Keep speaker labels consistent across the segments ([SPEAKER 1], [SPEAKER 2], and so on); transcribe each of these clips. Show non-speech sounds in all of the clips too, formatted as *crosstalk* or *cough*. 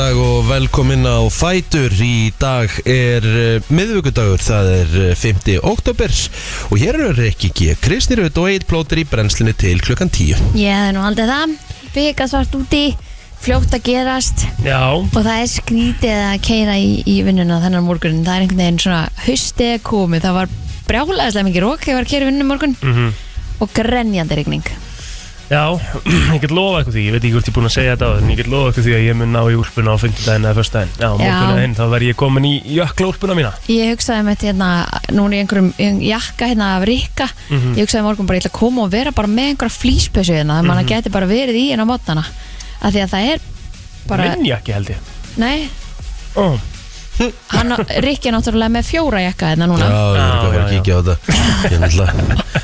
[SPEAKER 1] Dag og velkomin á Fætur. Í dag er uh, miðvíkudagur, það er uh, 5. oktober Og hér eru ekki G. Kristi Rut og Egil Plóter í brennslinni til klukkan 10
[SPEAKER 2] Ég hef nú haldið það. Vika svart úti Fljótt að gerast.
[SPEAKER 3] Já,
[SPEAKER 2] Og það er skrítið að keira í, í vinnuna þennan morgun Það er einhvern veginn svona Haustið er komið. Það var brjálæðislega mikið rók Þegar ég var að keira í vinnunum morgun.
[SPEAKER 3] Mhm.
[SPEAKER 2] Og grenjandi rigning
[SPEAKER 3] Já, ég get lofa eitthvað því, ég veit ekki hvort ég er búin að segja þetta á en ég get lofa eitthvað því að ég mun ná í úlpuna á fymtudaginn eða föstudaginn. Já, morgunna hinn, þá verð ég komin í jökla úlpuna mína.
[SPEAKER 2] Ég hugsaði með hérna Núna í einhverjum jakka hérna af Rikka
[SPEAKER 3] Mhm.
[SPEAKER 2] Ég hugsaði morgun bara Ég ætla að koma og vera bara með einhverja flýspessu hérna Þannig að manna geti bara verið í hérna á mótnana það er bara
[SPEAKER 3] Minn jakki held ég.
[SPEAKER 2] Nei,
[SPEAKER 3] Ó,
[SPEAKER 2] hann, Rikki er náttúrulega með fjóra jakka hérna núna.
[SPEAKER 1] Já, ég er ekki að fara að
[SPEAKER 3] Já, já,
[SPEAKER 1] kíkja á þetta. Ég er náttúrulega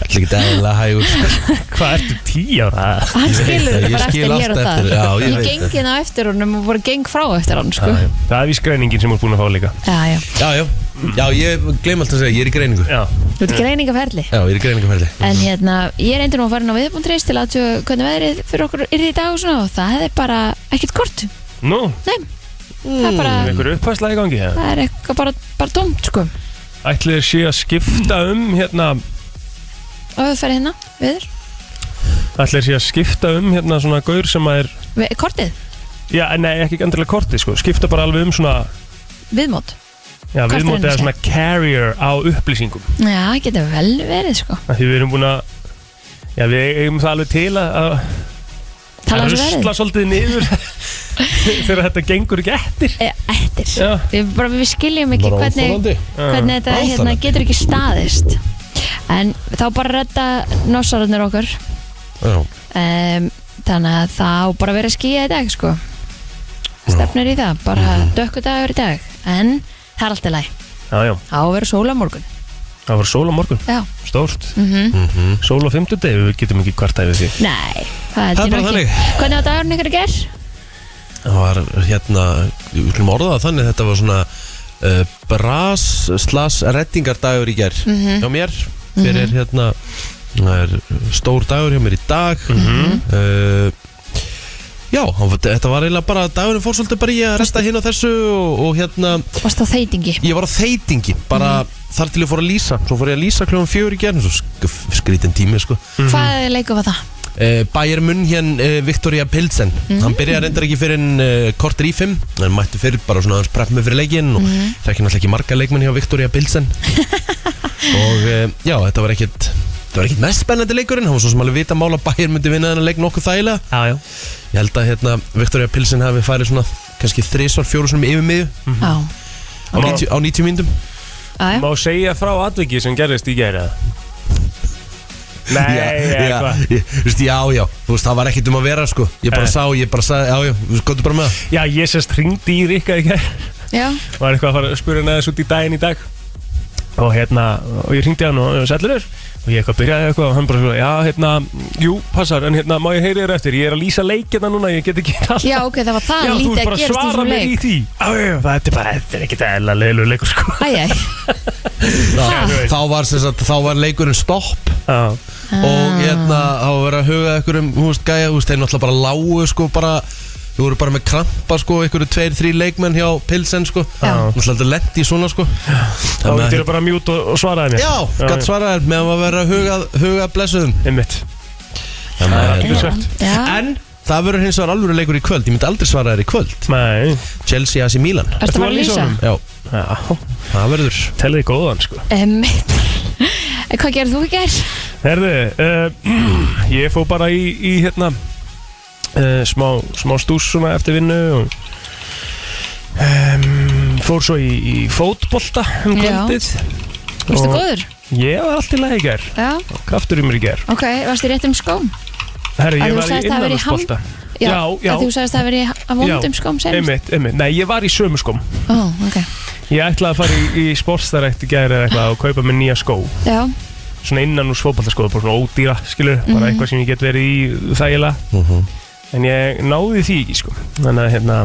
[SPEAKER 1] ekki eðlilega hægur sko.
[SPEAKER 3] hvað ertu tí ára?
[SPEAKER 2] hann
[SPEAKER 1] Ég veit
[SPEAKER 2] skilur
[SPEAKER 1] það,
[SPEAKER 2] þetta
[SPEAKER 1] ég
[SPEAKER 2] bara
[SPEAKER 1] skil
[SPEAKER 2] eftir hér og
[SPEAKER 1] allt
[SPEAKER 2] það.
[SPEAKER 1] eftir, já, ég
[SPEAKER 2] ég
[SPEAKER 1] veit
[SPEAKER 2] gengi það á eftir honum og bara geng frá eftir hann sko.
[SPEAKER 3] Já, já. Það er vísgreiningin sem þú er búin að fá líka.
[SPEAKER 2] já, já.
[SPEAKER 1] Já, já, já, ég gleym alltaf að segja, ég er í greiningu. Já,
[SPEAKER 3] Já,
[SPEAKER 2] þú ert greiningaferli.
[SPEAKER 1] Ég er í greiningaferli.
[SPEAKER 2] En hérna, ég reyndir nú að fara inn á viðbúndreist til að athuga hvernig veðrið fyrir okkur er í dag og svona og það hefði bara ekkert kort.
[SPEAKER 3] Nú,
[SPEAKER 2] nei, það er bara
[SPEAKER 3] er einhver upphæsla í gangi það?
[SPEAKER 2] það er eitthvað bara, bara tómt sko.
[SPEAKER 3] Ætli þér sé að skipta um, hérna,
[SPEAKER 2] og við ferði hérna, viður
[SPEAKER 3] ætli þér sé að skipta um, hérna, svona gaur sem að er,
[SPEAKER 2] Vi, kortið,
[SPEAKER 3] já, nei, ekki endilega korti, sko, skipta bara alveg um svona,
[SPEAKER 2] viðmót.
[SPEAKER 3] Já,
[SPEAKER 2] Kortinu
[SPEAKER 3] viðmótið
[SPEAKER 2] sé.
[SPEAKER 3] svona carrier á upplýsingum.
[SPEAKER 2] já, það getur vel verið sko.
[SPEAKER 3] Af Því við erum búin að Já, við eigum það alveg til að að
[SPEAKER 2] tala
[SPEAKER 3] að
[SPEAKER 2] svo
[SPEAKER 3] rusla
[SPEAKER 2] verið
[SPEAKER 3] svolítið niður. *laughs* Þegar þetta gengur ekki eftir.
[SPEAKER 2] E, eftir, við, bara, við skiljum ekki
[SPEAKER 1] Bara
[SPEAKER 2] hvernig hvernig þetta hérna, getur ekki staðist. En þá bara redda nossararnir okkur.
[SPEAKER 1] Já,
[SPEAKER 2] um, þannig að það á bara að vera skýja í dag sko. Stefnir í það, bara
[SPEAKER 1] Mhm.
[SPEAKER 2] dökku dagur í dag. En það er alltaf læg
[SPEAKER 3] Já, já,
[SPEAKER 2] það
[SPEAKER 3] það var sól á morgun,
[SPEAKER 2] já,
[SPEAKER 3] stórt.
[SPEAKER 2] Mhm.
[SPEAKER 1] Mhm.
[SPEAKER 3] Sól á fimmtudegi, við getum ekki kvarta yfir því.
[SPEAKER 2] Nei, það
[SPEAKER 1] Það er
[SPEAKER 2] er
[SPEAKER 1] bara þannig.
[SPEAKER 2] hvernig á dagurinn ykkur ger?
[SPEAKER 1] Það var hérna, við skulum orða það þannig Þetta var svona uh, bras slas reddingardagur í ger
[SPEAKER 2] Mhm.
[SPEAKER 1] hjá mér. Fyrir hérna það er stór dagur hjá mér í dag. Uh, Já, þetta var eiginlega bara dagurinn fór svolítið bara í að resta hinn á þessu og, og hérna,
[SPEAKER 2] varst á þeitingi?
[SPEAKER 1] ég var á þeitingi bara þar til ég fór að lýsa. Svo fór ég að lýsa kljóðum fjögur í gerð svo sk- skrítin tími sko.
[SPEAKER 2] Hvað leikum var það?
[SPEAKER 1] uh, Bayern München uh, Victoria Pilsen. Hann byrjaði reyndar ekki fyrir en uh, korter í fimm. Hann mætti fyrir bara svona hans prepp með fyrir leikinn og þekki náttúrulega ekki marga leikmenn hjá Victoria Pilsen. *laughs* Og uh, já, þetta var ekkit þetta var ekkit mest spennandi leikurinn hann var svo sem alveg vita mál að Bayern myndi vinna þennan leik nokkuð þægilega.
[SPEAKER 3] Já, já.
[SPEAKER 1] Ég held að hérna, Victoria Pilsen hafi farið svona kannski þrísvar, fjóru svona yfir miðju.
[SPEAKER 2] Já,
[SPEAKER 1] á, 90, á 90 myndum
[SPEAKER 2] já, já.
[SPEAKER 3] Má segja frá atviki sem gerðist í gera Nei,
[SPEAKER 1] já,
[SPEAKER 3] eitthvað?
[SPEAKER 1] ég, þú veist, já, já, þú veist, það var ekkit um að vera sko. Ég bara
[SPEAKER 3] Nei.
[SPEAKER 1] sá, ég bara sagði, já, já, þú veist, góttu bara með það.
[SPEAKER 3] Já, ég sérst ringdi í Rikka í gær.
[SPEAKER 2] Já,
[SPEAKER 3] Var eitthvað að fara að spura neðast út í daginn í dag. Og hérna, og ég ringdi hann og sælur þér Og ég eitthvað byrjaði eitthvað og hann bara svo Já, hérna, jú, passar, en hérna, má ég heyri þér eftir? Ég er að lýsa leikina núna, ég get ekki *laughs* tala.
[SPEAKER 2] Já, ok, það var það
[SPEAKER 3] Já, þú
[SPEAKER 2] lítið
[SPEAKER 3] ert
[SPEAKER 2] að
[SPEAKER 3] bara að
[SPEAKER 2] gerast í
[SPEAKER 3] svara
[SPEAKER 2] þessum
[SPEAKER 3] mér í
[SPEAKER 2] leik.
[SPEAKER 3] því. Já, já, já, þetta er bara, þetta er ekkert eðla leilu leikur sko.
[SPEAKER 2] Æj, æj, *laughs*
[SPEAKER 1] Já,
[SPEAKER 3] þú veist.
[SPEAKER 1] þá var, sem sagt, þá var leikurinn stopp.
[SPEAKER 3] Já,
[SPEAKER 1] og hérna þá var að huga ykkur um húst gæja, húst þeir náttúrulega bara lágu sko bara, þú voru bara með krampa sko ykkur tveir, þrý leikmenn hjá Pilsen sko.
[SPEAKER 2] Já.
[SPEAKER 1] náttúrulega lendi í svona sko.
[SPEAKER 3] Þá
[SPEAKER 1] Þannig að-
[SPEAKER 3] getur það bara mjút og, og svaraði mér
[SPEAKER 1] Já, gætt svaraði meðan að vera að huga, huga blessuðum.
[SPEAKER 3] Einmitt.
[SPEAKER 1] Þannig að-
[SPEAKER 3] Þetta er svart
[SPEAKER 2] já.
[SPEAKER 1] En það verður hins vegar alveg leikur í kvöld. Ég myndi aldrei svara þér í kvöld.
[SPEAKER 3] Nei,
[SPEAKER 1] Chelsea AC Milan.
[SPEAKER 2] Ertu að fara að lýsa?
[SPEAKER 1] Já,
[SPEAKER 3] já,
[SPEAKER 1] það verður.
[SPEAKER 3] Tellið í góðan sko.
[SPEAKER 2] Emmitt Hvað gerir þú í gær?
[SPEAKER 3] Herðu, uh, ég fó bara í, í hérna uh, smá, smá stús svona eftir vinnu og um, fór svo í, í fótbolta um
[SPEAKER 2] Já.
[SPEAKER 3] kvöldið
[SPEAKER 2] Vistu
[SPEAKER 3] Og-
[SPEAKER 2] góður?
[SPEAKER 3] Ég var allt í lagi í ger
[SPEAKER 2] Já,
[SPEAKER 3] kraftur í mér í ger
[SPEAKER 2] ok, varstu í réttum skóm?
[SPEAKER 3] Herru,
[SPEAKER 2] Að
[SPEAKER 3] ég
[SPEAKER 2] þú
[SPEAKER 3] var í
[SPEAKER 2] sagðist að hafa verið í
[SPEAKER 3] innanúrsbolta
[SPEAKER 2] Já,
[SPEAKER 3] Já, já.
[SPEAKER 2] að Þú sagðist að það verið að vondum skóm senast
[SPEAKER 3] Einmitt, einmitt, nei ég var í sömu skóm
[SPEAKER 2] Ó, ok
[SPEAKER 3] Ég ætlaði að fara í, í sportstarætt í gæri eða eitthvað og kaupa mér nýja skó
[SPEAKER 2] Já,
[SPEAKER 3] Svona innan úr svópaldaskóða, bara svona ódýra, skilur
[SPEAKER 2] Mhm.
[SPEAKER 3] Bara eitthvað sem ég get verið í þægilega
[SPEAKER 1] Mhm.
[SPEAKER 3] En ég náði því ekki, sko. Þannig að hérna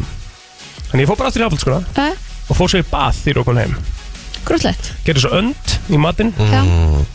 [SPEAKER 3] Þannig ég fór bara aftur í hafaldskóla
[SPEAKER 2] það,
[SPEAKER 3] og fór svo í bað því okkur heim.
[SPEAKER 2] Grútlegt
[SPEAKER 3] Gerði svo önd í matinn.
[SPEAKER 2] Já,
[SPEAKER 1] Mm.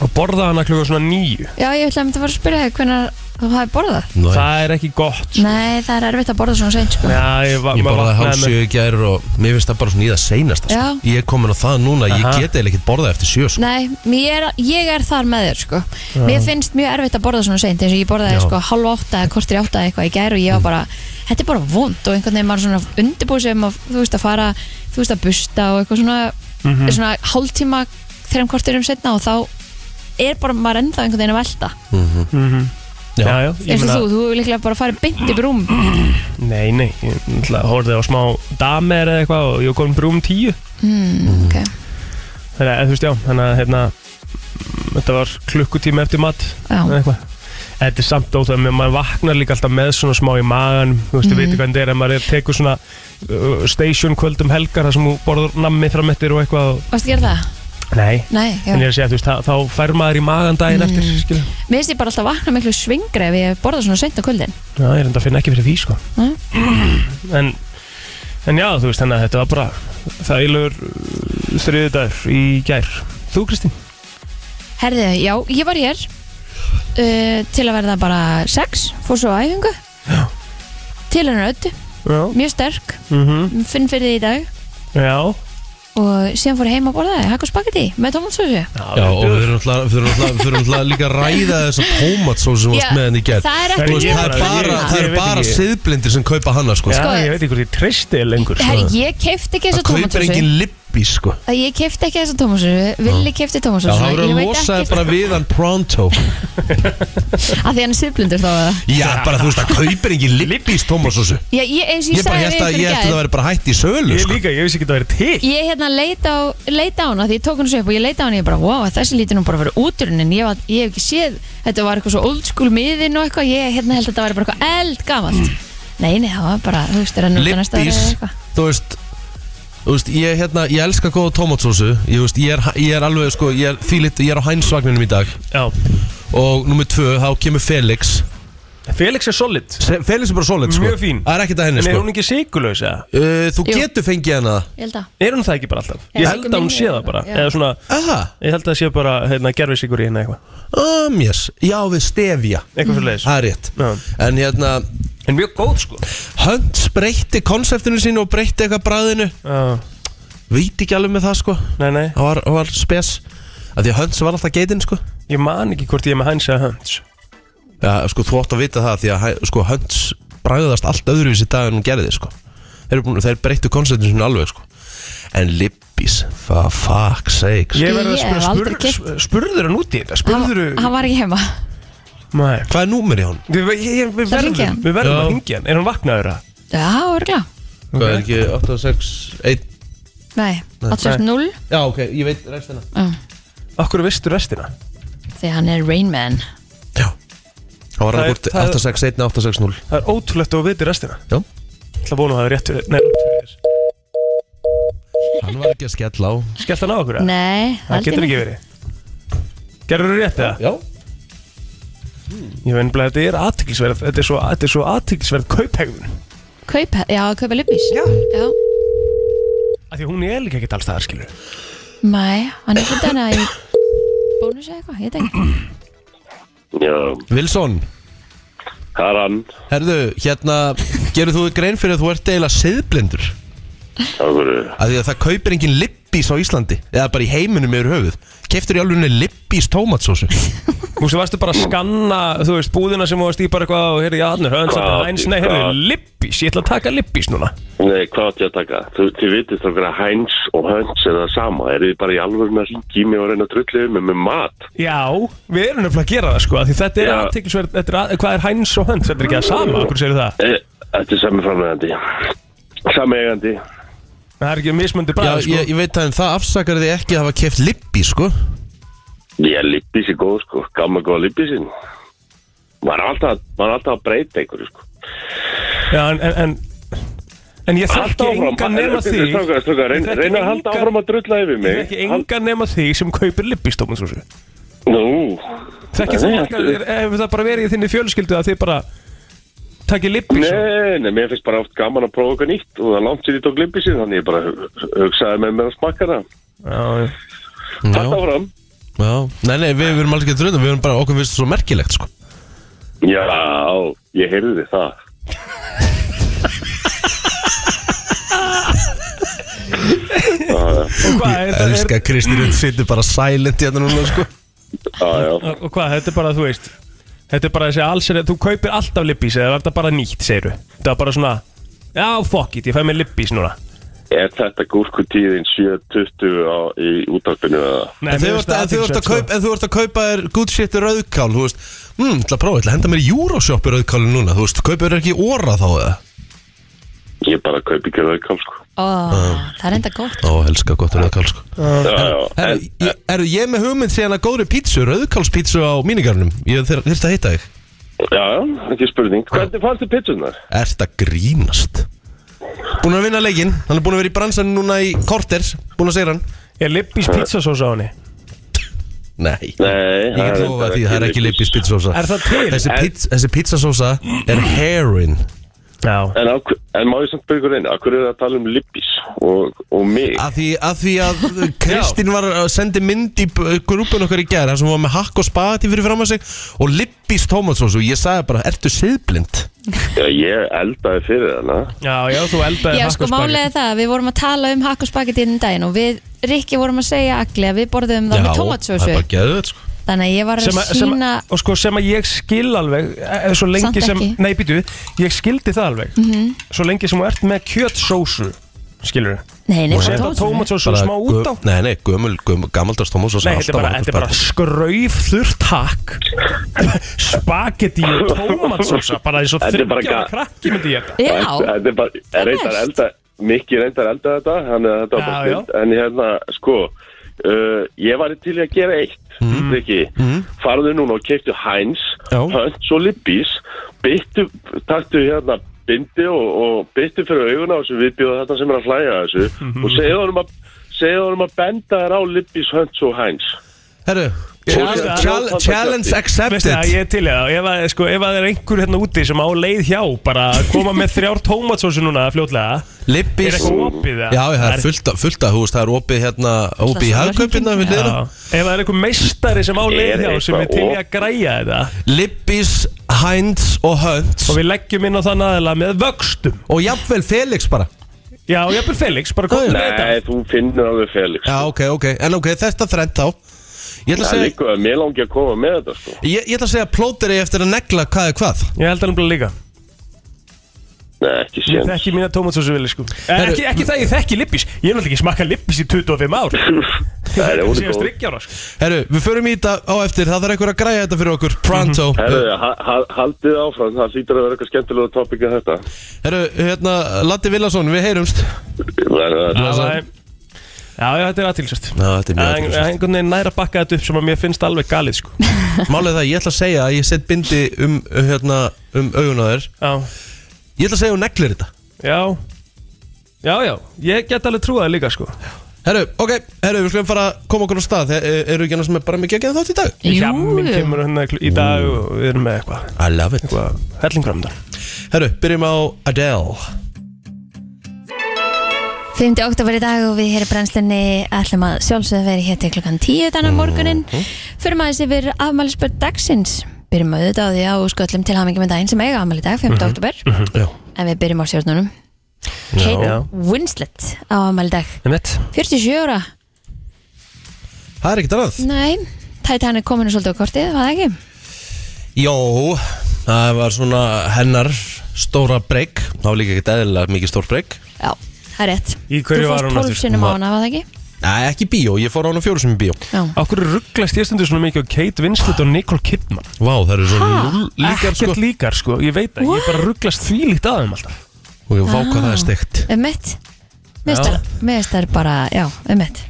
[SPEAKER 3] Og borðaði hana klukka svona nýju
[SPEAKER 2] já ég ætla að mynda að fara að spyrja þig hvernig þú hafi borðað
[SPEAKER 1] Nei.
[SPEAKER 3] Það er ekki gott sko.
[SPEAKER 2] Nei, það er erfitt að borða svona seint sko.
[SPEAKER 3] Já, ég, va-
[SPEAKER 1] Ég
[SPEAKER 3] maður
[SPEAKER 1] borðaði
[SPEAKER 3] vaknaði
[SPEAKER 1] hálf
[SPEAKER 3] með-
[SPEAKER 1] sjö í gær og mér finnst það bara svona í það seinasta sko.
[SPEAKER 2] Já.
[SPEAKER 1] Ég er komin á það núna, ég
[SPEAKER 3] Aha.
[SPEAKER 1] get eða ekkert borðað eftir sjö sko.
[SPEAKER 2] Nei, er, ég er þar með þér sko. Mér finnst mjög erfitt að borða svona seint eins og ég borðaði
[SPEAKER 1] Já.
[SPEAKER 2] sko halv átta eða kortir átta eitthvað í gær og ég var bara þetta er bara vond og einhvern veginn maður svona undirbúið sem að þú veist að fara þú veist að busta og eitthvað svona
[SPEAKER 3] Mhm.
[SPEAKER 2] svona hálftíma þreim kortir um setna og þá er bara maður ennþá einhvern veginn að velta.
[SPEAKER 3] Mhm.
[SPEAKER 1] Já.
[SPEAKER 3] Já, já, ég
[SPEAKER 2] eins og
[SPEAKER 3] meina-
[SPEAKER 2] þú, þú hefur líklega bara farið beint í brúm *clears throat*
[SPEAKER 3] Nei, nei, ég náttúrulega horfði á smá damer eða eitthvað og ég var komin brúm tíu.
[SPEAKER 2] Mm, ok,
[SPEAKER 3] Þannig að, þú veist, já, þannig að, hérna, þetta var klukkutími eftir mat
[SPEAKER 2] já,
[SPEAKER 3] eða eitthvað. Þetta er samt óþæg, maður vaknar líka alltaf með svona smá í magan Þú veist, þú veitir hvernig þetta er ef maður er, tekur svona uh, station kvöldum helgar þar sem þú borður nammi fram eftir og eitthvað og...
[SPEAKER 2] varstu að gera það?
[SPEAKER 3] Nei,
[SPEAKER 2] Nei, já.
[SPEAKER 3] En ég er að segja, þú veist, þá, þá fær maður í magan daginn eftir, skilur
[SPEAKER 2] Mér finnst ég bara alltaf vakna miklu svingri ef ég borða svona seint á kvöldin.
[SPEAKER 3] Já, ég er enda að finna ekki fyrir því, sko.
[SPEAKER 2] Nei.
[SPEAKER 3] en, en já, þú veist, þannig að þetta var bara þægilegur þriðu dagur í gær. Þú, Kristín?
[SPEAKER 2] Herðu, já, ég var hér uh, til að verða bara sex, fór svo æfingu.
[SPEAKER 3] Já.
[SPEAKER 2] til hennar öddu,
[SPEAKER 3] Já.
[SPEAKER 2] Mjög sterk.
[SPEAKER 3] Mm
[SPEAKER 2] finn fyrir því í dag.
[SPEAKER 3] Já
[SPEAKER 2] og síðan fór ég heim að borða það, hakk og spagetti með tómatsósu
[SPEAKER 1] Já, og við þurfum náttúrulega líka að ræða þessa tómatsós sem varst með henni í gerð
[SPEAKER 2] það er ekki
[SPEAKER 1] Þú veist,
[SPEAKER 3] ég
[SPEAKER 1] það er
[SPEAKER 3] bara- ég-
[SPEAKER 1] það
[SPEAKER 3] ég
[SPEAKER 1] er
[SPEAKER 3] veit
[SPEAKER 1] bara
[SPEAKER 3] ekki.
[SPEAKER 1] siðblindir sem kaupa hana sko.
[SPEAKER 3] Já,
[SPEAKER 2] Sko-
[SPEAKER 3] ég veit ekki hvort ég treysti þér lengur sko.
[SPEAKER 2] Herri, ég kefti ekki
[SPEAKER 1] Það
[SPEAKER 2] þessa
[SPEAKER 1] kaupir
[SPEAKER 2] tómatsósu
[SPEAKER 1] engin lippi sko.
[SPEAKER 2] að ég kefti ekki þessa tómatsósu Villi kefti
[SPEAKER 1] Já,
[SPEAKER 2] tómatsósu
[SPEAKER 1] það verður að losa þig bara við hann pronto. *laughs*
[SPEAKER 2] Að því hann er sifblindur þá eða?
[SPEAKER 1] Já, bara þú veist, það kaupir engin lippis tómatsósu
[SPEAKER 2] Já, ég, eins og
[SPEAKER 1] Ég
[SPEAKER 2] ég
[SPEAKER 1] bara
[SPEAKER 2] sagði
[SPEAKER 1] held
[SPEAKER 2] við
[SPEAKER 1] að
[SPEAKER 2] ykkur í
[SPEAKER 1] ég ætti
[SPEAKER 2] gær.
[SPEAKER 1] að vera bara hætt í sölu
[SPEAKER 3] Ég
[SPEAKER 1] sko.
[SPEAKER 3] líka, ég vissi ekki að það væri til.
[SPEAKER 2] Ég hérna leita á, leita á hana því ég tók hann svo upp og ég leita á hana og ég bara, wow, þessi lítur nú bara að vera úturinn en ég, var, ég hef ekki séð, þetta var eitthvað svo old school miðin og eitthvað, ég hérna held að þetta var bara eitthvað eldgamalt. Nei, nei, það var bara, þú veist, er að nota næsta ári eða eitthvað.
[SPEAKER 1] þú veist veist, ég, hérna, ég elska góða tómatsósu Ég, veist, ég, er, ég er alveg, sko, ég er, því lit, ég er á hænsvagninum í dag.
[SPEAKER 3] Já.
[SPEAKER 1] Og nummið tvö, þá kemur Felix.
[SPEAKER 3] Felix er solid.
[SPEAKER 1] Se- Felix er bara solid, sko.
[SPEAKER 3] Mjög fín.
[SPEAKER 1] Það er ekkert að henni,
[SPEAKER 3] En er
[SPEAKER 1] sko.
[SPEAKER 3] hún ekki sigurlaus eða?
[SPEAKER 1] uh, Þú
[SPEAKER 2] Jú.
[SPEAKER 1] getur fengið hana.
[SPEAKER 2] Ég held að.
[SPEAKER 3] Er hún það ekki bara alltaf?
[SPEAKER 2] Já,
[SPEAKER 3] Ég held að hún
[SPEAKER 2] minni
[SPEAKER 3] sé það
[SPEAKER 2] er
[SPEAKER 3] bara.
[SPEAKER 2] það, já.
[SPEAKER 3] Eða svona
[SPEAKER 1] Aha,
[SPEAKER 3] Ég held að það sé bara hérna, gerfi sigur í hérna eitthvað.
[SPEAKER 1] Um, yes. Já, við stefja.
[SPEAKER 3] Eitthvað fyrir leiðis
[SPEAKER 1] Það er rétt.
[SPEAKER 3] Já.
[SPEAKER 1] En hérna,
[SPEAKER 3] En mjög góð sko.
[SPEAKER 1] Hunt breytti konseptinu sínu og breytti eitthvað bræðinu
[SPEAKER 3] Já.
[SPEAKER 1] Veit ekki alveg með það, sko.
[SPEAKER 3] Nei, nei.
[SPEAKER 1] Það var, var spes. Að Því að Hunts var alltaf geitinn, sko.
[SPEAKER 3] Ég man ekki hvort ég er með hans eða hans
[SPEAKER 1] Já, sko, þú átt að vita það Því að, sko, Hunts bræðast allt öðruvísi í dag en hún gerði, sko. Þeir, eru búin- þeir breyttu konseptinu sínu alveg, sko. En Lippis, for fuck's sake sko.
[SPEAKER 3] Ég verði að Spurður hann út í þetta Spurður
[SPEAKER 2] hann var ekki heima
[SPEAKER 3] Nei.
[SPEAKER 1] Hvað er númer í hún?
[SPEAKER 3] Við, ég, ég, við
[SPEAKER 2] Það
[SPEAKER 3] verðum,
[SPEAKER 2] hann.
[SPEAKER 3] við verðum
[SPEAKER 1] Já.
[SPEAKER 3] að hringja hann. Er hann vaknaður að?
[SPEAKER 2] Já, örgla
[SPEAKER 1] Hvað er ekki 8, 6, 1
[SPEAKER 2] Nei, 860
[SPEAKER 1] Já, ok, ég veit restina.
[SPEAKER 2] Uh,
[SPEAKER 3] Okkur veistu restina?
[SPEAKER 2] Því hann er Rain Man.
[SPEAKER 1] Já. Það var
[SPEAKER 3] Það
[SPEAKER 1] hann
[SPEAKER 3] er-
[SPEAKER 1] búin
[SPEAKER 3] það er-
[SPEAKER 1] 8, 6, 1, 8, 6, 0
[SPEAKER 3] Það er ótrúlegt að þú veitir restina.
[SPEAKER 1] Já.
[SPEAKER 3] Það er búin að það er rétt fyrir Nei, rétt fyrir þér.
[SPEAKER 1] Hann var ekki að skella á.
[SPEAKER 3] Skellt hann á okkur eða?
[SPEAKER 2] Nei,
[SPEAKER 3] Það
[SPEAKER 2] held ég
[SPEAKER 3] getur ekki verið. Gerður þú rétt eða?
[SPEAKER 1] Já
[SPEAKER 3] Ég veit bara að þetta er aðtiklisverð Þetta er svo, þetta er svo aðtiklisverð kauphegðun.
[SPEAKER 2] Kaupa, já, kaupa lippis
[SPEAKER 3] Já.
[SPEAKER 2] já.
[SPEAKER 3] Af því hún er líka ekkert alls staðar skilur
[SPEAKER 2] Nei, hann er fyrir hana í bónus eða eitthvað, ég veit ekki.
[SPEAKER 4] Já,
[SPEAKER 1] Wilson.
[SPEAKER 4] Það er hann
[SPEAKER 1] Herðu, hérna Gerðu þú þér grein fyrir að þú ert eiginlega siðblindur?
[SPEAKER 4] Það voru
[SPEAKER 1] að því að það kaupir engin lippís á Íslandi eða bara í heiminum yfir höfuð Keftur í alveg lippís tómatsósu *laughs*
[SPEAKER 3] Þú veist, varstu bara að skanna, þú veist, búðina sem þú varst í bara eitthvað og heyrði, já, hann er? Hæns, nei, heyrði,
[SPEAKER 4] Hvað?
[SPEAKER 3] lippís, ég ætla að taka lippís núna
[SPEAKER 4] Nei, hvað átti ég að taka? Þú, þið vitið þá hverja Heinz og Höns er það sama Er þið bara í alvöru að ringi í mig og reyna að drullu um með mat?
[SPEAKER 3] Já, við erum nefnilega að gera það, sko, af því þetta er
[SPEAKER 4] Já.
[SPEAKER 3] aðtiklisverð, þetta er að, hvað er Hæns og Höns, þetta er ekki að sama, okkur segir það
[SPEAKER 4] E, þetta er sami framlegandi Sami eigandi
[SPEAKER 3] Það er ekki mismöndi
[SPEAKER 1] Já,
[SPEAKER 3] bræð, sko.
[SPEAKER 1] ég, ég veit að en það afsakar þið ekki að hafa keft lippís, sko.
[SPEAKER 4] Ég er lippis í góð sko, gammal góða lippisinn Maður er alltaf, maður er alltaf að breyta einhverju sko.
[SPEAKER 3] Já, en, en, en, en ég þekki engan nema því
[SPEAKER 4] Strákar, strákar,
[SPEAKER 3] Ég
[SPEAKER 4] reyna
[SPEAKER 3] þekki
[SPEAKER 4] reyna að halda áfram að drulla yfir
[SPEAKER 3] Ég
[SPEAKER 4] mig
[SPEAKER 3] þekki engan nema því sem kaupir lippís, Tómasúsi
[SPEAKER 4] Nú,
[SPEAKER 3] Þekki þú
[SPEAKER 4] Nei,
[SPEAKER 3] margar, er- hefur það bara verið í þinni fjölskyldu að þið bara takki lippís og-
[SPEAKER 4] nei, nei, mér finnst bara oft gaman að prófa eitthvað nýtt og það er langt sér í tók lippisinn þannig ég bara hu- hugsaði með mér að smakka það
[SPEAKER 3] Já, já.
[SPEAKER 1] Já,
[SPEAKER 4] áfram.
[SPEAKER 1] Já. Nei, nei, við, erum alveg ekki að dröðum Við erum bara okkur það svo merkilegt, sko.
[SPEAKER 4] Já, ég heyrði það. *laughs*
[SPEAKER 3] Er, er,
[SPEAKER 1] Elska Kristi Rund sittur bara silent hérna núna sko.
[SPEAKER 4] Já, já.
[SPEAKER 3] og hvað, þetta er bara, þú veist Þetta er bara þessi alls Þú kaupir alltaf lippís eða er þetta bara nýtt, segir Þetta er bara svona Já, fuck it, ég fæ mér lippís núna
[SPEAKER 4] Er þetta gúrkutíðin 7.20 á, í útarpinu eða?
[SPEAKER 3] Nei,
[SPEAKER 1] En þú ert að, þú ert að,
[SPEAKER 3] sko.
[SPEAKER 1] kaupa, en þú ert að kaupa þér good shit rauðkál Þú veist, hm, ætla að prófa, ætla að henda mér í Euroshop rauðkálin núna Þú veist, kaupir þér ekki óra þá eða?
[SPEAKER 4] Ég bara kaupi ekki rauðkál, sko.
[SPEAKER 2] Ó, það er enda gott.
[SPEAKER 1] Ó, elska gott rauðkál sko.
[SPEAKER 4] Já, já.
[SPEAKER 1] Herru,
[SPEAKER 4] En,
[SPEAKER 1] ég- er með hugmynd síðan að góðri pítsu, rauðkálspítsu á mínigarnum. Ég þurft að hitta þig.
[SPEAKER 4] Já, já, ekki spurning. Hvernig fannst þið pitsunar?
[SPEAKER 1] Ert að grínast? Búin að vinna leikinn, hann er búin að vera í bransan núna í korter Búin að segja hann.
[SPEAKER 3] Er lippís pizzasós á henni?
[SPEAKER 1] Nei,
[SPEAKER 4] Nei,
[SPEAKER 1] ég get lofa því, það er ekki lippis pizzasósa.
[SPEAKER 3] Er það til?
[SPEAKER 1] Þessi, pizzasósa er *clears throat* heroin
[SPEAKER 4] En, en má ég samt byrja ykkur einu, akkur er það að tala um lippis og, og mig?
[SPEAKER 1] Að því að, *laughs* því að Kristín var að sendi mynd í grúpun okkar í gær þar sem hún var með hakk og spati fyrir fram að sig og lippis tómatsósu og ég sagði bara, ertu siðblind?
[SPEAKER 4] Já, ég eldaði fyrir hana.
[SPEAKER 3] Já, já, þú eldaði
[SPEAKER 2] Já, sko málið er það, að við vorum að tala um hakk og spagetti inn daginn og við, Rikki vorum að segja agli að við borðum það með
[SPEAKER 1] það er bara geðvöld sko.
[SPEAKER 2] Þannig að ég var að
[SPEAKER 3] sem, að- sem,
[SPEAKER 2] sína
[SPEAKER 3] og sko, sem að ég skil alveg eh, svo lengi
[SPEAKER 2] Samt
[SPEAKER 3] sem,
[SPEAKER 2] ekki. Mhm.
[SPEAKER 3] nei býtu ég skildi það alveg. Svo lengi sem þú ert með kjötsósu skilur
[SPEAKER 2] Nei, nei,
[SPEAKER 3] og
[SPEAKER 2] bara
[SPEAKER 3] setja tómatsósu.
[SPEAKER 1] Bara
[SPEAKER 3] smá út á.
[SPEAKER 1] Nei, nei, gömul, gömul gamaldars tómatsósa.
[SPEAKER 3] Nei, þetta er bara, þetta er bara skrauf þurrt hakk. *laughs* Spagetti og tómatsósa bara eins og
[SPEAKER 4] Þetta er bara
[SPEAKER 3] þryggja
[SPEAKER 4] ga-
[SPEAKER 3] krakki myndi ég þetta
[SPEAKER 2] Já,
[SPEAKER 4] Þetta er bara, er reyndar elda, Mikki reyndar elda þetta, þannig að þetta var bara
[SPEAKER 3] Já, já.
[SPEAKER 4] snill. En hérna, sko, uh, ég var til að gera eitt,
[SPEAKER 1] Mhm.
[SPEAKER 4] Rikki. Farðu núna og keiptu Heinz,
[SPEAKER 1] Já.
[SPEAKER 4] Hunt og Lippis, byttu, taktu hérna bindi og, og byttu fyrir auguna á þessu viðbjóða þetta sem er að hlæja að þessu
[SPEAKER 1] Mhm.
[SPEAKER 4] og segja honum að, segja honum að benda þér á Lippis, Hunt og Heinz.
[SPEAKER 1] Herru,
[SPEAKER 3] Já,
[SPEAKER 1] chal-
[SPEAKER 3] já.
[SPEAKER 1] chal- challenge
[SPEAKER 3] Veistu
[SPEAKER 1] accepted.
[SPEAKER 3] Það, ég er til í það. Ef, að- sko, ef að það er einhver hérna úti sem á leið hjá bara að koma með þrjár tómatsósu núna fljótlega er
[SPEAKER 1] Lippis
[SPEAKER 3] eitthvað opið það?
[SPEAKER 1] Já, það er fullt, að- fullt að hús, það er opið hérna, opið í hagkaupina við
[SPEAKER 3] Já.
[SPEAKER 1] liðina
[SPEAKER 3] Ef það er einhver meistari sem á leið
[SPEAKER 4] Er
[SPEAKER 3] hjá sem er
[SPEAKER 4] eitthvað
[SPEAKER 3] til í að græja þetta?
[SPEAKER 1] Lippis, Heinz og Hunt
[SPEAKER 3] og við leggjum inn á þann aðeila með vöxtum.
[SPEAKER 1] Og jafnvel Felix bara.
[SPEAKER 3] Já, ég er Felix, bara komið með
[SPEAKER 4] Nei,
[SPEAKER 3] þetta.
[SPEAKER 4] þú finnur alveg Felix.
[SPEAKER 1] Já, ok, ok, en ok, þetta þrennt þá Ég ætla að
[SPEAKER 4] Það er
[SPEAKER 1] segja,
[SPEAKER 4] líka að mér langi að koma með þetta, sko.
[SPEAKER 1] ég, ég ætla að segja plóteri eftir að negla hvað er hvað.
[SPEAKER 3] Ég held að hann líka.
[SPEAKER 4] Nei, ekki
[SPEAKER 3] Ég
[SPEAKER 4] séns.
[SPEAKER 3] þekki mína tómatsósu vili sko
[SPEAKER 1] Herru-
[SPEAKER 3] ekki, ekki það ég þekki lippis. Ég hef náttúrulega ekki smakkað lippis í 25 ár. *laughs*
[SPEAKER 4] Það er hún er
[SPEAKER 3] Síðast
[SPEAKER 4] góð.
[SPEAKER 3] 30 ára sko.
[SPEAKER 1] Herru, við förum í þetta á eftir, það þarf einhver að græja þetta fyrir okkur. Pronto.
[SPEAKER 4] Herru, ha- ha- haldið áfram, það hlýtur að vera eitthvað skemmtilega tópik að þetta.
[SPEAKER 1] Herru, hérna, Latti Villason, við heyrumst.
[SPEAKER 4] Það. Er
[SPEAKER 3] Já, það er- Já, já, þetta er aðtilsvært
[SPEAKER 1] Já, þetta er mjög athyglisvert.
[SPEAKER 3] Einhvern veginn næra bakka þetta upp sem að mér finnst alveg galið sko. *laughs*
[SPEAKER 1] Málið er það, ég ætla að segja að ég set bindi um, hérna, um augun á þér.
[SPEAKER 3] Já,
[SPEAKER 1] Ég ætla að segja að hún neglir þetta.
[SPEAKER 3] Já. Já, já, ég get alveg trúið það líka sko.
[SPEAKER 1] Herru, ok, herru, við skulum fara að koma okkur á stað. Þe- Eru ekki annars með bara mikið að gera þátt í dag?
[SPEAKER 3] Já, minn
[SPEAKER 2] jú,
[SPEAKER 3] kemur hérna í dag og við erum með eitthvað
[SPEAKER 1] I love it.
[SPEAKER 3] Eitthvað hellingramdar
[SPEAKER 1] Herru, byrjum á Adele
[SPEAKER 2] 5. oktober í dag og við hér í brennslinni ætlum að sjálfsögðu verið hér til klukkan 10 þannig morgunin fyrir maður yfir afmælisbörn dagsins. Byrjum að auðvitað á því að sköllum til hamingi með daginn sem eiga afmæli í dag, 5. oktober
[SPEAKER 1] Já.
[SPEAKER 2] En við byrjum á stjórnunum. Kate
[SPEAKER 3] Já.
[SPEAKER 2] Winslet á afmæli í dag.
[SPEAKER 3] Emmett
[SPEAKER 2] 47 ára,
[SPEAKER 1] Það er ekkert annað.
[SPEAKER 2] Nei Titanic kominu svolítið á kortið, var það ekki?
[SPEAKER 1] Jó, það var svona hennar stóra breyk. Var líka ekkert eðlilega mikið stór breyk.
[SPEAKER 2] Já, það er rétt.
[SPEAKER 3] Í hverju
[SPEAKER 2] Þú
[SPEAKER 3] var
[SPEAKER 2] fórst
[SPEAKER 3] hún
[SPEAKER 2] 12
[SPEAKER 3] aftur?
[SPEAKER 2] sinnum á hana, var það ekki?
[SPEAKER 1] Nei, ekki bíó, ég fór á hana fjóru sem í bíó.
[SPEAKER 2] Já,
[SPEAKER 3] Akkur rugglast ég stundur svona mikið á Kate Winslet og Nicole Kidman.
[SPEAKER 1] Vá, það eru svo
[SPEAKER 2] Ha?
[SPEAKER 1] null líkar sko.
[SPEAKER 3] Ekkert líkar sko, ég veit það, ég bara rugglast því líkt að þeim alltaf.
[SPEAKER 1] Og ég vá hvað það er steikt.
[SPEAKER 2] um mitt það er bara, já, um mitt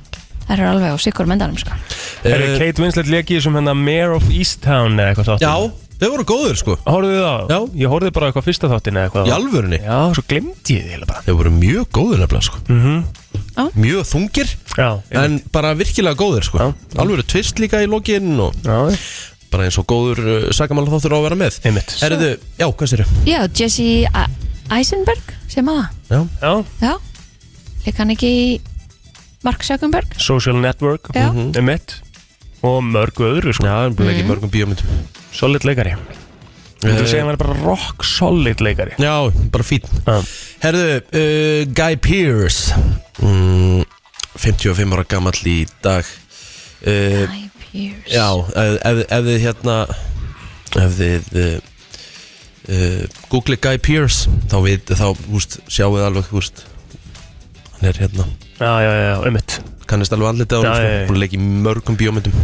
[SPEAKER 2] Það eru alveg á sikkur mendanum, sko.
[SPEAKER 3] Er
[SPEAKER 1] Eh,
[SPEAKER 3] Kate Winslet leki sem hennar Mayor of Easttown eða eitthvað þáttin?
[SPEAKER 1] Já, þau voru góður sko.
[SPEAKER 3] Þið það?
[SPEAKER 1] Já.
[SPEAKER 3] Ég horfði bara eitthvað fyrsta þáttin eða eitthvað.
[SPEAKER 1] Í alvörunni?
[SPEAKER 3] Já, svo glemdi ég þið heila bara.
[SPEAKER 1] Þau voru mjög góður nefnilega sko.
[SPEAKER 3] Mhm.
[SPEAKER 1] Mjög þungir
[SPEAKER 3] Já,
[SPEAKER 1] En bara virkilega góðir sko.
[SPEAKER 3] Já.
[SPEAKER 1] Alvöru tvist líka í lokin og
[SPEAKER 3] Já,
[SPEAKER 1] bara eins og góður uh, sakamála þáttur á að vera með.
[SPEAKER 3] Einmitt.
[SPEAKER 1] Herðu, já, hvað sér
[SPEAKER 2] Já, Jesse A- Eisenberg, sem að. Það
[SPEAKER 1] Já,
[SPEAKER 3] Já,
[SPEAKER 2] Já, leik hann ekki í Mark Zuckerberg?
[SPEAKER 3] Social Network.
[SPEAKER 2] Já.
[SPEAKER 1] Mhm.
[SPEAKER 3] Einmitt. Og mörgu öðru sko.
[SPEAKER 1] Já, hann búið ekki í mörgum bíómyndum
[SPEAKER 3] Solid leikari. Þú
[SPEAKER 1] Eh,
[SPEAKER 3] segja að hann er bara rock solid leikari.
[SPEAKER 1] Já, bara fín
[SPEAKER 3] Já.
[SPEAKER 1] Herðu, uh, Guy Pearce. Mm, 55 ára gamall í dag. Uh,
[SPEAKER 2] Guy Pearce.
[SPEAKER 1] Já, ef, þið hérna ef þið uh, uh, google Guy Pearce þá, við, þá úst, sjáu þið alveg úst, hann er hérna.
[SPEAKER 3] Já, já, já, ummitt
[SPEAKER 1] kannist alveg andlita á hann leika í mörgum bíómyndum.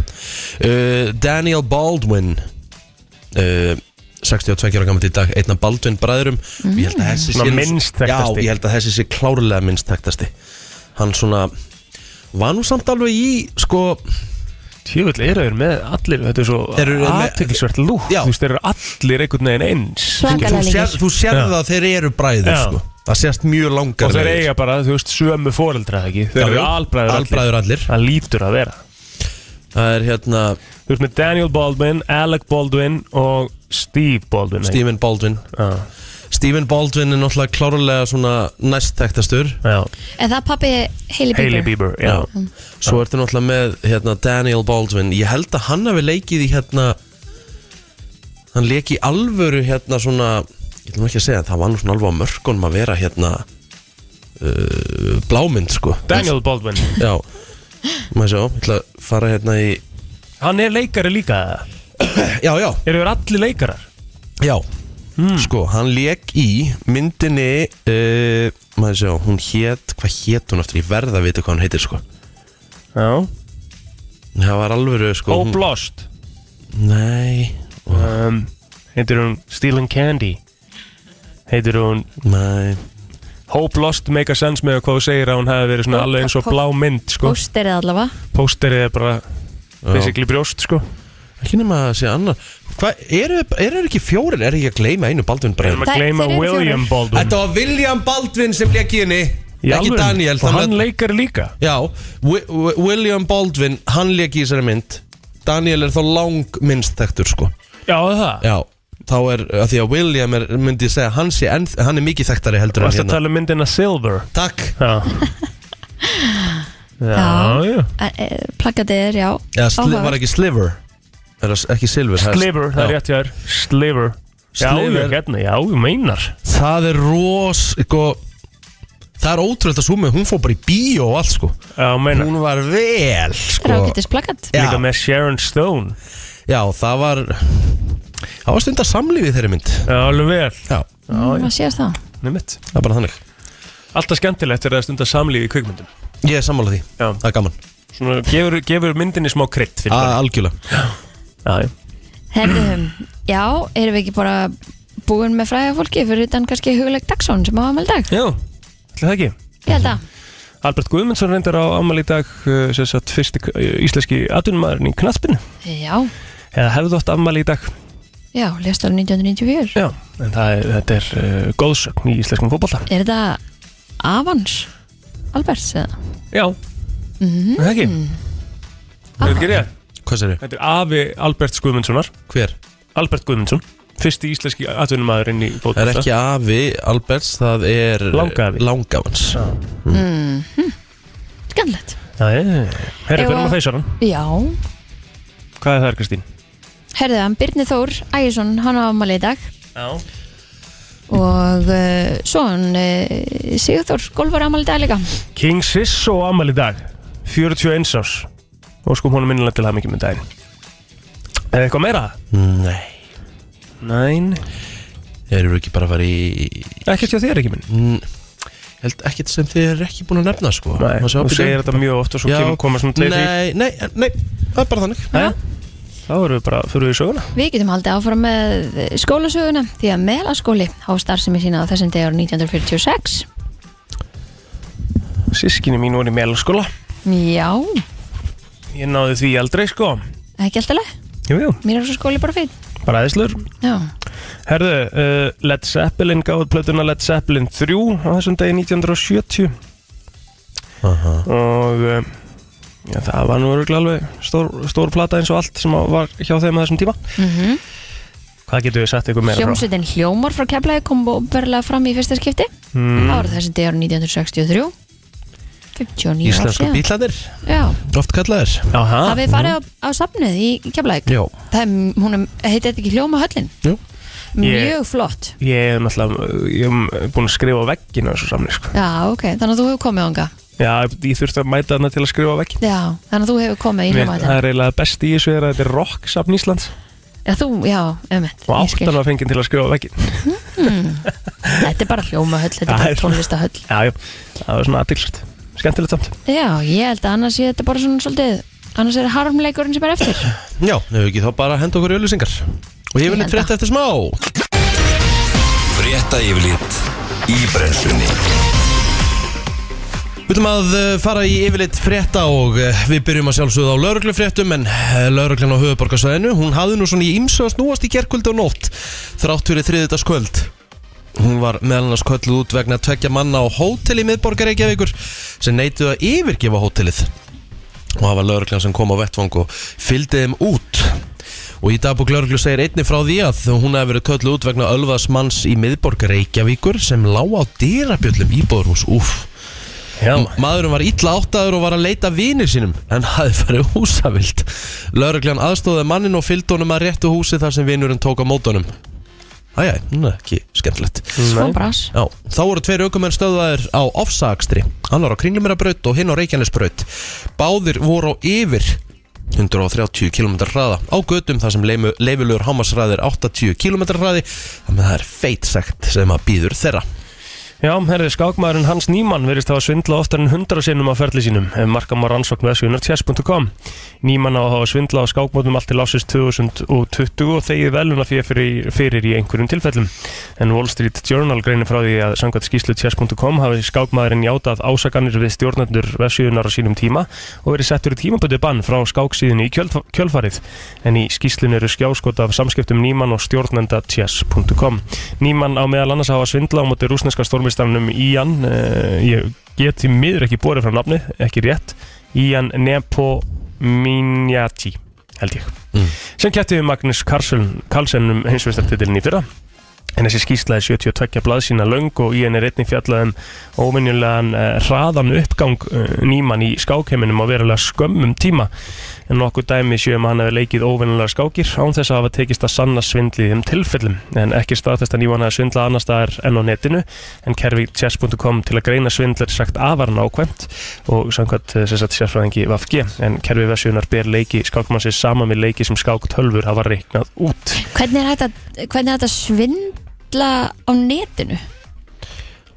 [SPEAKER 1] Uh, Daniel Baldwin uh, 62 ára gammal í dag einn af Baldwin bræðurum mm. ég held að þessi sé
[SPEAKER 3] minnst
[SPEAKER 1] já,
[SPEAKER 3] þekktasti.
[SPEAKER 1] ég held að þessi sé klárlega minnst þekktasti hann svona var nú samt alveg í sko
[SPEAKER 3] Tjöfull eru þeir með allir, þetta er svo aðteklisvert lúk
[SPEAKER 1] Já.
[SPEAKER 3] Þú veist, þeir eru allir einhvern veginn eins
[SPEAKER 1] þú,
[SPEAKER 2] Svakalega
[SPEAKER 1] þú, sér, þú sér
[SPEAKER 3] Já.
[SPEAKER 1] það að þeir eru bræður
[SPEAKER 3] Já.
[SPEAKER 1] sko. það sést mjög langar
[SPEAKER 3] Og þeir eiga bara, þú veist, sömu foreldra eða ekki Þeir
[SPEAKER 1] Já,
[SPEAKER 3] eru
[SPEAKER 1] já.
[SPEAKER 3] albræður allir
[SPEAKER 1] albræður allir
[SPEAKER 3] Það lítur að vera
[SPEAKER 1] það er hérna
[SPEAKER 3] Þú veist með Daniel Baldwin, Alec Baldwin og Steve Baldwin?
[SPEAKER 1] Stephen Baldwin.
[SPEAKER 3] Já,
[SPEAKER 1] Stephen Baldwin er náttúrulega klárlega svona næst þekktastur
[SPEAKER 3] já,
[SPEAKER 2] Er það pappi Hailey Bieber?
[SPEAKER 3] Hailey Bieber, já,
[SPEAKER 1] Svo ertu náttúrulega með hérna, Daniel Baldwin. Ég held að hann hafi leikið í hérna Hann leik í alvöru hérna svona Ég ætlum ekki að segja Það var nú svona alveg á mörkunum að vera hérna uh, Blámynd sko.
[SPEAKER 3] Daniel Baldwin.
[SPEAKER 1] Já Maður sjá, ég ætla að fara hérna í
[SPEAKER 3] Hann er leikari líka?
[SPEAKER 1] Já, já,
[SPEAKER 3] Eru þeir allir leikarar?
[SPEAKER 1] já. Sko, hann leik í myndinni uh, Maður sjá, hún hét Hvað hét hún eftir? Ég verða að vita hvað hún heitir sko.
[SPEAKER 3] Já.
[SPEAKER 1] Það var alvöru sko hún-
[SPEAKER 3] Hope Lost.
[SPEAKER 1] Nei,
[SPEAKER 3] um, Heitir hún Stealing Candy? Heitir hún
[SPEAKER 1] nei
[SPEAKER 3] Hope Lost make a sense með hvað þú segir að hún hefði verið svona alveg eins og blá mynd sko.
[SPEAKER 2] Pósterið allavega
[SPEAKER 3] Pósterið er bara basically brjóst sko.
[SPEAKER 1] Ekki nema að segja annar Hvað, eru er ekki fjórir? Er ekki að gleyma einu Baldwin
[SPEAKER 3] Við
[SPEAKER 1] bræður?
[SPEAKER 3] erum að gleyma
[SPEAKER 2] þeir eru
[SPEAKER 3] William Baldwin
[SPEAKER 1] Þetta var William Baldwin sem leik í henni
[SPEAKER 3] Í
[SPEAKER 1] Ekki
[SPEAKER 3] alvöru?
[SPEAKER 1] Daniel
[SPEAKER 3] Og
[SPEAKER 1] þannig
[SPEAKER 3] hann
[SPEAKER 1] að-
[SPEAKER 3] leikari líka
[SPEAKER 1] Já, Wi- Wi- William Baldwin Hann leik í þessari mynd Daniel er þá lang minnst þekktur sko
[SPEAKER 3] Já það
[SPEAKER 1] Já, þá er að Því að William er, myndi ég segja Hann, sé, en, hann er mikið þekktari heldur en
[SPEAKER 3] Varst að
[SPEAKER 1] hérna.
[SPEAKER 3] tala um myndina Silver?
[SPEAKER 1] Takk.
[SPEAKER 3] Já. *laughs* Já, já.
[SPEAKER 2] Plakatið er, já.
[SPEAKER 1] Já, sli,
[SPEAKER 2] Áhugavert.
[SPEAKER 1] var ekki Sliver? Er það ekki Silver það er-
[SPEAKER 3] Sliver, það er
[SPEAKER 1] Já.
[SPEAKER 3] rétt hjá þér. Sliver. Já,
[SPEAKER 1] Sliver.
[SPEAKER 3] já, hérna, já, þú meinar.
[SPEAKER 1] Það er ros sko, Það er ótrúlega að súmi Hún fór bara í bíó og allt sko.
[SPEAKER 3] Já, meinar
[SPEAKER 1] Hún var vel sko.
[SPEAKER 2] Rákittis plakat.
[SPEAKER 1] Já.
[SPEAKER 3] Líka með Sharon Stone.
[SPEAKER 1] Já, það var Það var stundar samlífið þeirri mynd.
[SPEAKER 3] Já, alveg vel.
[SPEAKER 1] Já,
[SPEAKER 2] Hvað sér það?
[SPEAKER 3] nefnitt
[SPEAKER 1] það er bara þannig.
[SPEAKER 3] Alltaf skemmtilegt er að stunda samlífi í kvikmyndum.
[SPEAKER 1] Ég er sammála því,
[SPEAKER 3] Já.
[SPEAKER 1] það er gaman.
[SPEAKER 3] Svona gefur, gefur myndinni smá krydd
[SPEAKER 1] A Algjörlega.
[SPEAKER 3] Já, já
[SPEAKER 2] Herðum, já, erum við ekki bara búin með fræða fólki fyrir utan kannski hugleik Dagsson sem á amal dag?
[SPEAKER 3] Já, ætli það ekki.
[SPEAKER 2] Ég held að.
[SPEAKER 3] Albert Guðmundsson reyndar á amal í dag uh, sem sagt fyrsti uh, íslenski atvinnumæðurinn í knaspinu
[SPEAKER 2] Já,
[SPEAKER 3] eða hefðu átt amal í dag
[SPEAKER 2] já, lest árið 1994
[SPEAKER 3] Já, en það er, þetta er uh, góðsögn í íslenskum fótbolta.
[SPEAKER 2] Er þetta Avans? Alberts eða?
[SPEAKER 3] Já,
[SPEAKER 2] Mhm.
[SPEAKER 3] er það ekki? Það er ekki rétt?
[SPEAKER 1] Hvað sér
[SPEAKER 3] Þetta er afi Albert Guðmundssonar.
[SPEAKER 1] Hver?
[SPEAKER 3] Albert Guðmundsson. Fyrsti íslenski atvinnumæðurinn í
[SPEAKER 1] Það
[SPEAKER 3] fótbolta
[SPEAKER 1] er ekki afi Alberts, það er
[SPEAKER 3] Langafi.
[SPEAKER 1] Langafans.
[SPEAKER 2] Skandlegt
[SPEAKER 3] Já, ég, herri,
[SPEAKER 2] Ef
[SPEAKER 3] fyrir
[SPEAKER 2] að-
[SPEAKER 3] maður þeisaran
[SPEAKER 2] Já,
[SPEAKER 3] Hvað er það, Kristín?
[SPEAKER 2] Herðu hann Birnir Þór Ægjesson, hann á amal í dag.
[SPEAKER 3] Já.
[SPEAKER 2] Og uh, svo hann uh, Sigurþór Golfar amal í dag líka.
[SPEAKER 3] King Sisso á amal í dag. 41 árs. Og sko honum minnilega til að mikið með daginn. Eða eitthvað meira?
[SPEAKER 1] Nei.
[SPEAKER 3] Næn
[SPEAKER 1] Þeir eru ekki bara að fara í
[SPEAKER 3] Ekkert hjá þér ekki minn.
[SPEAKER 1] Mm, Held ekkert sem þið eru ekki búin að nefna sko.
[SPEAKER 3] Nei,
[SPEAKER 1] Má sjá,
[SPEAKER 3] þú segir þetta mjög oft og svo
[SPEAKER 1] Já.
[SPEAKER 3] kemur koma svona tveir því.
[SPEAKER 1] Nei, nei, nei, það er bara þannig.
[SPEAKER 3] Nei, þá erum við bara fyrir við í söguna.
[SPEAKER 2] Við getum haldið áfram með skólasöguna því að meðlaskóli á starfsemi sína á þessum degur 1946
[SPEAKER 3] Sískinni mín voru í meðalskóla
[SPEAKER 2] Já,
[SPEAKER 3] Ég náði því aldrei sko.
[SPEAKER 2] Ekki alltaf leið
[SPEAKER 3] Jú, jú,
[SPEAKER 2] Mér er svo skóli bara fín
[SPEAKER 3] bara aðeinslur
[SPEAKER 2] Já,
[SPEAKER 3] Herðu, uh, Led Zeppelin gáði plötuna Led Zeppelin 3 á þessum degi 1970
[SPEAKER 1] Aha.
[SPEAKER 3] og uh, já, það var nú alveg stór, stór plata eins og allt sem var hjá þeim að þessum tíma.
[SPEAKER 2] Mm
[SPEAKER 3] Hvað getur við sagt ykkur meira frá?
[SPEAKER 2] Hljómsveitin Hljómar frá Keflaði kom berlega fram í fyrsta skipti.
[SPEAKER 3] Mm,
[SPEAKER 2] Það var þessi degur 1963 59 ár
[SPEAKER 1] Íslensku bíladir,
[SPEAKER 2] Já,
[SPEAKER 1] oft kallaðir.
[SPEAKER 2] Hafið þið farið á, á safnið í, Það er, hún heitir þetta ekki Hljóma höllin?
[SPEAKER 1] jú.
[SPEAKER 2] Mjög flott.
[SPEAKER 3] Ég er náttúrulega, ég búin að skrifa á vegginu þessu samni sko.
[SPEAKER 2] Já, ok, þannig að þú hefur komið ánga
[SPEAKER 3] Já, ég þurfti að mæta þarna til að skrifa á vegginu
[SPEAKER 2] Já, þannig að þú hefur komið í
[SPEAKER 3] Mér-
[SPEAKER 2] hljómaðin
[SPEAKER 3] Það er eiginlega best í þessu er að þetta er rock safn Íslands.
[SPEAKER 2] Já, þú, já, um
[SPEAKER 3] og áttan var fenginn til að skrifa á vegginu
[SPEAKER 2] Þetta er bara hljómahöll, þetta
[SPEAKER 3] Það
[SPEAKER 2] er bara tónlistahöll
[SPEAKER 3] Já, já, það var svona aðtilsvært Skemmtilegt samt.
[SPEAKER 2] Já, ég held að annars sé þetta bara svona svolítið Annars er harmleikurinn sem er eftir.
[SPEAKER 1] Já, hefur ekki þá bara henda okkur í öllusingar Og ég vil
[SPEAKER 2] Ég
[SPEAKER 1] frétta eftir smá.
[SPEAKER 5] Frétta yfirlit í brennslunni
[SPEAKER 1] Við viljum að uh, fara í yfirleitt frétta og uh, við byrjum að sjálfsögða á lauruglufréttum en uh, lauruglan á höfuborgarsvæðinu hún hafði nú svona í ymsu að snúast í gerkvöldi og nótt þrátt fyrir þriðutaskvöld Hún var meðal annars kölluð út vegna tveggja manna á hótel í miðborgar Reykjavíkur sem neituð að yfirgefa hótelið og það var lauruglan sem kom á vettvang og fylgdi þeim út. Og í dagbúk lauruglu segir einni frá því að hún hefði verið kölluð út vegna ölvaðs manns í miðborgar Reykjavíkur sem lá á dyrabjöllum íbúðurhús, úff
[SPEAKER 3] Já,
[SPEAKER 1] Maðurinn var illa áttaður og var að leita vinir sínum en hafði farið húsavild. Lörglan aðstóði mannin og fylgdi honum að réttu húsi þar sem vinurinn tók á mótunum. Æjæ, ekki skemmtilegt.
[SPEAKER 2] Svo bras
[SPEAKER 1] Já, þá voru tveir aukumenn stöðaðir á ofsaakstri. Hann var á Kringlumirabraut og hinn á Reykjanesbraut. Báðir voru á yfir 130 km hraða á götum þar sem leifilegur hámasræðir 80 km hraði þannig að það er feit sagt sem að býður þeirra.
[SPEAKER 3] Já, herrið skákmaðurinn Hans Nýmann verðist hafa svindla oftar en 100 sinnum á ferli sínum. Ef marka má rannsókn veðsvíðunar chess.com Nýmann á að hafa svindla á skákmótum allt til ásins 2020 og þegið veluna fyrir, fyrir, í einhverjum tilfellum. En Wall Street Journal greinir frá því að samkvæmt skýslu chess.com hafi skákmaðurinn játað ásakanir við stjórnendur veðsvíðunar á sínum tíma og verið settur í tímabötu bann frá skáksíðunni í kjölf kjölfarið. En í skýslun eru skjáskot af samskiptum Nýmann og stjórnenda chess.com Nýmann á meðal annars hafa svindla á móti rúsneska stórmistanum Ian uh, ég get því miður ekki borið frá nafni ekki rétt Ian Nepominjati held ég
[SPEAKER 1] Mm.
[SPEAKER 3] sem kætti við Magnus Carlsen, Carlsen um hinsvestartitilin í fyrra en þessi skýrsla er 72 blaðsína löng og í henni er einnig fjallað um óvinjulegan uh, hraðan uppgang uh, nýmann í skákheiminum á verulega skömmum tíma. En nokkuð dæmi séum að hann hefur leikið óvinjulega skákir án þess að hafa tekist að sanna svindli í þeim tilfellum. En ekki staðfest að nýmann hefur svindlað annar staðar enn á netinu. En kerfi chess.com til að greina svindlar sagt afar nákvæmt og samkvæmt eh, sem sagt sérfræðingi Vafge en kerfi versjunar ber leiki skákmannsins saman við leiki sem skák
[SPEAKER 2] svindla á netinu?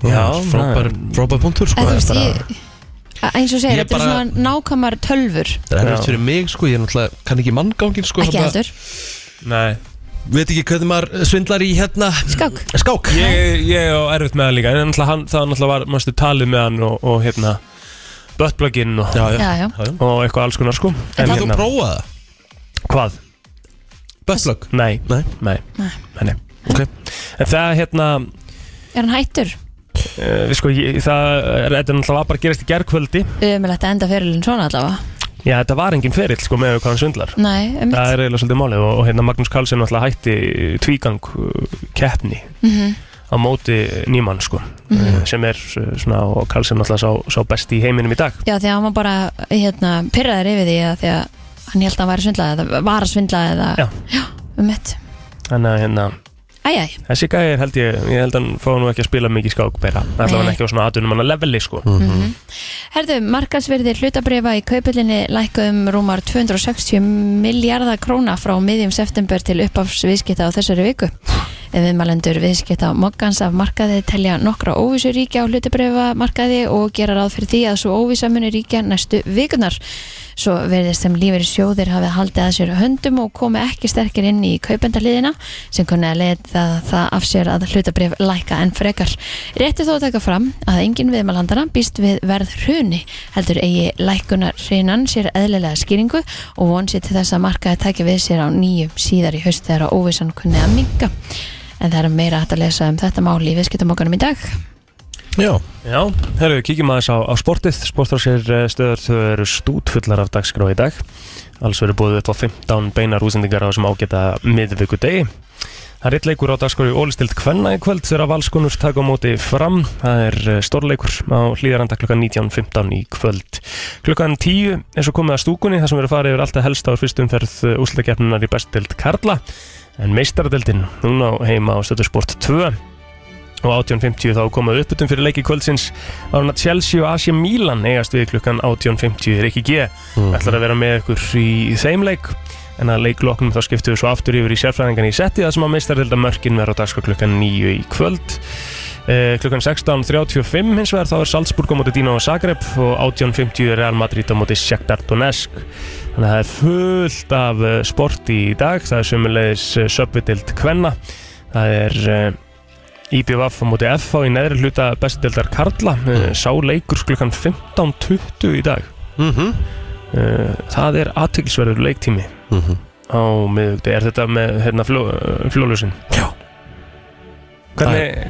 [SPEAKER 3] Já,
[SPEAKER 1] frábær, frábær punktur sko.
[SPEAKER 2] Eða, þú veist,
[SPEAKER 3] bara-
[SPEAKER 2] ég, eins og segir,
[SPEAKER 1] Ég
[SPEAKER 2] þetta
[SPEAKER 1] bara-
[SPEAKER 2] er svona nákvæmar tölfur
[SPEAKER 1] Það er eftir fyrir mig sko, ég er náttúrulega kann ekki manngangin sko
[SPEAKER 2] Ekki heldur
[SPEAKER 3] Nei
[SPEAKER 1] Veit ekki hvernig maður svindlar í hérna
[SPEAKER 2] Skák.
[SPEAKER 1] Skák
[SPEAKER 3] Ég, ég á erfitt með það líka en náttúrulega hann, það náttúrulega var, mástu talið með hann og, og hérna buttplugin og,
[SPEAKER 1] Já, já,
[SPEAKER 2] Já,
[SPEAKER 3] og eitthvað alls konar sko
[SPEAKER 1] En þú prófaði það?
[SPEAKER 3] hvað?
[SPEAKER 1] Buttplug?
[SPEAKER 3] Nei,
[SPEAKER 1] nei,
[SPEAKER 3] Nei.
[SPEAKER 2] nei,
[SPEAKER 3] nei.
[SPEAKER 1] Ok.
[SPEAKER 3] En það hérna
[SPEAKER 2] Er hann hættur?
[SPEAKER 3] uh, sko, ég, það er, þetta náttúrulega var bara að gerast í gerkvöldi
[SPEAKER 2] Umilegt að enda fyrirlin svona allavega.
[SPEAKER 3] Já, þetta var engin ferill sko með hvað hann svindlar
[SPEAKER 2] Nei, um
[SPEAKER 3] Það er eiginlega svolítið málið og, og hérna Magnús Karlsson náttúrulega hætti tvígang uh, keppni
[SPEAKER 2] Mhm.
[SPEAKER 3] á móti nýmann sko uh, sem er uh, svona og Karlsson náttúrulega sá, sá besti í heiminum í dag.
[SPEAKER 2] Já, því að hann var bara hérna, pyrraður yfir því að því að hann held að hann væri að svindla eða var að svindla eða
[SPEAKER 3] Já.
[SPEAKER 2] um mitt
[SPEAKER 3] Þannig að hérna
[SPEAKER 2] Æjæj,
[SPEAKER 3] Þessi gæði held ég, ég held að hann fá nú ekki að spila mikið skák bera, allavega ekki á svona aðunum hann að leveli sko.
[SPEAKER 2] herðu, markasverði hlutabrifa í kaupillinni lækkuðum rúmar 260 miljardar króna frá miðjum september til uppáfs viðskipta á þessari viku viðmælendur viðskipta mokkans af markaði telja nokkra óvissu ríkja á hlutabrifa markaði og gera ráð fyrir því að svo óvissa muni ríkja næstu vikunar Svo verðist sem lífeyri sjóðir hafið haldið að sér höndum og komi ekki sterkir inn í kaupendaliðina sem kunni að leiða það, af sér að hlutabrif læka en frekar. Rétti þó að taka fram að engin viðmælandana býst við verð hruni heldur eigi lækunar hrinan sér eðlilega skýringu og von sér til þess að markaði taki við sér á nýjum síðar í haust þegar óvissan kunni að minka. En það er meira hægt að lesa um þetta mál í viðskiptamokkanum í dag.
[SPEAKER 1] Já,
[SPEAKER 3] Já, herru, kíkjum aðeins á, á sportið. Sportrársir stöður þau eru stútfullar af dagskrá í dag. Alls verður búið upp á 15 beinar úsendingar á þessum ágæta miðvíku degi Það er eitt leikur á dagskrá í ólistild Kvenna í kvöld þegar valskonur taka á móti fram. Það er eh, stórleikur á hlýðaranda klukkan 19.15 í kvöld. Klukkan 10 er svo komið að stúkunni þar sem verður farið yfir alltaf helst á fyrstum ferð úsleikefnunar í bestild Karla En meistaradeldin, hún á heima á stöðu sport 2 og 18.50 þá komað uppbytun fyrir leiki kvöldsins. Á hana Chelsea og Asia Milan eigast við klukkan 18.50 Rikki G ætlar að vera með ykkur í þeim leik. En að leikloknum þá skiptum við svo aftur yfir í sérfræðingan í setti það sem að meistardelda mörkin verður á dagskar klukkan 9 í kvöld. Eh, klukkan 16.35 hins vegar þá er Salzburg á móti Dino Zagreb og 18.50 er Real Madrid á móti Shakhtar Donetsk þannig að það er fullt af eh, sport í dag það er sömulegis söpvidild Kvenna það er IBVF á móti FH í neðri hluta bestildar Karla sá leikur klukkan 15.20 í dag
[SPEAKER 1] Mhm.
[SPEAKER 3] uh, það er aðtökisverður leiktími
[SPEAKER 1] Mhm.
[SPEAKER 3] á miðugdi er þetta með hérna, fljó, fljólusin?
[SPEAKER 1] Já.
[SPEAKER 3] Hvernig,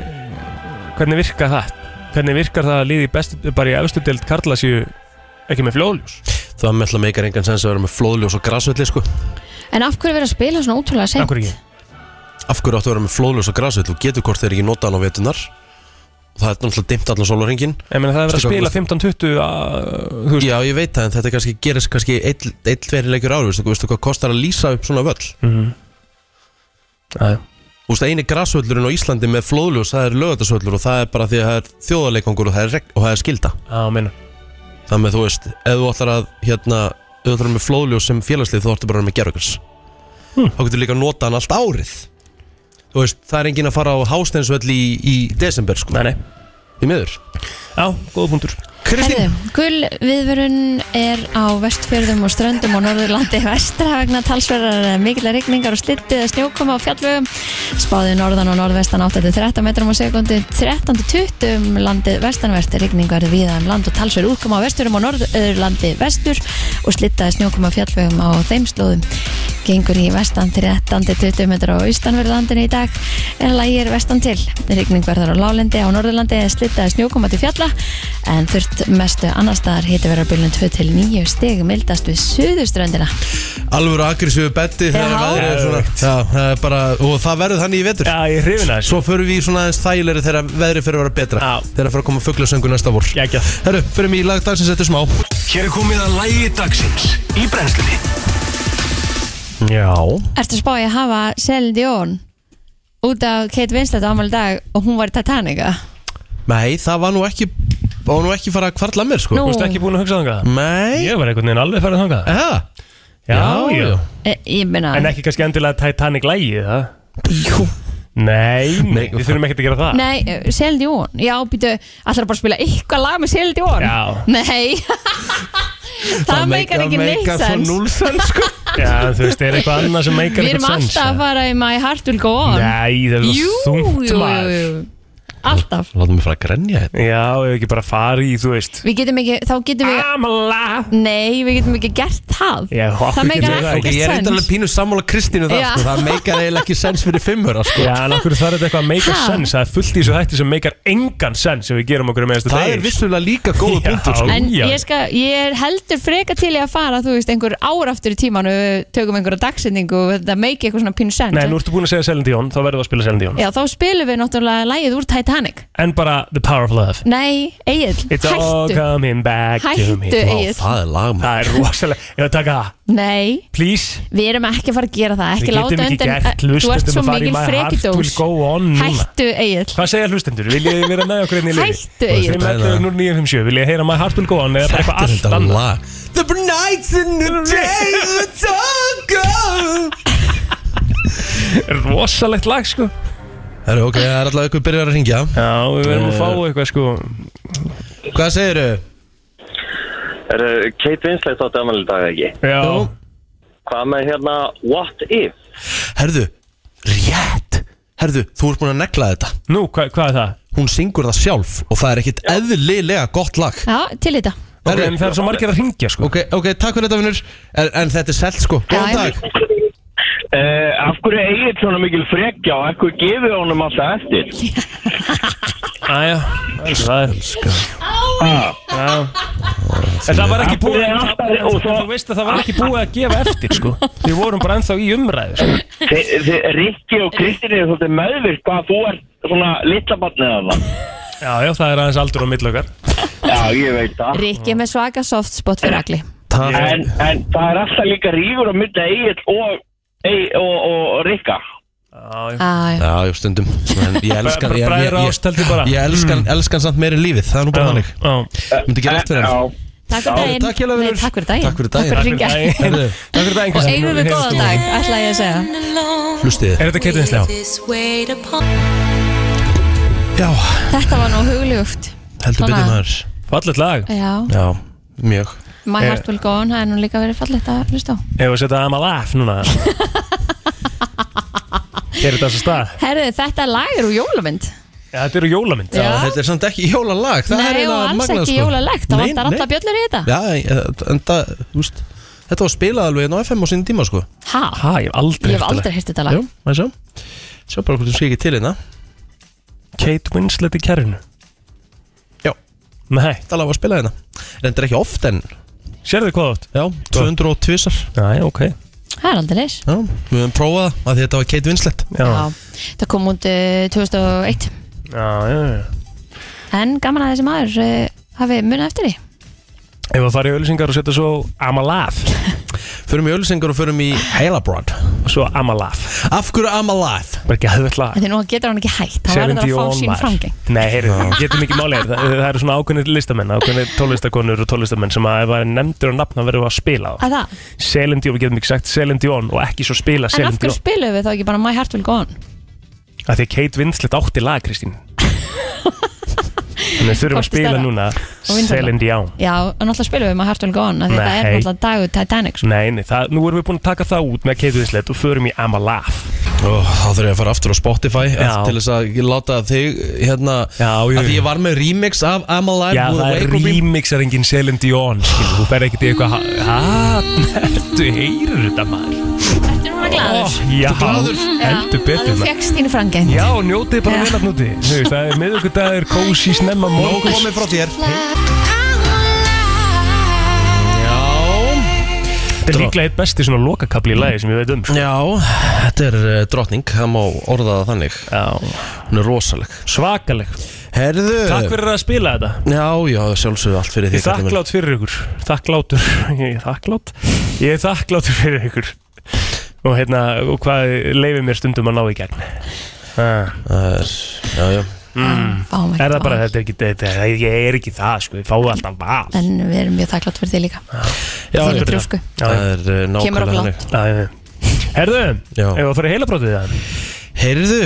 [SPEAKER 3] hvernig virkar það? Hvernig virkar það að liði best, bara í efstu deild Karla séu ekki með fljóljus?
[SPEAKER 1] Það með alltaf meikar engan sens að vera með flóðljós og grasvelli sko
[SPEAKER 2] En af hverju verið að spila svona ótrúlega seint?
[SPEAKER 3] Akkur ekki?
[SPEAKER 1] Af hverju áttu að vera með flóðljós og grasvelli og getur hvort þeir ekki nota hann á vetunar og það er náttúrulega dimmt allan sólarhingin
[SPEAKER 3] Ég meina það er verið að spila
[SPEAKER 1] hvað-
[SPEAKER 3] 15-20 að, þú veist
[SPEAKER 1] Já, ég veit það, en þetta kannski gerist kannski tveiri leikjur ári, veistu, veistu hvað kostar að lýsa upp svona völl?
[SPEAKER 3] Mhm. Æ,
[SPEAKER 1] Þú veist, eini grasvöllurinn á Íslandi með flóðljós, það er lögatarsvöllur og það er bara því að það er þjóðarleikangur og það er, og það er skilda.
[SPEAKER 3] á, meina
[SPEAKER 1] Þannig að þú veist, ef þú ætlar að, hérna, ef þú ætlar að með flóðljós sem félagslið, þá ættu bara að með gerðugars.
[SPEAKER 3] Hmm.
[SPEAKER 1] Þá getur líka að nota hann allt árið. Þú veist, það er engin að fara á hásteinsvöll í, í desember, sko.
[SPEAKER 3] Nei, nei
[SPEAKER 1] Í miður.
[SPEAKER 3] Já, góða punktur
[SPEAKER 1] Kristín.
[SPEAKER 2] Herðu, gul viðvörun er á vestfjörðum og ströndum og norðurlandi vestra vegna talsverðar mikillar rigningar og slittið eða snjókoma á fjallvegum. Spáðið norðan og norðvestan 8-13 metrum á sekundi 13-20 um landið vestanvert. Rigningar viða um land og talsverð úrkoma á vestfjörðum og norðurlandi vestur og slittaði snjókoma á fjallvegum á þeim slóðum. Gengur í vestan 13-20 metrar á austanverðlandinu í dag. En lægir vestan til. Rigning verður á lálendi á norðurlandi eða slittaði snjókoma til fjalla. En þurft mestu annar staðar hiti verður bylun 2 til 9 stig mildast við suðuströndina
[SPEAKER 1] Alvöru agressífu betti þegar veðrið er svona. Já, það er bara, og það verður þannig í vetur.
[SPEAKER 3] Já, ég er hrifin að þessu
[SPEAKER 1] Svo förum við í svona aðeins þægilegri þegar veðrið fyrir að vera betra.
[SPEAKER 3] Já.
[SPEAKER 1] Þegar að fara að koma fugglasöngu næsta vor.
[SPEAKER 3] Gækja
[SPEAKER 1] Herru, förum í lag dagsins eftir smá.
[SPEAKER 5] Hér er komið að lægi dagsins í brennslunni
[SPEAKER 3] Já
[SPEAKER 2] Ertu að spá ég að hafa Celine Dion út af Kate Winslet á ámæli dag og hún var í Titanica
[SPEAKER 1] Nei, það var nú ekki, var nú ekki fara að kvarla mér, sko.
[SPEAKER 2] Nú.
[SPEAKER 3] Þú veist ekki búin að hugsa þangað?
[SPEAKER 1] Nei.
[SPEAKER 3] Ég var einhvern veginn alveg farið þangað
[SPEAKER 1] Eða?
[SPEAKER 3] Já,
[SPEAKER 1] Já,
[SPEAKER 3] já
[SPEAKER 2] e, Ég meina
[SPEAKER 3] En ekki kannski endilega Titanic lægi, það?
[SPEAKER 1] Jú.
[SPEAKER 3] Nei,
[SPEAKER 1] Nei,
[SPEAKER 3] við þurfum ekkert að gera það
[SPEAKER 2] Nei, eh, Celine Dion Já, býtu, ætlar bara að spila eitthvað lag með Celine Dion
[SPEAKER 3] Já.
[SPEAKER 2] Nei *laughs* Það meikar ekki neitt sens
[SPEAKER 1] núl sens, sko. *laughs*
[SPEAKER 3] Já, þú veist, er eitthvað annað sem meikar
[SPEAKER 2] Við erum
[SPEAKER 3] eitthvað sens
[SPEAKER 2] alltaf að fara í My Heart Will Go On
[SPEAKER 3] Nei, það er
[SPEAKER 2] Jú,
[SPEAKER 3] þungt
[SPEAKER 2] jú,
[SPEAKER 3] maður
[SPEAKER 2] jú, jú Alltaf
[SPEAKER 1] Látum við fara að grenja hérna.
[SPEAKER 3] Já, ef ekki bara fara í, þú veist
[SPEAKER 2] Við getum ekki, þá getum við
[SPEAKER 3] alive
[SPEAKER 2] Nei, við getum ekki gert það
[SPEAKER 3] Já,
[SPEAKER 2] Það meikar
[SPEAKER 3] getum við það
[SPEAKER 1] Ok, ég er
[SPEAKER 2] sens.
[SPEAKER 1] eitthvað pínu sammála Kristínu það,
[SPEAKER 2] Já.
[SPEAKER 1] sko. Það meikar eiginlega ekki sens fyrir fimmur, sko.
[SPEAKER 3] Já, en okkur þarf þetta eitthvað að meika
[SPEAKER 2] Ha?
[SPEAKER 3] sens Það er fullt í þessu hætti sem meikar engan sens ef við gerum okkur með þessu
[SPEAKER 1] Það er vissulega líka góða
[SPEAKER 3] Já.
[SPEAKER 1] punktur, sko.
[SPEAKER 2] En
[SPEAKER 3] Já.
[SPEAKER 2] ég, skal, ég er heldur freka til í að fara Þú veist, einhver ár aftur í tímanu Tökum einhverja dagsendingu og Þetta meiki eitthvað svona pínu sens
[SPEAKER 3] Nei, nú ertu búin að segja Celine Dion, þá verður við að spila Celine Dion
[SPEAKER 2] Já, þá spilum við náttúrulega lægið úr Titanic
[SPEAKER 3] En bara The Power of Love.
[SPEAKER 2] Nei, Egil,
[SPEAKER 3] It's all
[SPEAKER 2] hættu.
[SPEAKER 3] coming back to me.
[SPEAKER 2] Hættu,
[SPEAKER 1] Vá,
[SPEAKER 2] Egil
[SPEAKER 1] það er lag, maður.
[SPEAKER 3] Það er rosalega, ég að taka það
[SPEAKER 2] Nei,
[SPEAKER 3] Please.
[SPEAKER 2] Við erum ekki að fara að gera það. Ekki
[SPEAKER 3] Við
[SPEAKER 2] láta
[SPEAKER 3] getum ekki
[SPEAKER 2] undan
[SPEAKER 3] gert
[SPEAKER 2] Þú ert
[SPEAKER 3] hlustendum
[SPEAKER 2] svo
[SPEAKER 3] að fara í
[SPEAKER 2] mikil
[SPEAKER 3] My Heart Will
[SPEAKER 2] frekidós.
[SPEAKER 3] Go On. Núna
[SPEAKER 2] Hættu, Egil
[SPEAKER 3] Hvað segja hlustendur? Vil ég vera með okkur inn í liði?
[SPEAKER 2] Hættu, Egil
[SPEAKER 3] 511-0957 Vil ég heyra My Heart Will Go On eða bara eitthvað
[SPEAKER 1] Þetta
[SPEAKER 3] allt
[SPEAKER 1] er
[SPEAKER 3] annað?
[SPEAKER 1] lag. The nights in the day it's all gone.
[SPEAKER 3] Rosalegt lag sko
[SPEAKER 1] Herru, ok, það er alltaf eitthvað byrjar að ringja.
[SPEAKER 3] Já, við verðum að fá
[SPEAKER 1] Eh.
[SPEAKER 3] eitthvað sko
[SPEAKER 1] Hvað segirðu?
[SPEAKER 4] Er uh, Kate Winslet átti amal í dag ekki?
[SPEAKER 3] Já.
[SPEAKER 4] Hvað með hérna What If?
[SPEAKER 1] Herðu, rétt. Herðu, þú ert búin að negla þetta.
[SPEAKER 3] nú, hva, hvað er það?
[SPEAKER 1] Hún syngur það sjálf og það er ekkit eðlilega gott lag.
[SPEAKER 2] Já, til í þetta
[SPEAKER 3] Ok, en það er svo margir að ringja sko
[SPEAKER 1] Ok, ok, takk fyrir þetta vinnur en, en þetta er selt sko, góðan dag
[SPEAKER 4] Uh, af hverju eigið svona mikil frekja og af hverju gefið honum alltaf eftir? *laughs*
[SPEAKER 3] Æja, það er
[SPEAKER 4] Ah.
[SPEAKER 3] En það var ekki búið
[SPEAKER 4] er og
[SPEAKER 3] Þú veist að það var ekki búið að gefa eftir sko Við vorum bara ennþá í umræðu sko.
[SPEAKER 4] Rikki og Kristín er svolítið meðvirk hvað þú ert svona litla barnið af það.
[SPEAKER 3] Já, já, það er aðeins aldur á millokar
[SPEAKER 4] Já, ég veit það.
[SPEAKER 2] Rikki er með svaka softspot fyrir agli
[SPEAKER 1] Takk
[SPEAKER 4] En, en það er alltaf líka rífur á myndi Egil og, Egil og, og Rikka.
[SPEAKER 3] Já, já.
[SPEAKER 1] Já, já, stundum. En ég elskan
[SPEAKER 3] Bara
[SPEAKER 1] ég, ég,
[SPEAKER 3] bræður
[SPEAKER 1] ég,
[SPEAKER 3] ást heldur bara.
[SPEAKER 1] ég elskan, elskan samt meir en lífið Það er nú bara þannig.
[SPEAKER 3] Já.
[SPEAKER 1] Myndi gera allt fyrir hann.
[SPEAKER 2] Takk fyrir daginn.
[SPEAKER 1] takk hérlega,
[SPEAKER 2] Nei,
[SPEAKER 1] vinur.
[SPEAKER 2] Takk fyrir daginn.
[SPEAKER 1] Takk fyrir daginn.
[SPEAKER 2] Takk fyrir að
[SPEAKER 3] daginn.
[SPEAKER 2] ringja
[SPEAKER 3] Takk fyrir daginn.
[SPEAKER 2] Og *laughs* eigum við góðan dag, ætla ég að segja.
[SPEAKER 1] Hlustið
[SPEAKER 3] Er þetta Kate
[SPEAKER 1] Já,
[SPEAKER 2] Þetta var nú hugljúft
[SPEAKER 1] heldur
[SPEAKER 2] Svona.
[SPEAKER 1] betur maður.
[SPEAKER 3] Fallet lag.
[SPEAKER 2] Já,
[SPEAKER 1] Já, mjög
[SPEAKER 2] My
[SPEAKER 3] Eh.
[SPEAKER 2] Heart Will Go On, það er nú líka verið fallegt að hlusta á.
[SPEAKER 3] Ef við setja I'm Alive núna. Gerir *laughs* þetta þess að stað?
[SPEAKER 2] Herðu, þetta lag er úr jólamynd
[SPEAKER 3] Já, þetta eru jólamynd
[SPEAKER 1] Já,
[SPEAKER 2] Já.
[SPEAKER 1] þetta er samt ekki jólalag það er
[SPEAKER 2] Nei, og
[SPEAKER 1] eiginlega
[SPEAKER 2] alls
[SPEAKER 1] magnað,
[SPEAKER 2] ekki
[SPEAKER 1] sko.
[SPEAKER 2] jólalegt Það
[SPEAKER 1] Nei,
[SPEAKER 2] vantar alltaf
[SPEAKER 1] nei.
[SPEAKER 2] bjöllur í þetta.
[SPEAKER 1] Já, ég- en það, þú veist Þetta var spilað alveg inn á FM á sínum tíma, sko.
[SPEAKER 2] Ha,
[SPEAKER 3] Ha, ég hef aldrei
[SPEAKER 2] ég hef
[SPEAKER 3] heyrt þetta
[SPEAKER 2] aldrei
[SPEAKER 3] lag.
[SPEAKER 2] hýrt þetta lag.
[SPEAKER 1] Jú, maður sjá? Sjá bara hvort þú sé ekki til hérna.
[SPEAKER 3] Kate Winslet í kerrinu
[SPEAKER 1] Já.
[SPEAKER 3] Nei,
[SPEAKER 1] Það lag var spilað hérna. Rendur ekki oft en
[SPEAKER 3] sérðu hvað átt?
[SPEAKER 1] Já, 200 og tvisar
[SPEAKER 3] Já, já, ok.
[SPEAKER 2] Það er aldrei leys
[SPEAKER 1] Já, við höfum prófað það að þetta var Kate Winslet.
[SPEAKER 3] Já,
[SPEAKER 2] Það kom út uh, 2001
[SPEAKER 3] já, já, já.
[SPEAKER 2] En gaman að þessi maður uh, hafi munið eftir því.
[SPEAKER 3] Ef að fara í auðlýsingar og setja svo I'm Alive *laughs*
[SPEAKER 1] Förum í ölsengur og förum í Heilabroad
[SPEAKER 3] og svo Alive.
[SPEAKER 1] Af hverju alive?
[SPEAKER 3] Bara ekki að það lag
[SPEAKER 2] Því nú getur hann ekki hægt Hann verður að fá sín framgeng
[SPEAKER 3] Nei, heyri, getum ekki málið það, það eru svona ákveðnir listamenn ákveðnir tónlistakonur og tónlistamenn sem að ef það er nefndur og nafn að verður að spila það
[SPEAKER 2] Að það?
[SPEAKER 3] Celine Dion, við getum ekki sagt Celine Dion og ekki svo spila
[SPEAKER 2] En
[SPEAKER 3] Celine
[SPEAKER 2] af hverju
[SPEAKER 3] Dion.
[SPEAKER 2] spilum við þá ekki bara My Heart Will Go On?
[SPEAKER 3] Að því að Kate Winslet átti lag, Kristín *laughs* Þannig við þurfum að spila
[SPEAKER 2] stærra?
[SPEAKER 3] núna? Celine Dion
[SPEAKER 2] Já, en alltaf spilum við My Heart Will Go On af því að Það er
[SPEAKER 3] Nei.
[SPEAKER 2] alltaf dagur Titanic sko.
[SPEAKER 3] Nei, nei, það, nú erum við búin að taka það út með Kate Winslet og förum í I'm Alive
[SPEAKER 1] Ó, Þá þurfum ég að fara aftur á Spotify
[SPEAKER 3] Já.
[SPEAKER 1] Til þess að ég láta þig hérna
[SPEAKER 3] Já, jú,
[SPEAKER 1] Að því
[SPEAKER 3] jú.
[SPEAKER 1] ég var með remix af I'm alive
[SPEAKER 3] Já,
[SPEAKER 1] with
[SPEAKER 3] það er
[SPEAKER 1] Wake Up Beam.
[SPEAKER 3] remix er engin Celine Dion skilur, þú fer ekkert í eitthvað Hæ, *laughs* ertu, heyrur þetta maður
[SPEAKER 2] Núna glaður?
[SPEAKER 3] Já,
[SPEAKER 1] glaður?
[SPEAKER 3] Heldur
[SPEAKER 2] að
[SPEAKER 3] betur
[SPEAKER 2] Þú fegst þínu framgeng
[SPEAKER 3] Já, njótið bara vel af núti Þú veist, það er miðugudagur, kósi, snemma,
[SPEAKER 1] Nóg
[SPEAKER 3] morgun
[SPEAKER 1] komið frá þér. Já.
[SPEAKER 3] Þetta er líklega eitt besti svona lokakabli í lagi sem ég veit um sko.
[SPEAKER 1] Já, þetta er uh, drottning. Það má orða það þannig.
[SPEAKER 3] Já,
[SPEAKER 1] Hún er rosaleg.
[SPEAKER 3] Svakaleg.
[SPEAKER 1] Herðu.
[SPEAKER 3] Takk fyrir að spila þetta.
[SPEAKER 1] Já, já, sjálfsögðu allt fyrir því
[SPEAKER 3] Ég er þakklátt fyrir ykkur. Þakklátur *laughs* Ég er þakklátt Ég er þakklátur fyrir ykkur Og hérna, og hvað leifir mér stundum að ná í gegn? Ah.
[SPEAKER 1] Það er, já, já.
[SPEAKER 2] Fáum ekki
[SPEAKER 3] Er það bara, þetta er ekki, þetta, ég er ekki það sko, ég fáið alltaf val.
[SPEAKER 2] En við erum mjög þakklátt fyrir því líka.
[SPEAKER 1] Já,
[SPEAKER 2] Þínu
[SPEAKER 1] já, Það er uh,
[SPEAKER 2] Kemur
[SPEAKER 1] nákvæmlega
[SPEAKER 2] okkur
[SPEAKER 3] já. Herðu,
[SPEAKER 1] Já.
[SPEAKER 3] ef að fara í heila brotið það
[SPEAKER 1] Heyrðu,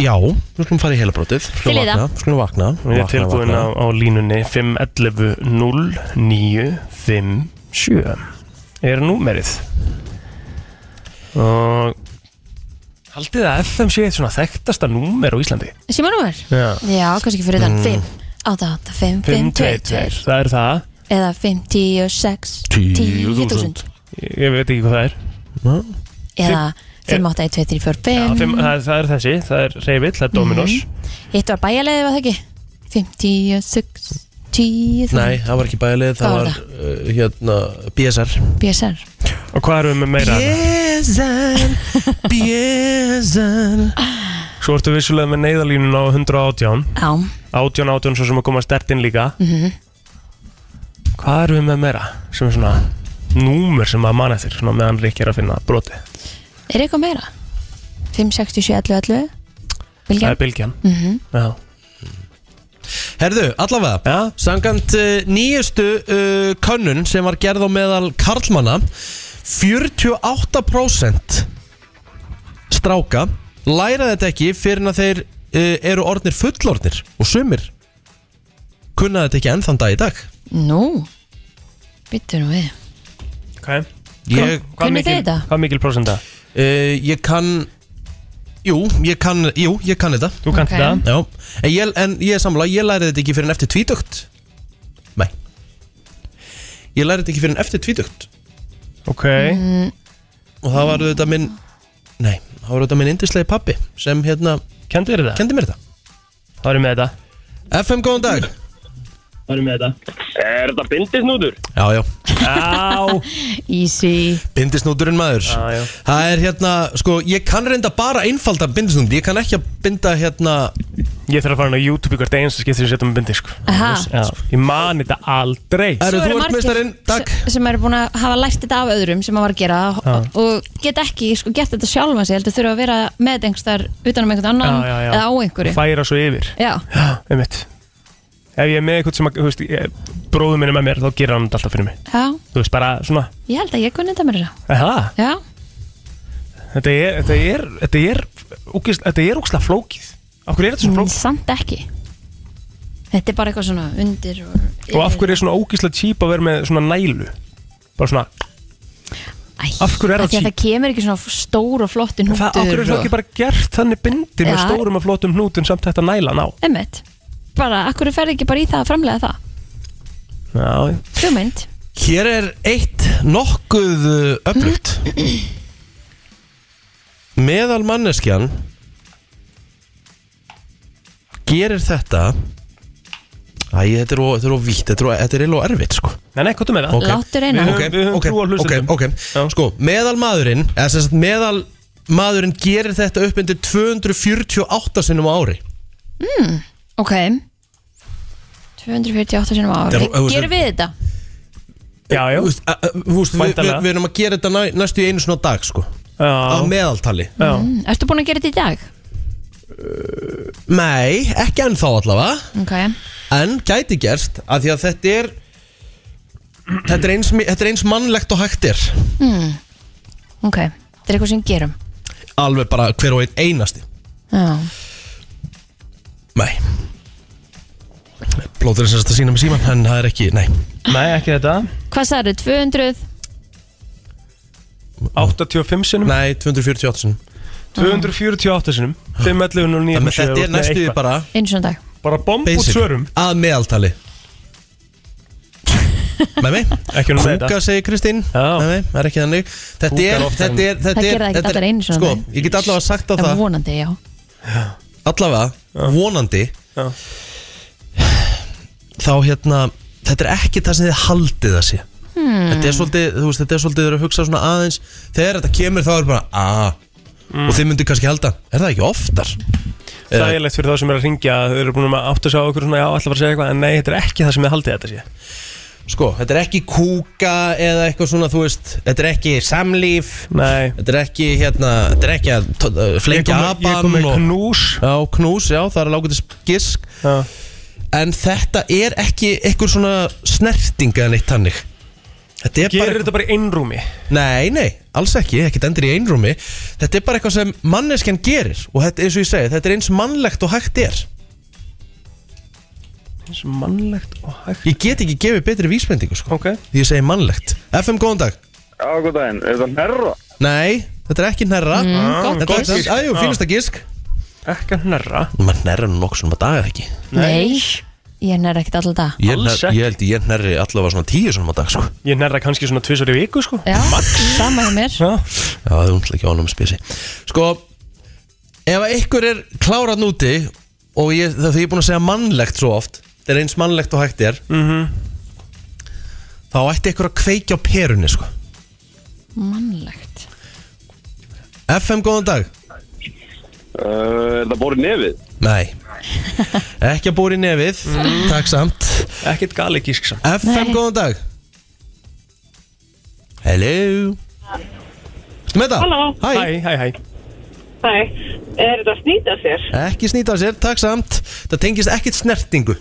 [SPEAKER 1] já, við skulum fara í heila brotið
[SPEAKER 2] Til í það.
[SPEAKER 1] Við skulum vakna
[SPEAKER 3] Við erum tilbúin á, á línunni 511 0957 Er númerið Og Haldið að FM sé eitt svona þekktasta númer á Íslandi?
[SPEAKER 2] Símanúmer?
[SPEAKER 3] Já.
[SPEAKER 2] Já, kannski ekki fyrir þann 5 8, 8, 5, 5, 2, 2
[SPEAKER 3] Það er það.
[SPEAKER 2] Eða 5, 10, 6 10 þúsund.
[SPEAKER 3] Ég veit ekki hvað það er.
[SPEAKER 2] Eða 5, 8, 1, 2, 3, 4,
[SPEAKER 3] Já,
[SPEAKER 2] 5
[SPEAKER 3] fimm, það, það er þessi, það er Reyvill, það er Dominos.
[SPEAKER 2] Hitt var bæjarleiði, var það ekki? 5, 10, 6, 10 þúsund
[SPEAKER 1] Nei, það var ekki bæðileg, það
[SPEAKER 2] Hvað
[SPEAKER 1] var
[SPEAKER 2] var
[SPEAKER 1] uh, hérna BSR
[SPEAKER 2] BSR
[SPEAKER 3] Og hvað erum við með meira?
[SPEAKER 1] BSR, *laughs* BSR
[SPEAKER 3] Svo ertu vissulega með neyðalínun á 118
[SPEAKER 2] Já,
[SPEAKER 3] 18, 18 svo sem að koma stertinn líka.
[SPEAKER 2] Mhm.
[SPEAKER 3] Hvað erum við með meira? Sem er svona númer sem að manna þér Svona meðan Rikki er að finna broti
[SPEAKER 2] Er eitthvað meira? 5, 6, 7, 11, 11
[SPEAKER 3] Það
[SPEAKER 2] Viljan?
[SPEAKER 3] er bylgjan.
[SPEAKER 2] Mhm.
[SPEAKER 3] Já,
[SPEAKER 1] Herðu, allavega
[SPEAKER 3] Já.
[SPEAKER 1] Sangant uh, nýjustu uh, könnun sem var gerð á meðal karlmanna 48% stráka læra þetta ekki fyrir en að þeir uh, eru orðnir fullorðnir og sumir kunna þetta ekki ennþann dag í dag
[SPEAKER 2] Nú Býttu nú við
[SPEAKER 3] ok
[SPEAKER 1] Ég,
[SPEAKER 3] Hvað mikil,
[SPEAKER 2] þið þetta?
[SPEAKER 3] hvað mikil prósenda?
[SPEAKER 1] uh, ég kann Jú, ég kann, jú, ég kann þetta.
[SPEAKER 3] Þú kannt
[SPEAKER 2] Ok.
[SPEAKER 3] það
[SPEAKER 1] Já, en ég, en ég er sammála, ég læri þetta ekki fyrir en eftir tvítugt. Nei. Ég læri þetta ekki fyrir en eftir tvítugt.
[SPEAKER 3] Ok,
[SPEAKER 2] Mm.
[SPEAKER 1] Og það var þetta minn Nei, það var þetta minn indislegi pappi Sem hérna,
[SPEAKER 3] kendu þér þetta?
[SPEAKER 1] kendi mér þetta.
[SPEAKER 3] Það er með þetta.
[SPEAKER 1] FM, góðan dag
[SPEAKER 3] Er með þetta. Er þetta bindisnútur?
[SPEAKER 1] Já, já, *laughs*
[SPEAKER 2] Easy.
[SPEAKER 1] Bindisnúturinn maður.
[SPEAKER 3] Já, já.
[SPEAKER 1] Það er hérna, sko, ég kann reynda bara einfalda bindisnútur. Ég kann ekki að binda hérna
[SPEAKER 3] Ég þarf að fara inn á YouTube ykkur einasta skiptir sem setja með bindi sko.
[SPEAKER 2] Aha.
[SPEAKER 3] Já, Ég man þetta aldrei.
[SPEAKER 1] Eru
[SPEAKER 2] Svo
[SPEAKER 1] þú ert
[SPEAKER 2] margir
[SPEAKER 1] meistarinn, takk.
[SPEAKER 2] se- sem eru búin að hafa lært þetta af öðrum sem að var að gera og, og get ekki sko, gert þetta sjálfa sig heldur þurfa að vera með einhver utan um einhvern annan
[SPEAKER 3] Já, já, já.
[SPEAKER 2] eða á einhverju.
[SPEAKER 3] Færa svo yfir.
[SPEAKER 2] Já,
[SPEAKER 3] Já, einmitt Ef ég er með eitthvað sem að, þú veist, ég, bróður minn er með mér þá gerir hann þetta alltaf fyrir mig
[SPEAKER 2] já,
[SPEAKER 3] Þú veist, bara svona
[SPEAKER 2] ég held að ég kunni þetta mér þess
[SPEAKER 3] Aha,
[SPEAKER 2] Já,
[SPEAKER 3] Þetta er, þetta er, þetta er, úkist, þetta er úkslega flókið Af hverju er þetta svona
[SPEAKER 2] mm,
[SPEAKER 3] flókið?
[SPEAKER 2] samt ekki Þetta er bara eitthvað svona undir og,
[SPEAKER 3] Og af hverju er svona ógíslega típ að vera með svona nælu? Bara svona,
[SPEAKER 2] Æ,
[SPEAKER 3] af hverju er það
[SPEAKER 2] af því að
[SPEAKER 3] cheap?
[SPEAKER 2] Það kemur ekki svona stór og flottin húttur
[SPEAKER 3] það, af hverju er það ekki bara gert þannig bindir með
[SPEAKER 2] Já.
[SPEAKER 3] stórum og flottum hnútum samt þetta næla ná?
[SPEAKER 2] Emmett, bara, af hverju ferði ekki bara í það að framlega það
[SPEAKER 3] Já.
[SPEAKER 2] Hugmynd
[SPEAKER 1] Hér er eitt nokkuð uh, öflugt Meðal manneskjan gerir þetta Æ, þetta er of- þetta er er er eiginlega erfitt sko
[SPEAKER 3] Nei, nei, hvað er með það?
[SPEAKER 1] Ok.
[SPEAKER 2] Láttu reyna
[SPEAKER 3] Við
[SPEAKER 1] Ok,
[SPEAKER 3] höfum- við höfum
[SPEAKER 1] ok,
[SPEAKER 3] trú á
[SPEAKER 1] ok,
[SPEAKER 3] hlustendum.
[SPEAKER 1] ok
[SPEAKER 3] Já.
[SPEAKER 1] Sko, meðal maðurinn eða sem sagt meðal maðurinn gerir þetta upp undir 248 sinnum á ári
[SPEAKER 2] Ok. 248 sinum ári.
[SPEAKER 1] Er-
[SPEAKER 2] Gerum við þetta?
[SPEAKER 3] Já, já,
[SPEAKER 1] Þú veist, a- a- þú veist, við, við,
[SPEAKER 3] Væntanlega.
[SPEAKER 1] við erum að gera þetta næ, næstu í einu svona dag sko. Á
[SPEAKER 3] já,
[SPEAKER 1] meðaltali.
[SPEAKER 3] Já.
[SPEAKER 2] Mm, Ertu búin að gera þetta í dag?
[SPEAKER 1] Nei, ekki ennþá allavega.
[SPEAKER 2] Ok.
[SPEAKER 1] En gæti gerst að því að þetta er Þetta er eins, þetta er eins mannlegt og hægt er.
[SPEAKER 2] Ok, þetta er eitthvað sem við gerum.
[SPEAKER 1] Alveg bara hver og einn einasti.
[SPEAKER 2] Já
[SPEAKER 1] Nei. Blóður er semst að sína með síman En það er ekki, nei.
[SPEAKER 3] Nei, ekki þetta.
[SPEAKER 2] Hvað sagði 200?
[SPEAKER 3] 85 sinum
[SPEAKER 1] Nei, 248 sinni
[SPEAKER 3] 248 sinum 511 og 9
[SPEAKER 1] Þannig að þetta er næstu því bara
[SPEAKER 2] Einu svona dag.
[SPEAKER 3] Bara bomb út
[SPEAKER 1] basic,
[SPEAKER 3] svörum.
[SPEAKER 1] Að meðaltali. Með mig
[SPEAKER 3] Ekki um
[SPEAKER 1] Kúka
[SPEAKER 3] þetta
[SPEAKER 1] segir Kristín.
[SPEAKER 3] Já.
[SPEAKER 1] Með mig, það er ekki þannig. Þetta
[SPEAKER 3] Kúkar
[SPEAKER 1] er, þetta
[SPEAKER 3] en-
[SPEAKER 1] er, þetta
[SPEAKER 2] Það
[SPEAKER 1] er
[SPEAKER 2] gera það ekki
[SPEAKER 1] þetta er-
[SPEAKER 2] allir einu sinni á
[SPEAKER 1] Sko,
[SPEAKER 2] dag.
[SPEAKER 1] ég get allavega sagt á
[SPEAKER 2] Það
[SPEAKER 1] það.
[SPEAKER 2] er vonandi, já.
[SPEAKER 1] Allavega, vonandi
[SPEAKER 3] Já.
[SPEAKER 1] Þá hérna Þetta er ekki það sem þið haldið að sé
[SPEAKER 2] Hmm.
[SPEAKER 1] Þetta er svolítið, þú veist, þetta er svolítið Þeir eru að hugsa svona aðeins Þegar þetta kemur þá er bara, aaa
[SPEAKER 3] Mm.
[SPEAKER 1] Og þið myndir kannski halda, er það ekki oftar?
[SPEAKER 3] Það er leitt fyrir þá sem er að ringja Þau eru búin að átta sig á okkur svona Já, alltaf að segja eitthvað En nei, þetta er ekki það sem þið haldið þetta sé
[SPEAKER 1] Sko, þetta er ekki kúka eða eitthvað svona, þú veist Þetta er ekki samlíf.
[SPEAKER 3] Nei.
[SPEAKER 1] Þetta er ekki, hérna, þetta er ekki að flengja
[SPEAKER 3] með- ég kom
[SPEAKER 1] apan
[SPEAKER 3] með knús.
[SPEAKER 1] Já, knús, já, það er lágætis gisk.
[SPEAKER 3] Já.
[SPEAKER 1] En þetta er ekki eitthvað svona snerting eða neitt tannig Þetta er
[SPEAKER 3] Gerir
[SPEAKER 1] bara
[SPEAKER 3] þetta bara í einrúmi?
[SPEAKER 1] Nei, nei, alls ekki, ekkert endur í einrúmi. Þetta er bara eitthvað sem manneskjan gerir Og þetta, eins og ég segi, þetta er eins mannlegt og hægt er
[SPEAKER 3] Og mannlegt og hægt.
[SPEAKER 1] Ég get ekki gefið betri vísbendingu, sko.
[SPEAKER 3] Ok.
[SPEAKER 1] Því ég segi mannlegt. FM, góðan dag.
[SPEAKER 6] Já, góð daginn. Er þetta nærra?
[SPEAKER 1] Nei, þetta er ekki nærra
[SPEAKER 2] Mm, gott
[SPEAKER 1] Þetta er
[SPEAKER 2] gisk.
[SPEAKER 1] aðjú, fínasta gisk
[SPEAKER 3] Ekki að hnerra
[SPEAKER 1] Maður nærra nú nokkuð svona dag eða ekki?
[SPEAKER 2] Nei, ég nær ekkert alltaf dag
[SPEAKER 1] Ég,
[SPEAKER 3] Alls
[SPEAKER 1] nær,
[SPEAKER 3] ekki.
[SPEAKER 1] ég held ég nærri allavega svona tíu svona á dag sko.
[SPEAKER 3] Ég nærra kannski svona tvisar í viku sko.
[SPEAKER 2] Já, sama hjá mér.
[SPEAKER 3] Já.
[SPEAKER 1] Já, það er umtla ekki ánum spesi Sko, ef að ykkur er klárað núti Og ég, það því ég er búin að segja mannlegt svo oft Það er eins mannlegt og hægt er.
[SPEAKER 3] Mhm.
[SPEAKER 1] Þá ætti ykkur að kveikja á perunni sko.
[SPEAKER 2] Mannlegt.
[SPEAKER 1] FM, góðan dag.
[SPEAKER 6] Uh, er þetta bórið nefið?
[SPEAKER 1] Nei. Ekki að búri í nefið. Takk samt.
[SPEAKER 3] Ekkert gali gísk samt
[SPEAKER 1] FM,
[SPEAKER 2] Nei.
[SPEAKER 1] góðan dag. Hello. Ertu með það?
[SPEAKER 7] Halló.
[SPEAKER 1] Hæ,
[SPEAKER 3] Hæ, hæ, hæ.
[SPEAKER 7] Hæ, er þetta að snýta sér?
[SPEAKER 1] ekki snýta á sér, takk samt. Það tengist ekkit snertingu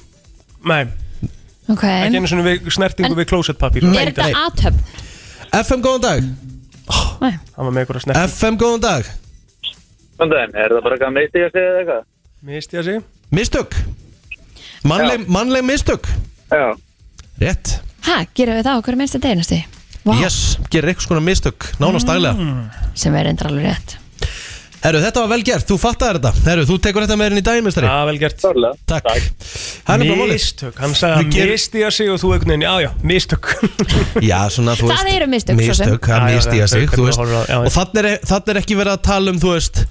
[SPEAKER 3] Nei,
[SPEAKER 2] Ok,
[SPEAKER 3] ekki einu svona við snertingu
[SPEAKER 2] En-
[SPEAKER 3] við klósettpapír
[SPEAKER 2] er þetta aðtöfn?
[SPEAKER 1] FM, góðan dag.
[SPEAKER 2] Nei,
[SPEAKER 3] Það var með eitthvað snerting
[SPEAKER 1] FM, góðan dag.
[SPEAKER 6] Daginn. Er þetta bara eitthvað ég að segja eða eitthvað?
[SPEAKER 3] Misti ég sig
[SPEAKER 1] Mistök. Mannleg, mannleg mistök.
[SPEAKER 6] Já.
[SPEAKER 1] Rétt.
[SPEAKER 2] Hæ, gerum við það? Okkur minnst að deginasti? Vá,
[SPEAKER 1] Yes, gerir eitthvað svona mistök. Nánast daglega.
[SPEAKER 2] Sem er endur alveg rétt
[SPEAKER 1] Herru, þetta var vel gert, þú fattar þetta. Herru, þú tekur þetta með henni í daginn, mistari
[SPEAKER 3] Já, vel gert.
[SPEAKER 6] Sörlega.
[SPEAKER 1] Takk. Hann er bara málið.
[SPEAKER 3] Mistök, hann sagði
[SPEAKER 1] Við
[SPEAKER 3] að
[SPEAKER 1] gerum-
[SPEAKER 3] misti ég sig og þú einhvern veginn, já, já, mistök. *laughs*
[SPEAKER 1] Já, svona, þú
[SPEAKER 2] Það
[SPEAKER 1] veist.
[SPEAKER 2] eru mistök, svo sem.
[SPEAKER 1] Mistök, það
[SPEAKER 3] Já, já,
[SPEAKER 1] misti ég
[SPEAKER 3] það-
[SPEAKER 1] sig,
[SPEAKER 3] hvernig
[SPEAKER 1] þú
[SPEAKER 3] þú
[SPEAKER 1] veist.
[SPEAKER 3] horfir á- já, já.
[SPEAKER 1] Og þannig er, þannig er ekki verið að tala um, þú veist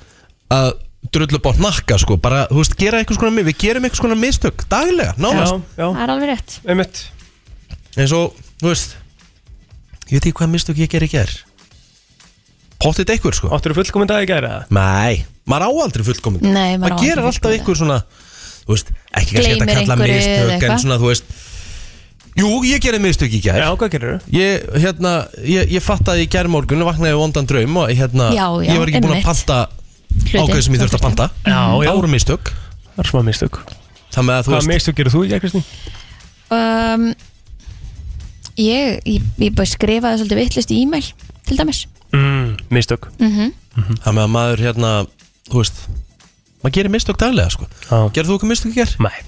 [SPEAKER 1] Að drullu bá hnakka, sko. Bara, þú veist, gera eitthvað svona Við gerum eitthvað svona mistök, daglega,
[SPEAKER 3] Já,
[SPEAKER 1] nánast.
[SPEAKER 3] Já,
[SPEAKER 2] Það er alveg rétt.
[SPEAKER 3] Einmitt.
[SPEAKER 1] Eins og, þú veist ég veit ekki hvað mistök ég ger í ger pottit einhver sko.
[SPEAKER 3] Áttur þú fullkominn dag í gæri eða?
[SPEAKER 1] nei, maður á aldrei fullkomin
[SPEAKER 2] Nei, maður á
[SPEAKER 1] maður gerir
[SPEAKER 2] aldrei
[SPEAKER 1] alltaf
[SPEAKER 2] fullkominn
[SPEAKER 1] einhver svona þú veist, ekki kannski
[SPEAKER 2] Gleymir
[SPEAKER 1] þetta kalla mistök en
[SPEAKER 2] eitthvað.
[SPEAKER 1] svona, þú veist Jú, ég gerði mistök í gær.
[SPEAKER 3] Já, hvað gerir þú?
[SPEAKER 1] Ég, hérna, ég, ég fattaði í gærmorgun vaknaði við vondan draum og hérna,
[SPEAKER 2] Já, já,
[SPEAKER 1] ég var ekki búin að panta ákveð sem ég þurfti að panta.
[SPEAKER 3] Já, já.
[SPEAKER 1] Það voru mistök
[SPEAKER 3] er smá mistök.
[SPEAKER 1] Það með að þú
[SPEAKER 3] Hvað mistök gerir þú í Kristín?
[SPEAKER 2] um, Ég, ég, ég bara skrifaði svolítið vittlist í e-mail til dæmis
[SPEAKER 3] Mm, mistök
[SPEAKER 1] Það með að maður hérna, þú veist maður gerir mistök daglega sko
[SPEAKER 3] Já.
[SPEAKER 1] Gerðu þú eitthvað mistök í gær?
[SPEAKER 3] Nei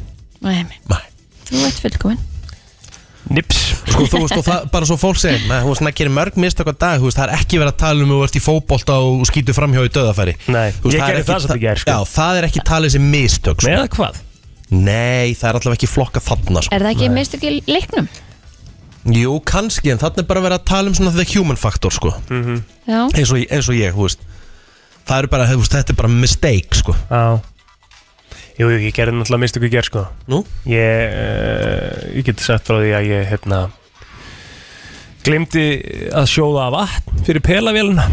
[SPEAKER 2] Nei,
[SPEAKER 1] Nei
[SPEAKER 2] Þú ert fullkominn
[SPEAKER 3] Nips
[SPEAKER 1] Sko þú veist og það bara svo fólk segir Nei, þú veist, maður gerir mörg mistök á dag Þú veist, það er ekki verið að tala um að þú ert í fótbolta og skýtu framhjá í döðafæri
[SPEAKER 3] Nei,
[SPEAKER 1] Þú veist,
[SPEAKER 3] ég
[SPEAKER 1] það er
[SPEAKER 3] gerði
[SPEAKER 1] ekki-
[SPEAKER 3] það svolítið í gær, sko.
[SPEAKER 1] Já, það er ekki talið sem mistök sko.
[SPEAKER 3] Nei, eða hvað?
[SPEAKER 1] Nei, það er allavega ekki flokka þarna sko.
[SPEAKER 2] Er það ekki mistök í leiknum?
[SPEAKER 1] Jú, kannski, en þarna er bara verið að tala um svona the human factor sko.
[SPEAKER 2] Já.
[SPEAKER 1] Eins, og, eins og ég, þú veist. Það er bara, þú veist, þetta er bara mistake sko.
[SPEAKER 3] Já. Jú, jú, ég gerði náttúrulega mistök í gær sko.
[SPEAKER 1] Nú?
[SPEAKER 3] Ég, uh, ég geti sagt frá því að ég, hérna Glimti að sjóða vatn fyrir pelavéluna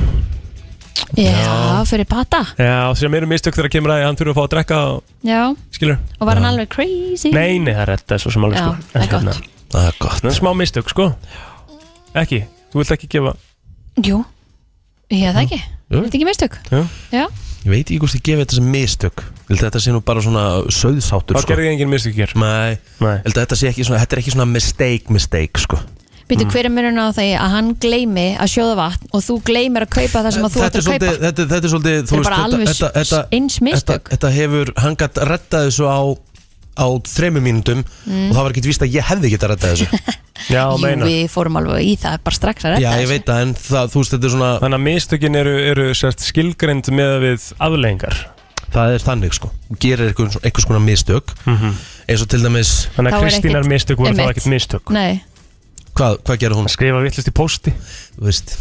[SPEAKER 2] Já, fyrir pata
[SPEAKER 3] Já, sem eru mistök þegar kemur að hann þurfa að fá að drekka og
[SPEAKER 2] Já,
[SPEAKER 3] skilur
[SPEAKER 2] og var hann alveg crazy?
[SPEAKER 3] Nei, nei, það er þetta svo sem alveg
[SPEAKER 2] Já,
[SPEAKER 3] sko.
[SPEAKER 2] Það er
[SPEAKER 3] En
[SPEAKER 2] gott.
[SPEAKER 1] Það er gott.
[SPEAKER 3] Það er smá mistök sko. Ekki, þú vilt ekki gefa
[SPEAKER 2] Jú, ég það ekki.
[SPEAKER 1] Jú.
[SPEAKER 2] Þetta ekki mistök?
[SPEAKER 3] Já.
[SPEAKER 2] Já,
[SPEAKER 1] Ég veit ekki hvort ég gefi þetta sem mistök. Ég held að Þetta sé nú bara svona söðsáttur
[SPEAKER 3] Þá
[SPEAKER 1] sko.
[SPEAKER 3] gerði ég engin mistök gær
[SPEAKER 1] Nei,
[SPEAKER 3] Nei.
[SPEAKER 1] ég held að þetta sé ekki svona Þetta er ekki svona mistake, mistake sko.
[SPEAKER 2] býtu hver er munun á því að hann gleymi að sjóða vatn og þú gleymir að kaupa það sem að þú ætti
[SPEAKER 1] er
[SPEAKER 2] að kaupa?
[SPEAKER 1] þetta, þetta er svolítið
[SPEAKER 2] Þetta er bara alveg
[SPEAKER 1] þetta, þetta,
[SPEAKER 2] eins
[SPEAKER 1] þetta,
[SPEAKER 2] mistök.
[SPEAKER 1] þetta hefur, hann gætt rettað þessu á á þremur mínútum
[SPEAKER 2] Mm.
[SPEAKER 1] og það var ekki víst að ég hefði getað rettað þessu. *laughs*
[SPEAKER 3] Já,
[SPEAKER 2] Jú,
[SPEAKER 3] meina.
[SPEAKER 2] við fórum alveg í það bara strax að
[SPEAKER 1] Já,
[SPEAKER 2] redda
[SPEAKER 1] ég veit það, en það, þú veist, þetta er svona
[SPEAKER 3] Þannig að mistökin eru, eru sérst skilgreind með við afleggingar
[SPEAKER 1] það er þannig, sko, gerir eitthvað, eitthvað svona mistök. Eins og til dæmis
[SPEAKER 3] Þannig að Kristínar
[SPEAKER 2] ekkert-
[SPEAKER 3] mistök voru þá ekkert mistök.
[SPEAKER 2] Nei,
[SPEAKER 1] hvað, hvað gerir hún?
[SPEAKER 3] Skrifa vittlist í pósti.
[SPEAKER 1] Þú veist,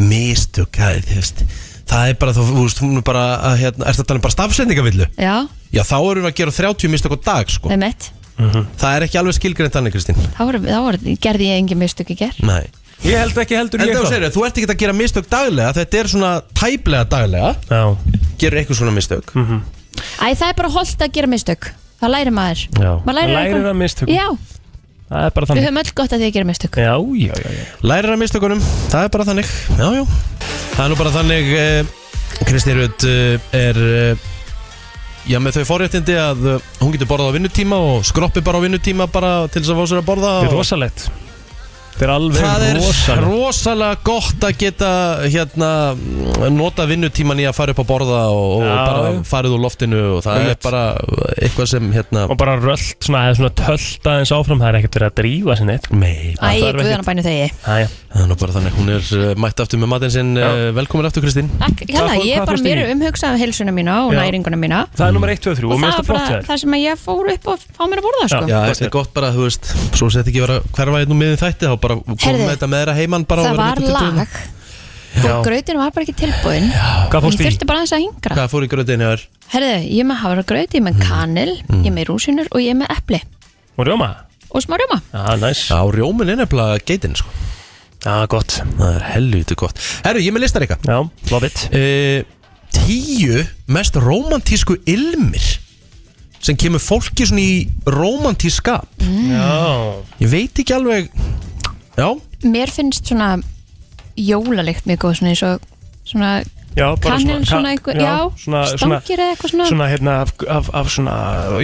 [SPEAKER 1] mistök, það er, þú veist það er bara, þú veist, hún er bara að, hérna, að tala um bara stafsendingavillu?
[SPEAKER 2] já,
[SPEAKER 1] Já, þá erum við að gera 30 mistök á dag, sko.
[SPEAKER 2] Er mitt
[SPEAKER 1] Það er ekki alveg skilgreint þannig, Kristín.
[SPEAKER 2] Þá voru- þá voru- gerði ég engin mistök í ger
[SPEAKER 1] Nei.
[SPEAKER 3] Ég held ekki heldur
[SPEAKER 1] En
[SPEAKER 3] ég
[SPEAKER 1] þú
[SPEAKER 3] það
[SPEAKER 1] segir, þú ert ekki að gera mistök daglega Þetta er svona tæplega daglega.
[SPEAKER 3] Já,
[SPEAKER 1] Gerur eitthvað svona mistök.
[SPEAKER 2] Æ, það er bara holdt að gera mistök. Það lærir maður.
[SPEAKER 1] Já.
[SPEAKER 2] Maður lærir eitthvað.
[SPEAKER 3] að mistökum.
[SPEAKER 2] Já,
[SPEAKER 3] Það er bara
[SPEAKER 2] við
[SPEAKER 3] þannig
[SPEAKER 2] höfum öll gott að því að gera mistök.
[SPEAKER 3] Já, já, já, já.
[SPEAKER 1] Lærir að mistökunum, það er bara þannig. Já, já. Það er nú bara þannig uh, Kristi Rut uh, er uh, Já, með þau forréttindi að uh, hún getur borðað á vinnutíma og skroppi bara á vinnutíma bara til þess að fá sér að borða
[SPEAKER 3] Þetta er
[SPEAKER 1] og-
[SPEAKER 3] rosalegt Þetta er alveg
[SPEAKER 1] Það er
[SPEAKER 3] rosalegt
[SPEAKER 1] rosalega gott að geta hérna nota vinnutíman í að fara upp að borða og, og
[SPEAKER 3] Já,
[SPEAKER 1] bara
[SPEAKER 3] já.
[SPEAKER 1] farið úr loftinu og það
[SPEAKER 3] Einmitt.
[SPEAKER 1] er bara eitthvað sem hérna
[SPEAKER 3] Og bara rölt, svona, eða svona tölt aðeins áfram Það er ekkert verið að drífa sinni
[SPEAKER 1] Nei,
[SPEAKER 2] Æ,
[SPEAKER 3] þarf ekkert.
[SPEAKER 2] guðana bæni þegi
[SPEAKER 3] Æja,
[SPEAKER 1] það er nú bara þannig hún er uh, mætt aftur með matinn sinn uh, velkomin aftur Kristín
[SPEAKER 2] Takk,
[SPEAKER 3] Hvað
[SPEAKER 2] hérna,
[SPEAKER 3] fór-
[SPEAKER 2] ég
[SPEAKER 3] hvað
[SPEAKER 2] er bara
[SPEAKER 3] fórstu
[SPEAKER 2] mér
[SPEAKER 3] í?
[SPEAKER 2] umhugsað um heilsuna mína og
[SPEAKER 3] Já.
[SPEAKER 2] næringuna mína
[SPEAKER 3] það er nummer 1, 2, 3
[SPEAKER 2] og
[SPEAKER 3] Og mér
[SPEAKER 2] það
[SPEAKER 3] finnst
[SPEAKER 2] var
[SPEAKER 3] það flott
[SPEAKER 2] bara
[SPEAKER 3] hjá þér
[SPEAKER 2] það sem að ég fór upp og fá mér að borða sko.
[SPEAKER 1] Já,
[SPEAKER 3] gott
[SPEAKER 1] þetta er
[SPEAKER 3] er.
[SPEAKER 1] gott bara, þú veist svo sett ekki vera hverfa einn og miðin þætti þá bara komum
[SPEAKER 2] Heyrðu,
[SPEAKER 1] með þetta með þeirra heimann bara
[SPEAKER 2] það var lag. Og grautinu var bara ekki tilbúin ég þurfti bara aðeins að hingra.
[SPEAKER 1] Hvað fór í gröðinu þér?
[SPEAKER 2] herðu, ég með havragraut, ég er með kanil ég er með rúsinur og ég með epli.
[SPEAKER 3] Og rjóma?
[SPEAKER 2] og smá rjóma.
[SPEAKER 3] Já, næs
[SPEAKER 1] Já, rjómin er nefnilega geitin sko.
[SPEAKER 3] Já, gott.
[SPEAKER 1] Það er helviti gott. Herru, ég með listar eitthvað uh, Tíu mest romantísku ilmir sem kemur fólki svona í romantískap
[SPEAKER 3] Já.
[SPEAKER 1] Ég veit ekki alveg Já,
[SPEAKER 2] mér finnst svona jólalikt mjög góð svona eins og svona
[SPEAKER 3] Já, bara
[SPEAKER 2] kanil
[SPEAKER 3] ka-
[SPEAKER 2] svona einhver, já,
[SPEAKER 3] svona, svona,
[SPEAKER 2] stangir eða eitthvað svona,
[SPEAKER 3] svona hérna af, af, af svona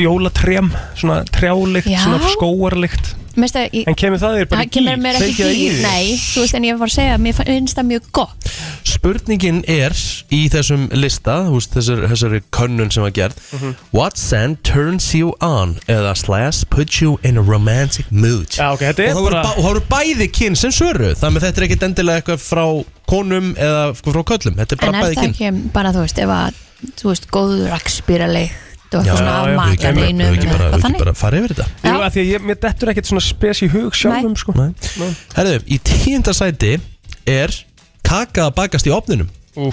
[SPEAKER 3] jólatrém Svona trjálikt,
[SPEAKER 2] Já.
[SPEAKER 3] svona skóarlikt En kemur það þér bara
[SPEAKER 2] það kemur mér ekki
[SPEAKER 3] Kveikir það
[SPEAKER 2] í,
[SPEAKER 3] þig?
[SPEAKER 2] nei, þú veist en ég var að segja mér finnst það mjög gott.
[SPEAKER 1] Spurningin er í þessum lista húst, þessari, þessari könnun sem var gerð
[SPEAKER 3] Mhm.
[SPEAKER 1] What scent turns you on? Eða slash puts you in a romantic mood.
[SPEAKER 3] Já, ok, þetta
[SPEAKER 1] og
[SPEAKER 3] er
[SPEAKER 1] það voru,
[SPEAKER 3] bara
[SPEAKER 1] bæði kyn sem svöru þannig að þetta er ekkit endilega eitthvað frá konum eða frá köllum, þetta er
[SPEAKER 2] en
[SPEAKER 1] bara
[SPEAKER 2] er
[SPEAKER 1] bæði
[SPEAKER 2] það
[SPEAKER 1] kyn.
[SPEAKER 2] ekki bara þú veist ef að, þú veist, góður rakspýralikt og
[SPEAKER 1] Já,
[SPEAKER 2] eitthvað svona
[SPEAKER 3] já,
[SPEAKER 2] af
[SPEAKER 3] já,
[SPEAKER 1] við ekki,
[SPEAKER 2] makaneinum
[SPEAKER 1] við ekki, bara, við ekki bara fara yfir þetta.
[SPEAKER 3] Jú, af því að ég, mér dettur ekkert svona spes í hug sjálfum sko.
[SPEAKER 1] Nei. Herðu, í tíunda sæti er kaka að bakast í opninum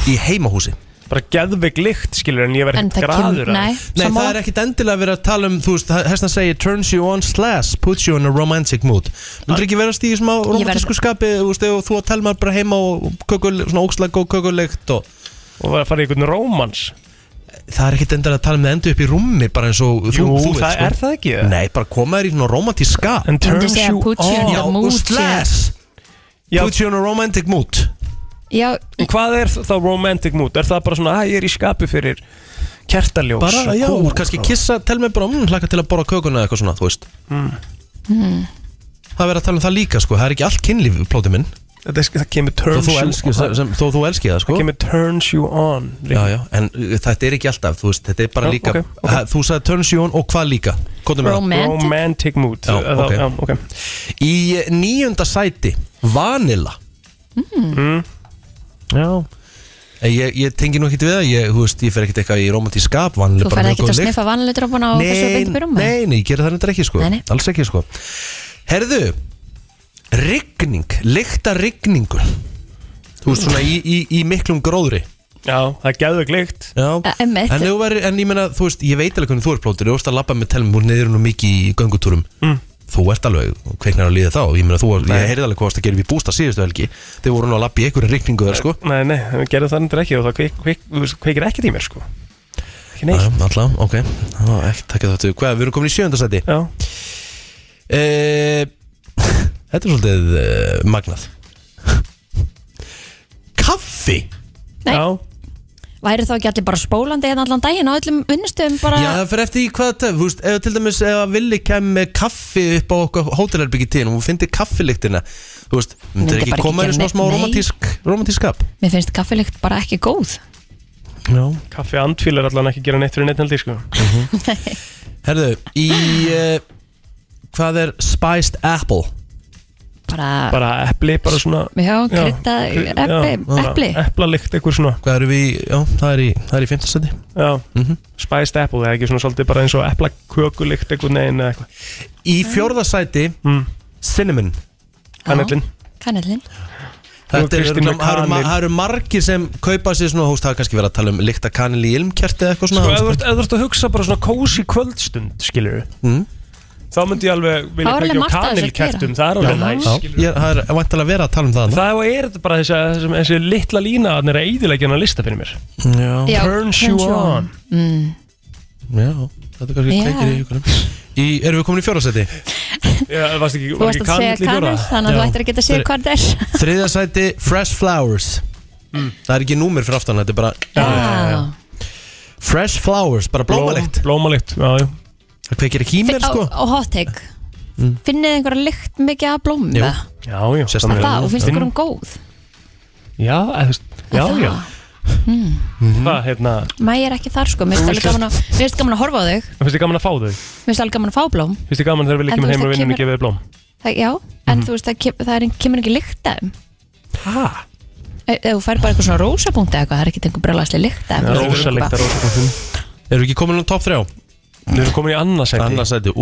[SPEAKER 1] í heimahúsi
[SPEAKER 3] Bara geðveik lykt, skilur, en ég verð
[SPEAKER 2] en
[SPEAKER 3] ekkert
[SPEAKER 2] það
[SPEAKER 3] graður af
[SPEAKER 2] nei,
[SPEAKER 1] Nei, það er ekkit endilega verið að tala um, þú veist, hestan segir turns you on slash puts you in a romantic mood. Myndur ekki verast í smá
[SPEAKER 2] Ég verð-
[SPEAKER 1] romantísku skapi, þú veist, ef þú og Telma bara heima og kökul, svona ókslega góð kökulegt og
[SPEAKER 3] Og var að fara í einhvern rómans.
[SPEAKER 1] Það er ekkit endur að tala með endur upp í rúmi bara eins og þú,
[SPEAKER 3] Jú,
[SPEAKER 1] þú
[SPEAKER 3] það
[SPEAKER 1] sko.
[SPEAKER 3] er það ekki.
[SPEAKER 1] Nei, bara koma þér í svona romantísk skap.
[SPEAKER 3] And
[SPEAKER 2] Myndi
[SPEAKER 3] turns
[SPEAKER 2] segja
[SPEAKER 3] you
[SPEAKER 2] put you in
[SPEAKER 3] on
[SPEAKER 2] the
[SPEAKER 1] Já,
[SPEAKER 2] mood,
[SPEAKER 1] og slash
[SPEAKER 3] Já.
[SPEAKER 1] Put you in a romantic mood
[SPEAKER 2] Já,
[SPEAKER 3] En Hvað er þá romantic mood? Er það bara svona, að ég er í skapi fyrir kertaljós
[SPEAKER 1] Bara,
[SPEAKER 3] og
[SPEAKER 1] já,
[SPEAKER 3] kók
[SPEAKER 1] kannski
[SPEAKER 3] og-
[SPEAKER 1] kissa, tel mig bara, mm, hlaka til að borra kökuna eða eitthvað svona, þú veist
[SPEAKER 3] Hmm.
[SPEAKER 1] Það er verið að tala um það líka, sko, það er ekki allt kynlíf, plóti minn
[SPEAKER 3] Þetta er- Það kemur
[SPEAKER 1] Þó
[SPEAKER 3] turns you on
[SPEAKER 1] sem, þó þú elski það, sko
[SPEAKER 3] Það kemur turns you on
[SPEAKER 1] Já, já, en uh, þetta er ekki alltaf, þú veist, þetta er bara
[SPEAKER 3] Já,
[SPEAKER 1] líka
[SPEAKER 3] ok, ok.
[SPEAKER 1] Ha, Þú sagði turns you on og hvað líka? Það
[SPEAKER 2] romantic
[SPEAKER 3] Romantic mood
[SPEAKER 1] Já,
[SPEAKER 3] Það-
[SPEAKER 1] ok.
[SPEAKER 3] já, ok.
[SPEAKER 1] Í níunda sæti, Vanilla
[SPEAKER 3] Mm.
[SPEAKER 1] Já. Ég, ég tengi nú ekkert við það, ég, veist, ég fer ekkert eitthvað í romantísk skap, vanlega
[SPEAKER 2] Þú
[SPEAKER 1] mjög
[SPEAKER 2] ekkert að
[SPEAKER 1] lykt.
[SPEAKER 2] sniffa vanlutrópana og þessu
[SPEAKER 1] Nei,
[SPEAKER 2] beint byrjum
[SPEAKER 1] nei, nei, ég gera það nefndir ekki sko.
[SPEAKER 2] Nei, nei.
[SPEAKER 1] Alls ekki sko. Herðu, rigning, lykta rigningu Þú veist svona í, í, í miklum gróðri.
[SPEAKER 3] Já, það er gæðu glikt
[SPEAKER 1] Já,
[SPEAKER 2] Eh, einmitt.
[SPEAKER 1] en, væri- en ég meina, þú veist, ég veit alveg hvernig þú er plótur Þú veist að labba með telmum úr neður nú mikið í göngutúrum.
[SPEAKER 3] Mm.
[SPEAKER 1] Þú ert alveg, kveiknar að líða þá. Ég meina, þú, ég heyrði alveg hvað varst að gera við bústa síðustu helgi. Þeir voru nú að labba í einhverju rigningu þar sko.
[SPEAKER 3] Nei, nei, við gerum það nefndir ekki og það kveik, kveik, kveikir ekkert í mér sko. Ekki neitt.
[SPEAKER 1] Já, alltaf, ok, það var ekki takka þetta Hvað, við erum komin í sjöndasæti
[SPEAKER 3] Já,
[SPEAKER 1] Eh, *laughs* Þetta er svolítið uh, magnað. *laughs* Kaffi?
[SPEAKER 2] Nei.
[SPEAKER 3] já,
[SPEAKER 2] Væri þá ekki allir bara spólandi hérna allan daginn á öllum vinnustöðum bara?
[SPEAKER 1] Já, það fyrir eftir í hvað það, þú veist, ef til dæmis ef að villi kem með kaffi upp á okkar hótelherbyggi tíðin og þú finnir kaffilyktina þú veist, myndir
[SPEAKER 2] Myndi
[SPEAKER 1] ekki koma í svona smá romantísk romantísk skap?
[SPEAKER 2] Mér finnst kaffilikt bara ekki góð.
[SPEAKER 1] Já.
[SPEAKER 3] Kaffi andfíl er allan ekki gera neitt fyrir neitt held ég sko. *laughs*
[SPEAKER 1] Herðu, í uh, hvað er spiced apple?
[SPEAKER 2] Bara,
[SPEAKER 3] Bara epli, bara svona
[SPEAKER 2] já, krydda epli.
[SPEAKER 3] Eplalikt, eitthvað svona.
[SPEAKER 1] Hvað eru við, já, það er í, það er í fimmtasæti
[SPEAKER 3] Já,
[SPEAKER 1] Mhm.
[SPEAKER 3] spiced apple, það er ekki svona svolítið bara eins og eplakökulikt eitthvað neginn eða eitthvað.
[SPEAKER 1] Í fjórðasæti,
[SPEAKER 3] mm.
[SPEAKER 1] cinnamon.
[SPEAKER 3] Kanellin
[SPEAKER 2] Kannellin
[SPEAKER 1] er, örugglega- það eru margir sem kaupa sér svona, veist, það er kannski verið að tala um lykta kanil í ilmkerti eða eitthvað
[SPEAKER 3] Sko,
[SPEAKER 1] svona
[SPEAKER 3] ert- ef þú ert að hugsa bara svona kósi kvöldstund, skilur
[SPEAKER 1] Mm.
[SPEAKER 3] Þá myndi ég alveg vilja
[SPEAKER 2] Það er alveg
[SPEAKER 3] kveikja á
[SPEAKER 2] margt að þessu að
[SPEAKER 3] kanilkertum. Það er alveg
[SPEAKER 1] Já,
[SPEAKER 3] næs,
[SPEAKER 1] já, ég, það er vantilega að vera að tala um það þarna.
[SPEAKER 3] Það er þetta bara þessi, þessi, þessi litla lína að það er eidilegja hann að lista fyrir mér
[SPEAKER 1] Já,
[SPEAKER 2] Já,
[SPEAKER 3] Turns you on
[SPEAKER 2] mm.
[SPEAKER 1] já, þetta er kannski
[SPEAKER 2] Já.
[SPEAKER 1] kveikir í ykkurum í, Erum við komin í fjórðasæti?
[SPEAKER 3] Já, varst ekki,
[SPEAKER 2] Þú
[SPEAKER 3] var
[SPEAKER 2] varst
[SPEAKER 3] ekki
[SPEAKER 2] að segja
[SPEAKER 3] kanill í fjóra?
[SPEAKER 2] kannel Þannig að þú
[SPEAKER 1] Já.
[SPEAKER 2] ættir að geta að segja hvað þetta er
[SPEAKER 1] Þriðasæti, fresh flowers Það er ekki númer fyrir aftan, þetta er bara
[SPEAKER 2] Já,
[SPEAKER 1] Fresh flowers, bara blómalikt
[SPEAKER 3] Blómalikt, já, já
[SPEAKER 1] Það kveikir ekki í mér, sko
[SPEAKER 2] á hot take Finnið þið einhverja lykt mikið af blóm
[SPEAKER 1] Jú.
[SPEAKER 3] Já, já
[SPEAKER 1] Sérstaklega.
[SPEAKER 3] það
[SPEAKER 2] og finnst
[SPEAKER 3] Mm.
[SPEAKER 2] ykkur um góð
[SPEAKER 3] Já, eða, þú veist, já,
[SPEAKER 2] Það-
[SPEAKER 3] já Það, hérna,
[SPEAKER 2] Mæ er ekki þar sko, mér finnst alveg gaman að Mér finnst gaman að horfa á þig
[SPEAKER 3] finnst þið gaman að fá þau?
[SPEAKER 2] Mér finnst alveg gaman að fá blóm
[SPEAKER 3] Finnst þið gaman þegar við
[SPEAKER 2] En
[SPEAKER 3] líkjum
[SPEAKER 2] þú veist,
[SPEAKER 3] heim og
[SPEAKER 2] það
[SPEAKER 3] vinnum
[SPEAKER 2] kemur-
[SPEAKER 3] ekki við blóm?
[SPEAKER 2] það, Já, en þú veist, það, kem, það er, kemur ekki lykt af þeim
[SPEAKER 3] Hæ?
[SPEAKER 2] E- Ef þú fær bara eitthvað svona rósapunkt eða eitthvað Það er ekki einhver brjálæsli lykt af þeim.
[SPEAKER 3] Rósa líkt að rósa punktum
[SPEAKER 1] Erum við ekki komin á top 3?
[SPEAKER 3] Við erum komin í annarsæti
[SPEAKER 1] Annarsæti,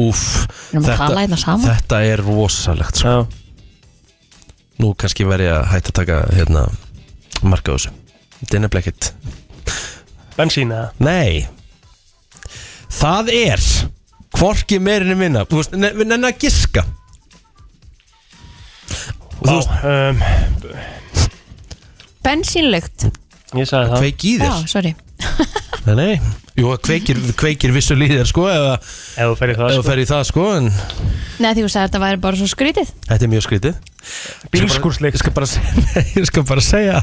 [SPEAKER 2] hérna saman.
[SPEAKER 1] þetta er rosalegt, sko.
[SPEAKER 3] Já,
[SPEAKER 1] Nú kannski verð ég að hætta að taka, hérna Marka á þessu. Þetta er nefnilega ekkert
[SPEAKER 3] bensín eða?
[SPEAKER 1] Nei. Það er Hvorki meirinni minna. Þú veist, við nenni að giska.
[SPEAKER 3] Vá,
[SPEAKER 1] veist,
[SPEAKER 3] um,
[SPEAKER 2] Bensínlykt.
[SPEAKER 3] Ég sagði það.
[SPEAKER 1] Kveik í
[SPEAKER 2] Já,
[SPEAKER 1] þér
[SPEAKER 2] sorry.
[SPEAKER 1] Nei, nei Jú, það kveikir, kveikir vissu líðir sko Eða
[SPEAKER 3] Ef þú fer í það
[SPEAKER 1] ef þú
[SPEAKER 3] sko.
[SPEAKER 1] fer í það sko En
[SPEAKER 2] Nei, því þú sagði að þetta væri bara svo skrítið.
[SPEAKER 1] Þetta er mjög skrítið.
[SPEAKER 3] Bílskúrslykt.
[SPEAKER 1] Ég skal bara, nei, *laughs* ég skal bara segja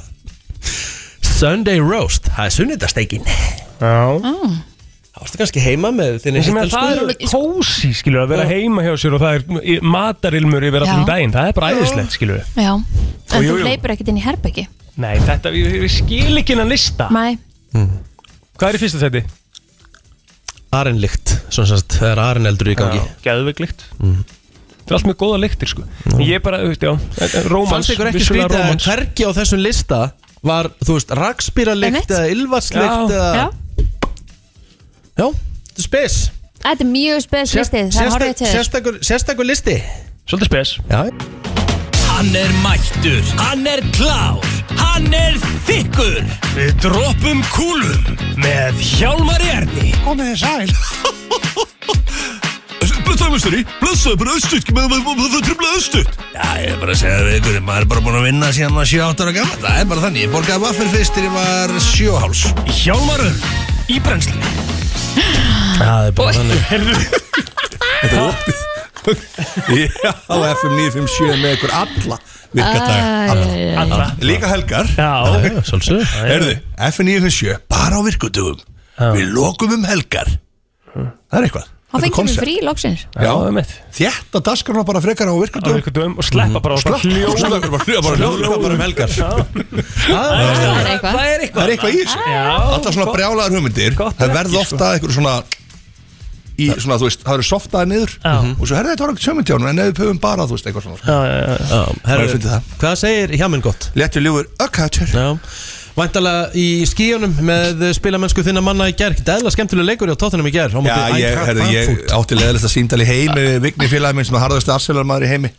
[SPEAKER 1] Sunday roast Það er sunnudasteikin
[SPEAKER 3] Já.
[SPEAKER 1] Það varstu kannski heima með þinni
[SPEAKER 3] Ég meina, það er alveg kósi, skilur, að vera
[SPEAKER 1] Já.
[SPEAKER 3] heima hjá sér og það er í- matarilmur yfir
[SPEAKER 2] Já.
[SPEAKER 3] allan daginn, það er bara æðislegt, skilur
[SPEAKER 2] Já,
[SPEAKER 3] Og
[SPEAKER 2] en
[SPEAKER 3] jú,
[SPEAKER 2] þú
[SPEAKER 3] jú.
[SPEAKER 2] hleypur ekkert inn í herbyggi
[SPEAKER 3] Nei, þetta, við, við skil ekki hennan lista.
[SPEAKER 2] Mæ,
[SPEAKER 3] Hvað er í fyrsta seti?
[SPEAKER 1] Sagt, það er areneldur í gangi.
[SPEAKER 3] Gæðveglikt Það er allt með góða lyktir, sko. En Ég bara, þú veist, já, rómans
[SPEAKER 1] Fannst ykkur ekki skrítið að hvergi á þessum lista Var, þú veist, rakspýralikt
[SPEAKER 2] Einmitt.
[SPEAKER 1] eða ylvatslikt
[SPEAKER 3] Já.
[SPEAKER 1] eða
[SPEAKER 2] já.
[SPEAKER 1] Já, þetta er spes.
[SPEAKER 2] Þetta er mjög spes listið, er
[SPEAKER 1] sérstakur listi.
[SPEAKER 3] Svolítið spes.
[SPEAKER 1] Já,
[SPEAKER 5] Hann er mættur, hann er klár, hann er þykkur. Við droppum kúlum með Hjálmar Erni.
[SPEAKER 8] Komið þið sæl. *laughs* Blessaður mestari, blessaður bara östutt Það trubla östutt
[SPEAKER 5] Já, ég er bara að segja við ykkur, maður er bara búin að vinna síðan maður 7-8 ára gammal Það er bara þannig, ég borgaði vaffir fyrst þegar ég var sjóháls Hjálmar Örn, í brennslunni.
[SPEAKER 1] Það er bara þannig. *laughs*
[SPEAKER 9] Þetta er opið Já, á FM 957 með ykkur alla virkadaga alla.
[SPEAKER 3] Alla.
[SPEAKER 9] Líka helgar.
[SPEAKER 3] Já,
[SPEAKER 1] Svolsög
[SPEAKER 9] Herðu, FM 957 bara á virkudugum Við lokum um helgar. Það er eitthvað. Þetta er
[SPEAKER 2] fengið við frí loksins.
[SPEAKER 9] Já,
[SPEAKER 3] það mitt.
[SPEAKER 9] Þétta daskarna bara frekar á
[SPEAKER 3] dögum og sleppa bara og bara
[SPEAKER 9] slökk, bara
[SPEAKER 1] um helgar.
[SPEAKER 2] Það er eitthvað.
[SPEAKER 3] Það er
[SPEAKER 9] Það eitthvað. Í þessu.
[SPEAKER 3] Já.
[SPEAKER 9] Alltaf svona brjálaðar hugmyndir. Það
[SPEAKER 3] er
[SPEAKER 9] verða
[SPEAKER 3] ekki,
[SPEAKER 9] ofta eitthvað svona í svona, þú veist, það eru softaði niður
[SPEAKER 3] Já.
[SPEAKER 9] og svo herði þetta var ekki sömyndjánu en ef við höfum bara, þú veist, eitthvað svona.
[SPEAKER 3] Já, já, já.
[SPEAKER 9] Það.
[SPEAKER 1] Hvað segir hjá minn gott?
[SPEAKER 9] Lettur ljúfur, ökkatur
[SPEAKER 1] Já. Væntalega í skíunum með spilamennsku þinna manna í er eðla skemmtilega leikur í á tóttunum í gær á móti
[SPEAKER 9] Já, ég, herði, ég átti leðilegt að síndal í heimi við Vigni félagi minn sem er harðast arselarmaður í heimi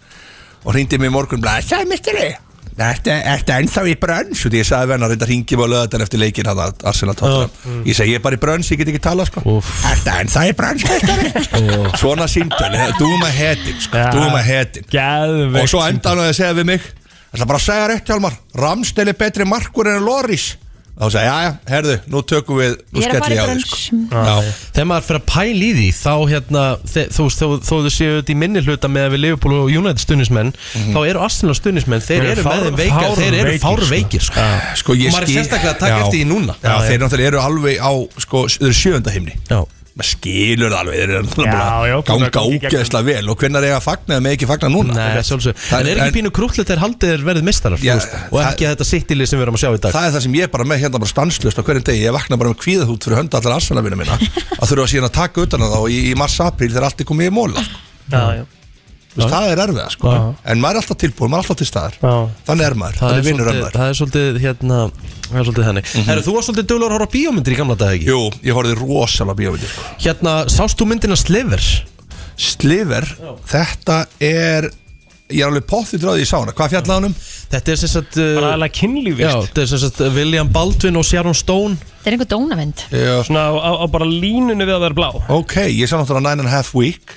[SPEAKER 9] og hringdi mig í morgun Blæsaði mistari Ertu ertu ennþá í brönns? Og því ég sagði vennar, þetta hringi mig á löðan eftir leikin að Arsenal tóttunum Ég segi, ég er bara í brönns, ég get ekki tala sko. Ertu ennþá í brönns? Svona síndal, dúma hetin, sko,
[SPEAKER 3] Já.
[SPEAKER 9] dúma hetin Og svo enda hann að segja við mig Það er bara að segja rétt Hjálmar Ramstel er betri markur en Loris Þá segja, já, já, herðu, nú tökum við Nú
[SPEAKER 2] Ég er að
[SPEAKER 9] skelli
[SPEAKER 2] fara í
[SPEAKER 9] ég á því
[SPEAKER 2] brunch.
[SPEAKER 9] sko. Já,
[SPEAKER 1] Þegar maður fyrir að pæla í því þá hérna, þe- þú veist, þó, þó þau séu þetta í minni hluta með að við Liverpool og United stunismenn þá eru Arsenal stunismenn, þeir
[SPEAKER 3] Þeir eru
[SPEAKER 1] eru með
[SPEAKER 3] fár-
[SPEAKER 1] þeim veikar, þeir eru
[SPEAKER 3] fárveikir,
[SPEAKER 1] fárveikir sko.
[SPEAKER 9] sko ég
[SPEAKER 1] Og maður er
[SPEAKER 9] skil-
[SPEAKER 1] sérstaklega að taka
[SPEAKER 9] Já.
[SPEAKER 1] eftir því núna
[SPEAKER 9] Já, þeir náttúrulega eru alveg á sko, þeir eru sjöunda himni
[SPEAKER 1] Já.
[SPEAKER 9] Maður skilur það alveg, þeir eru náttúrulega ganga
[SPEAKER 3] að
[SPEAKER 9] ágæðslega vel. Og hvernig er ég að fagna eða með ekki fagna núna?
[SPEAKER 1] Nei, sjálfsög
[SPEAKER 9] Það
[SPEAKER 1] En
[SPEAKER 9] er-
[SPEAKER 1] ekki pínu krúllið þeir haldið er verið mistarar
[SPEAKER 9] Já,
[SPEAKER 1] þú veist, og
[SPEAKER 9] það-
[SPEAKER 1] ekki þetta sittilið sem við erum að sjá í dag?
[SPEAKER 9] Það er það sem ég er bara með hérna bara stanslust á hverjum degi, ég vakna bara með kvíðahút fyrir hönda allar arsenalvina mína. Að þurfa síðan að taka utan að þá í, í mars-april þegar allt er komið í móla sko.
[SPEAKER 3] Já, já
[SPEAKER 9] Þú veist, það er erfiða sko.
[SPEAKER 3] Já.
[SPEAKER 9] en maður er alltaf tilbúin, maður er alltaf til staðar
[SPEAKER 3] Já.
[SPEAKER 9] þannig er maður,
[SPEAKER 1] Það er,
[SPEAKER 9] þannig vinnur
[SPEAKER 1] svolítið,
[SPEAKER 9] ömmar
[SPEAKER 1] það er svolítið hérna Það er svolítið þannig mm þú var svolítið dölur að horfa á bíómyndir í gamla dag ekki?
[SPEAKER 9] Jú, ég horfði rosalega bíómyndir sko.
[SPEAKER 1] Hérna, sást þú myndina Sliver?
[SPEAKER 9] Sliver, þetta er ég er alveg pottið dráðið í sána hvað fjallaði hann um?
[SPEAKER 1] Þetta er sem sagt
[SPEAKER 3] Bara
[SPEAKER 1] uh,
[SPEAKER 3] alveg kynlíf,
[SPEAKER 1] Já,
[SPEAKER 3] veist
[SPEAKER 1] þetta er sem sagt William Baldwin og Sharon Stone
[SPEAKER 2] Það er einhver dónavind
[SPEAKER 9] Já.
[SPEAKER 3] Svona á, á, á bara línunni við að vera blá
[SPEAKER 9] ok, ég sá náttúrulega Nine and a Half Week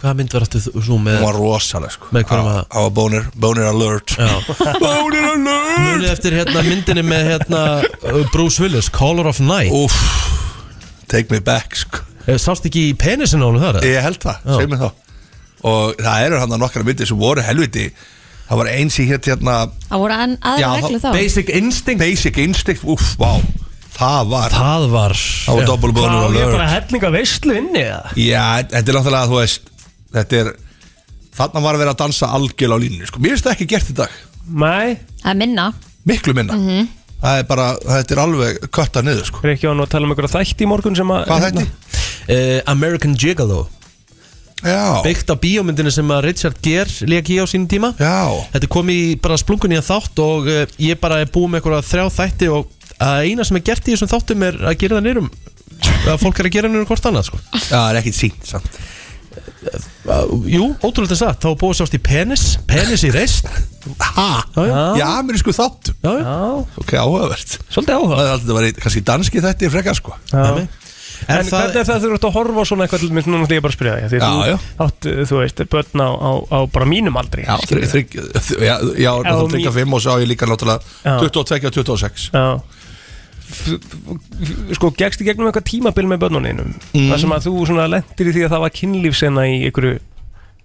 [SPEAKER 1] Hvaða mynd var þetta þú með?
[SPEAKER 9] hún var rosalega sko
[SPEAKER 1] Með hverjum var það?
[SPEAKER 9] á að Boner, Boner Alert
[SPEAKER 1] Já. *laughs*
[SPEAKER 9] Boner Alert
[SPEAKER 1] Munið eftir hérna myndinni með hérna uh, Bruce Willis, Color of Night
[SPEAKER 9] Úff, take me back sko
[SPEAKER 1] Eh, Sást ekki í penisinn á hún þar?
[SPEAKER 9] Ég held það,
[SPEAKER 1] Já.
[SPEAKER 9] seg mér þá Og það eru hann að nokkara myndir sem voru helviti Það var eins í hér hérna
[SPEAKER 2] Það voru aðra reglu þá
[SPEAKER 1] Basic Instinct
[SPEAKER 9] Basic Instinct, úff, vá Það var,
[SPEAKER 1] Það var
[SPEAKER 9] það var
[SPEAKER 3] Hvað
[SPEAKER 9] boner
[SPEAKER 3] á ég bara
[SPEAKER 9] alert
[SPEAKER 3] hellinga veistlu inni eða?
[SPEAKER 9] Já, þetta er náttúrulega, þú veist Þetta er Þarna var að vera að dansa algjörl á línu sko. Mér finnst það ekki gert í dag.
[SPEAKER 3] Nei,
[SPEAKER 2] Það er minna.
[SPEAKER 9] Miklu minna. Það er bara, þetta er alveg kötta niður sko.
[SPEAKER 3] er ekki á nú að tala um einhverja þætti í morgun sem að
[SPEAKER 9] Hvað þetta?
[SPEAKER 1] uh, American Gigolo.
[SPEAKER 9] Já,
[SPEAKER 1] Byggt á bíómyndinu sem að Richard Gere leki í á sínum tíma.
[SPEAKER 9] Já.
[SPEAKER 1] Þetta kom í bara splungun í að þátt og uh, ég bara er búið með einhverja þrjá þætti og að eina sem er gert í þessum þáttum er að gera það nýrum að fólk er að gera nýrum hvort annað sko.
[SPEAKER 9] Já, það er ekkit sínt samt
[SPEAKER 1] Jú, ótrúlega satt, þá var búið sást í penis penis í reist
[SPEAKER 9] Ha?
[SPEAKER 1] Já,
[SPEAKER 9] mér er sko.
[SPEAKER 1] Já,
[SPEAKER 9] Ok, áhugavert.
[SPEAKER 3] Svolítið
[SPEAKER 9] Það
[SPEAKER 3] áhuga
[SPEAKER 9] er alltaf verið, kannski danski þetta er frekar sko.
[SPEAKER 3] En,
[SPEAKER 1] En það-
[SPEAKER 3] hvernig er það að þú ert að horfa á svona eitthvað til mér, núna ég bara að spyrja því
[SPEAKER 9] Já,
[SPEAKER 3] þú átt, þú veist, börn á, á, á bara mínum aldri
[SPEAKER 9] Já, þrygg, já, já, tryggja
[SPEAKER 3] mér-
[SPEAKER 9] 5 og svo á ég líka náttúrulega
[SPEAKER 3] Já.
[SPEAKER 9] 22 og 26
[SPEAKER 3] Já Sko, gegst í gegnum eitthvað tímabil með börnuninum
[SPEAKER 9] Mm.
[SPEAKER 3] þar sem að þú svona lendir í því að það var kynlífsena í einhverju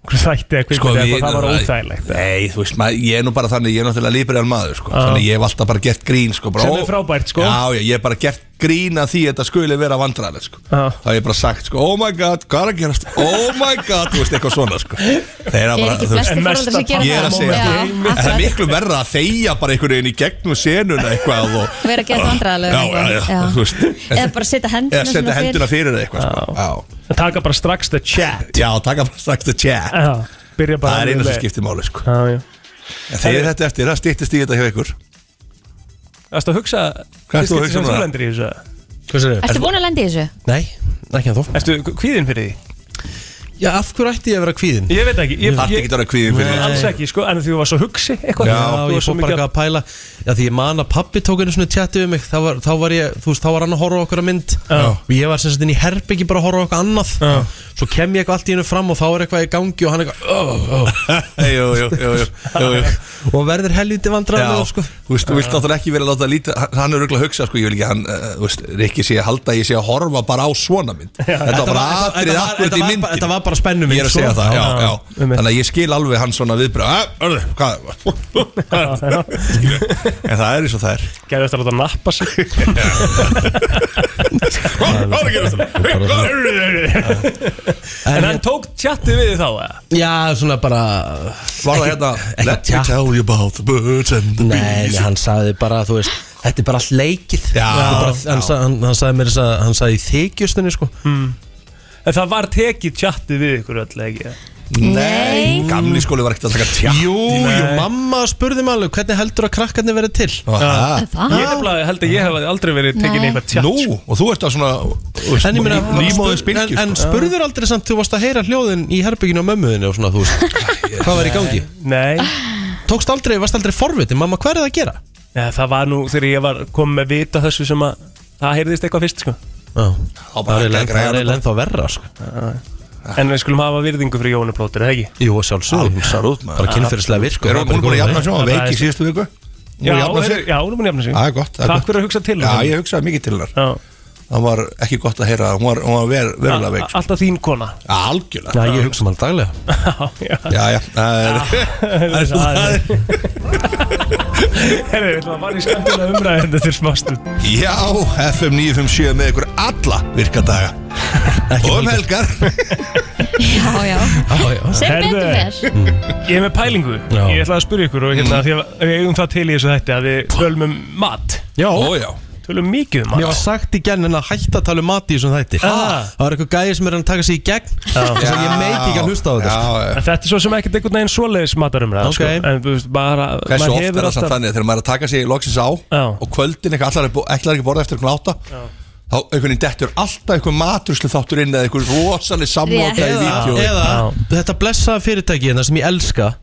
[SPEAKER 3] þætti eða
[SPEAKER 9] Sko,
[SPEAKER 3] eitthvað, það var óþægilegt
[SPEAKER 9] Nei, þú veist, maður, ég er nú bara þannig, ég er náttúrulega líbrel maður sko. Þannig ég hef alltaf bara gert grín sko, bara,
[SPEAKER 3] Sem er frábært, sko.
[SPEAKER 9] Já, já, ég hef bara gert grín að því að þetta skuli vera vandræðilegt sko.
[SPEAKER 3] Já.
[SPEAKER 9] Það hef ég bara sagt, sko, oh my god, hvað er að gerast Oh my god, þú veist, eitthvað svona sko. Þeir
[SPEAKER 2] Er
[SPEAKER 9] bara, þú veist
[SPEAKER 3] mesta
[SPEAKER 2] gera
[SPEAKER 9] Ég er
[SPEAKER 2] það?
[SPEAKER 9] að segja það En það er miklu verra að þeia bara einhvern veginn í gegnum senuna eitthvað og,
[SPEAKER 2] Vera að
[SPEAKER 9] þú veist
[SPEAKER 2] Eða bara setja hendina
[SPEAKER 9] Eða setja
[SPEAKER 2] svona fyrir.
[SPEAKER 9] henduna fyrir það eitthvað sko. Já,
[SPEAKER 3] Það taka bara strax the chat
[SPEAKER 9] já, taka bara strax the chat
[SPEAKER 3] Já, byrja bara
[SPEAKER 9] Það er eina sem skiptir máli sko.
[SPEAKER 3] Já, já
[SPEAKER 9] En þegar þetta eftir, það stýttist í þetta hjá ykkur
[SPEAKER 3] Erstu að hugsa
[SPEAKER 9] Hvað ert þú að hugsa
[SPEAKER 3] sem
[SPEAKER 9] núna?
[SPEAKER 3] þú lendir í þessu?
[SPEAKER 2] Ertu búin að lenda í þessu?
[SPEAKER 1] Nei, ekki að þó
[SPEAKER 3] Erstu kvíðin fyrir því?
[SPEAKER 1] Já, af hverju ætti ég að vera kvíðin?
[SPEAKER 3] Ég veit ekki, ég,
[SPEAKER 9] Það
[SPEAKER 3] ég,
[SPEAKER 9] ekki að vera kvíðin fyrir
[SPEAKER 3] alls ekki, sko, en því þú var svo hugsi eitthvað.
[SPEAKER 1] Já, ég fór bara eitthvað að pæla. Já, því ég man að pappi tók einu svona tjatti við mig. Þá var, þá var ég, þú veist, þá var hann að horfa á okkur að mynd.
[SPEAKER 3] Já.
[SPEAKER 1] Og ég var sem sagt inn í herbyggi bara að horfa á okkur annað.
[SPEAKER 3] Já.
[SPEAKER 1] Svo kem ég eitthvað allt í hennu fram og þá er eitthvað í gangi og hann eitthvað oh, *laughs* oh.
[SPEAKER 9] Jú, jú, jú, jú, jú, jú.
[SPEAKER 1] Og verður helviti vandræðilega, sko.
[SPEAKER 9] Þú veist, þú vilt náttúrulega ekki vera að láta lítið hann- er auðvitað að hugsa, sko, ég vil ekki hann uh, Þú veist, Rikki sé að halda ég sé að horfa bara á svona mynd. Þetta var bara
[SPEAKER 1] var-
[SPEAKER 9] akkurat í myndin
[SPEAKER 1] Þetta var bara spennum
[SPEAKER 9] Ég er að segja það, já, já
[SPEAKER 3] einmitt.
[SPEAKER 9] Þannig að ég skil alveg hann svona viðbröð Örðu, hvað *laughs* En það er eins og það er.
[SPEAKER 3] Gæði eftir að láta nappa sig. *laughs*
[SPEAKER 9] Hvað? Er að gera þetta?
[SPEAKER 3] En hann tók tjatti við þá?
[SPEAKER 1] Já, svona bara
[SPEAKER 9] Var það hérna Let me tell you about the birds and the bees.
[SPEAKER 1] nei, hann sagði bara, þú veist Þetta er bara allt leikið.
[SPEAKER 9] Já,
[SPEAKER 1] Þetta er bara,
[SPEAKER 9] já.
[SPEAKER 1] hann, sa- hann, hann sagði mér þess að Hann sagði í þykjustunni, sko
[SPEAKER 3] En það var tekið tjatti við ykkur öll ekki?
[SPEAKER 9] Nei, gamli skóli var ekkert að taka tjatt
[SPEAKER 1] Jú, jú, mamma spurði mig alveg Hvernig heldur að krakkarnir verið til?
[SPEAKER 9] Það
[SPEAKER 2] Það?
[SPEAKER 3] Ég nefnilega held að ég hef aldrei verið tekin í
[SPEAKER 2] Nei.
[SPEAKER 3] eitthvað tjatt.
[SPEAKER 9] Nú, og þú ert að svona
[SPEAKER 1] En, ég meina,
[SPEAKER 9] Nýmóðið
[SPEAKER 1] en,
[SPEAKER 9] spilkjur
[SPEAKER 1] en spurður aldrei samt Þú varst að heyra hljóðin í herbygginu á mömmuðinu og svona, þú veist. Hvað var í gangi?
[SPEAKER 3] Nei,
[SPEAKER 1] Tókst aldrei, varst aldrei forviti Mamma, hvað er það að gera?
[SPEAKER 3] Nei það var nú þegar ég var komið með vita þessu sem að Það heyrðist eitthvað fyrst sko
[SPEAKER 1] það
[SPEAKER 9] bara
[SPEAKER 1] er eiginlega- það er ennþá verra, sko.
[SPEAKER 3] En við skulum hafa virðingu fyrir Jónu Plóter, eða ekki?
[SPEAKER 1] Jú,
[SPEAKER 9] Absolutt, maður.
[SPEAKER 1] Bara kynferðislega virku
[SPEAKER 9] Er hún búin að jafna sig? Hún var
[SPEAKER 3] Það er-
[SPEAKER 9] veik í síðustu viku
[SPEAKER 3] Já, er, já, hún er búin að jafna sig.
[SPEAKER 9] Það er gott, það er
[SPEAKER 3] Takk fyrir að hugsa til
[SPEAKER 9] Já,
[SPEAKER 3] hennar.
[SPEAKER 9] ég hugsaði mikið til hennar.
[SPEAKER 3] Já.
[SPEAKER 9] Það var ekki gott að heyra Hún var, hún var ver, verulega veik sko.
[SPEAKER 3] Alltaf þín kona?
[SPEAKER 9] Já, Algjörlega.
[SPEAKER 1] Já, ég hugsa um hann daglega. *laughs*
[SPEAKER 3] Já,
[SPEAKER 9] Já, já, það er *laughs*
[SPEAKER 3] það er Herri, við ætlum að fara í skemmtilega umræðin Þetta er smastund
[SPEAKER 9] Já, FM 957 með ykkur alla virkadaga Og um helgar.
[SPEAKER 2] Já, já.
[SPEAKER 1] Já, já.
[SPEAKER 2] Sem betur fer.
[SPEAKER 3] Ég er með pælingu.
[SPEAKER 1] Já.
[SPEAKER 3] Ég ætla að spyrja ykkur og hérna Því að við eigum það til í þessu þætti að við tölum um mat.
[SPEAKER 1] Já,
[SPEAKER 9] Ó, já
[SPEAKER 3] Tölum mikið um
[SPEAKER 1] Mér var
[SPEAKER 3] mat
[SPEAKER 1] sagt í genn en að hætta að tala um mat í þessum þætti
[SPEAKER 3] Ah.
[SPEAKER 1] Það var eitthvað gæði sem er að taka sig í gegn Þess að ég meiti ekki að hlusta á þetta sko.
[SPEAKER 3] En þetta er svo sem ekkert einhvern veginn svoleiðis matarumræða
[SPEAKER 1] Ok.
[SPEAKER 3] sko. En þú veist, bara
[SPEAKER 9] Hversu
[SPEAKER 3] maður
[SPEAKER 9] oft er
[SPEAKER 3] hefur
[SPEAKER 9] það samt þannig að þegar maður er að taka sig loksins á
[SPEAKER 3] Já.
[SPEAKER 9] og kvöldin eitthvað allar er bú- ætlar ekki að borða eftir einhvern átta þá einhvern veginn dettur alltaf einhvern maturslu þáttur inn eða einhvern rosalega samlóta í
[SPEAKER 2] Rétt.
[SPEAKER 9] vídeo
[SPEAKER 1] Eða þetta blessa fyrirtæki hérna sem ég elska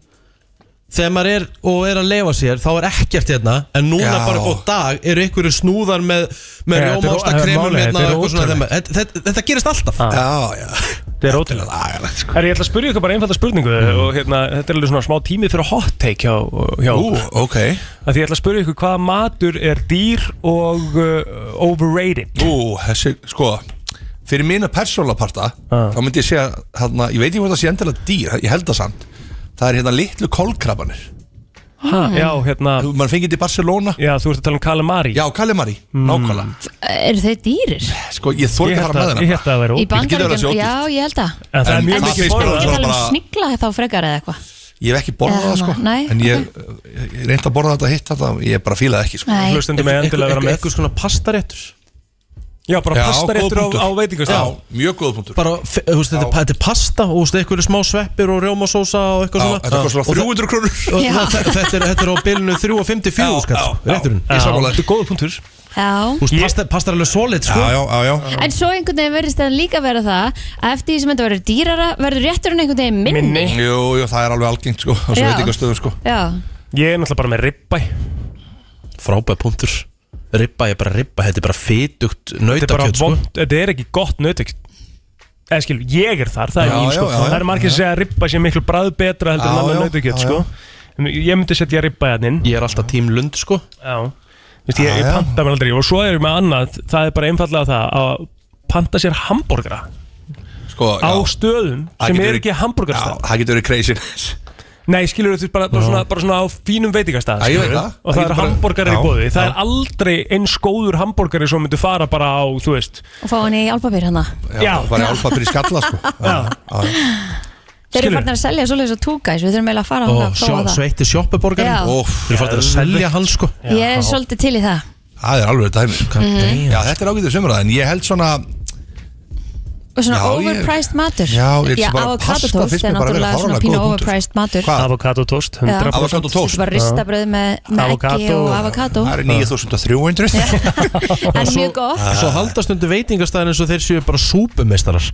[SPEAKER 1] Þegar maður er og er að leifa sér þá er ekkert hérna En núna
[SPEAKER 9] Já.
[SPEAKER 1] bara góð dag eru einhverju snúðar með, með
[SPEAKER 3] Ja, þetta er ó-
[SPEAKER 1] rjómásta kremum
[SPEAKER 3] málið,
[SPEAKER 1] hérna
[SPEAKER 3] þetta er
[SPEAKER 1] og eitthvað svona
[SPEAKER 3] ótrúlegt.
[SPEAKER 1] þeim- þetta, þetta, þetta gerist alltaf
[SPEAKER 3] Ah.
[SPEAKER 9] Já, já
[SPEAKER 3] Þetta er ótrúlega
[SPEAKER 9] Lagalegt, sko.
[SPEAKER 3] Herri, ég ætla að spyrja ykkur bara einfalda spurningu og hérna, þetta er alveg svona smá tími fyrir hot take hjá, hjá
[SPEAKER 9] Ú,
[SPEAKER 3] okkur.
[SPEAKER 9] ok
[SPEAKER 3] Að Því ég ætla að spyrja ykkur hvaða matur er dýr og uh, overrated
[SPEAKER 9] Ú, þessi, sko Fyrir mína persónulega parta
[SPEAKER 3] Ah.
[SPEAKER 9] þá myndi ég segja, hérna, ég veit ekki hvort það sé endilega dýr ég held það samt það er hérna litlu kolkrabanir
[SPEAKER 3] ha, Já, hérna
[SPEAKER 9] mann fengið þetta í Barcelona.
[SPEAKER 3] Já, þú ert að tala um calamari.
[SPEAKER 9] Já, Kalimari, nákvæmlega.
[SPEAKER 2] Eru þau dýrir?
[SPEAKER 9] Sko, ég þór
[SPEAKER 3] Ég
[SPEAKER 9] ekki að
[SPEAKER 3] held
[SPEAKER 9] fara
[SPEAKER 3] að,
[SPEAKER 9] með
[SPEAKER 3] ég
[SPEAKER 9] hennar
[SPEAKER 3] held að það væri
[SPEAKER 2] Í
[SPEAKER 3] ódýr.
[SPEAKER 9] Getur verið að sé
[SPEAKER 2] bandaríkjum,
[SPEAKER 9] ódýrt.
[SPEAKER 2] já, ég held að.
[SPEAKER 3] En það er
[SPEAKER 9] En
[SPEAKER 3] mjög
[SPEAKER 9] það
[SPEAKER 3] mikið
[SPEAKER 9] finnst mér
[SPEAKER 2] Ég
[SPEAKER 3] borðað
[SPEAKER 2] tala um
[SPEAKER 9] bara-
[SPEAKER 2] snigla þá frekar eða eitthvað.
[SPEAKER 9] Ég hef ekki borðað
[SPEAKER 2] Eða
[SPEAKER 9] það sko.
[SPEAKER 2] nei.
[SPEAKER 9] En ég, ég reyndi að borða þetta hitt þetta Ég bara fílaði ekki sko.
[SPEAKER 2] Nei,
[SPEAKER 3] Hlustandi með endilega að vera með
[SPEAKER 1] Eitthvað svona pastaréttur
[SPEAKER 3] Já, bara
[SPEAKER 9] Já,
[SPEAKER 3] pasta
[SPEAKER 9] góð
[SPEAKER 3] réttur á,
[SPEAKER 9] punktur.
[SPEAKER 3] á veitingastað.
[SPEAKER 9] Já, mjög góð punktur.
[SPEAKER 1] Bara, fe- þú veist, þetta, er- þetta er pasta og þú veist, eitthvað smá sveppir og rjómasósa og eitthvað
[SPEAKER 9] Já,
[SPEAKER 1] svona.
[SPEAKER 9] Þetta svona
[SPEAKER 1] Og þe-
[SPEAKER 9] 300 krónur.
[SPEAKER 1] og
[SPEAKER 2] Já.
[SPEAKER 1] þe- Þetta er, þetta er á bilinu 3.54
[SPEAKER 9] Já,
[SPEAKER 1] skall,
[SPEAKER 9] já, já.
[SPEAKER 1] rétturinn
[SPEAKER 9] Ég sammála
[SPEAKER 3] Þetta er góða punktur.
[SPEAKER 2] Já.
[SPEAKER 1] Þú veist, pasta, pasta er alveg solid, sko.
[SPEAKER 9] Já, já, já, já.
[SPEAKER 2] En svo einhvern veginn verðist það líka vera það að eftir því sem þetta verður dýrara verður rétturinn einhvern veginn minni,
[SPEAKER 3] Minni.
[SPEAKER 9] Jú, jú, það er alveg algengt sko á svo
[SPEAKER 2] Já.
[SPEAKER 9] veitingastöðum sko.
[SPEAKER 2] Já,
[SPEAKER 3] Ég er náttúrulega bara með ribbæ
[SPEAKER 1] Frábæð punktur Ribba er bara ribba, þetta er bara
[SPEAKER 3] bara
[SPEAKER 1] nautakjöt, sko.
[SPEAKER 3] þetta er ekki gott nautakjöt. Eða skil, ég er þar, það er
[SPEAKER 9] Já,
[SPEAKER 3] mín sko.
[SPEAKER 9] já, já,
[SPEAKER 3] Það er margir að segja að ribba sé miklu bræð betra heldur en
[SPEAKER 9] Já,
[SPEAKER 3] annar
[SPEAKER 9] já,
[SPEAKER 3] nautakjöt
[SPEAKER 9] já,
[SPEAKER 3] sko. Ég myndi setja ribba hérna inn.
[SPEAKER 1] Ég er alltaf tím lund, sko.
[SPEAKER 3] Já. Vist, ég,
[SPEAKER 9] Já,
[SPEAKER 3] ég
[SPEAKER 9] já.
[SPEAKER 3] panta mér aldrei. Og svo er ég með annað það er bara einfallega það að panta sér hambúrgara
[SPEAKER 9] Sko,
[SPEAKER 3] á
[SPEAKER 9] já.
[SPEAKER 3] stöðum
[SPEAKER 9] Það
[SPEAKER 3] sem
[SPEAKER 9] getur
[SPEAKER 3] er
[SPEAKER 9] verið-
[SPEAKER 3] ekki
[SPEAKER 9] Já,
[SPEAKER 3] hambúrgarstað
[SPEAKER 9] það getur verið crazy
[SPEAKER 3] Nei, skilur þú bara, bara, svona, bara svona á fínum veitingastað
[SPEAKER 9] Já, ég veit
[SPEAKER 3] skilurðu,
[SPEAKER 9] það.
[SPEAKER 3] og
[SPEAKER 9] Það
[SPEAKER 3] það
[SPEAKER 9] getur
[SPEAKER 3] er
[SPEAKER 9] bara-
[SPEAKER 3] hambúrgari í
[SPEAKER 9] Já,
[SPEAKER 3] bóði það
[SPEAKER 9] já.
[SPEAKER 3] er aldrei eins góður hambúrgari sem myndi fara bara á, þú veist.
[SPEAKER 2] Og fá hann í álpapir hana
[SPEAKER 3] Já.
[SPEAKER 9] Það var í álpapir í skalla sko. *laughs* Já.
[SPEAKER 2] Þeir eru
[SPEAKER 3] Skilur.
[SPEAKER 2] farin að selja svoleiðis á túgæs Við þurfum eiginlega að fara
[SPEAKER 1] Og
[SPEAKER 2] hann að
[SPEAKER 1] sjó,
[SPEAKER 2] prófa það.
[SPEAKER 1] sveitti sjoppuborgarinn?
[SPEAKER 2] Já.
[SPEAKER 9] Óf,
[SPEAKER 1] Þeir eru fættir að selja hann, sko.
[SPEAKER 2] Ég er svolítið til í það.
[SPEAKER 9] Það er alveg dæmi.
[SPEAKER 1] Damn.
[SPEAKER 9] Já, þetta er ágætið sömur En ég held svona
[SPEAKER 2] Og svona
[SPEAKER 9] Já, ég-
[SPEAKER 2] overpriced matur
[SPEAKER 9] Já, ég held bara
[SPEAKER 2] avocado
[SPEAKER 9] pasta
[SPEAKER 2] toast
[SPEAKER 9] finnst
[SPEAKER 2] er
[SPEAKER 9] mér bara vera
[SPEAKER 2] náttúrulega svona
[SPEAKER 9] fáránlega
[SPEAKER 2] pínu
[SPEAKER 9] punktur.
[SPEAKER 2] overpriced matur
[SPEAKER 9] Hvað?
[SPEAKER 3] avokado toast, 100%
[SPEAKER 2] Já.
[SPEAKER 9] Avocado toast.
[SPEAKER 2] Var ristabröð með, með eggi
[SPEAKER 3] Avocado.
[SPEAKER 2] og avokado
[SPEAKER 9] Það er 9300 *laughs*
[SPEAKER 2] En mjög gott
[SPEAKER 1] Svo haldast undir veitingastæðin eins og þeir séu bara súpumeistarar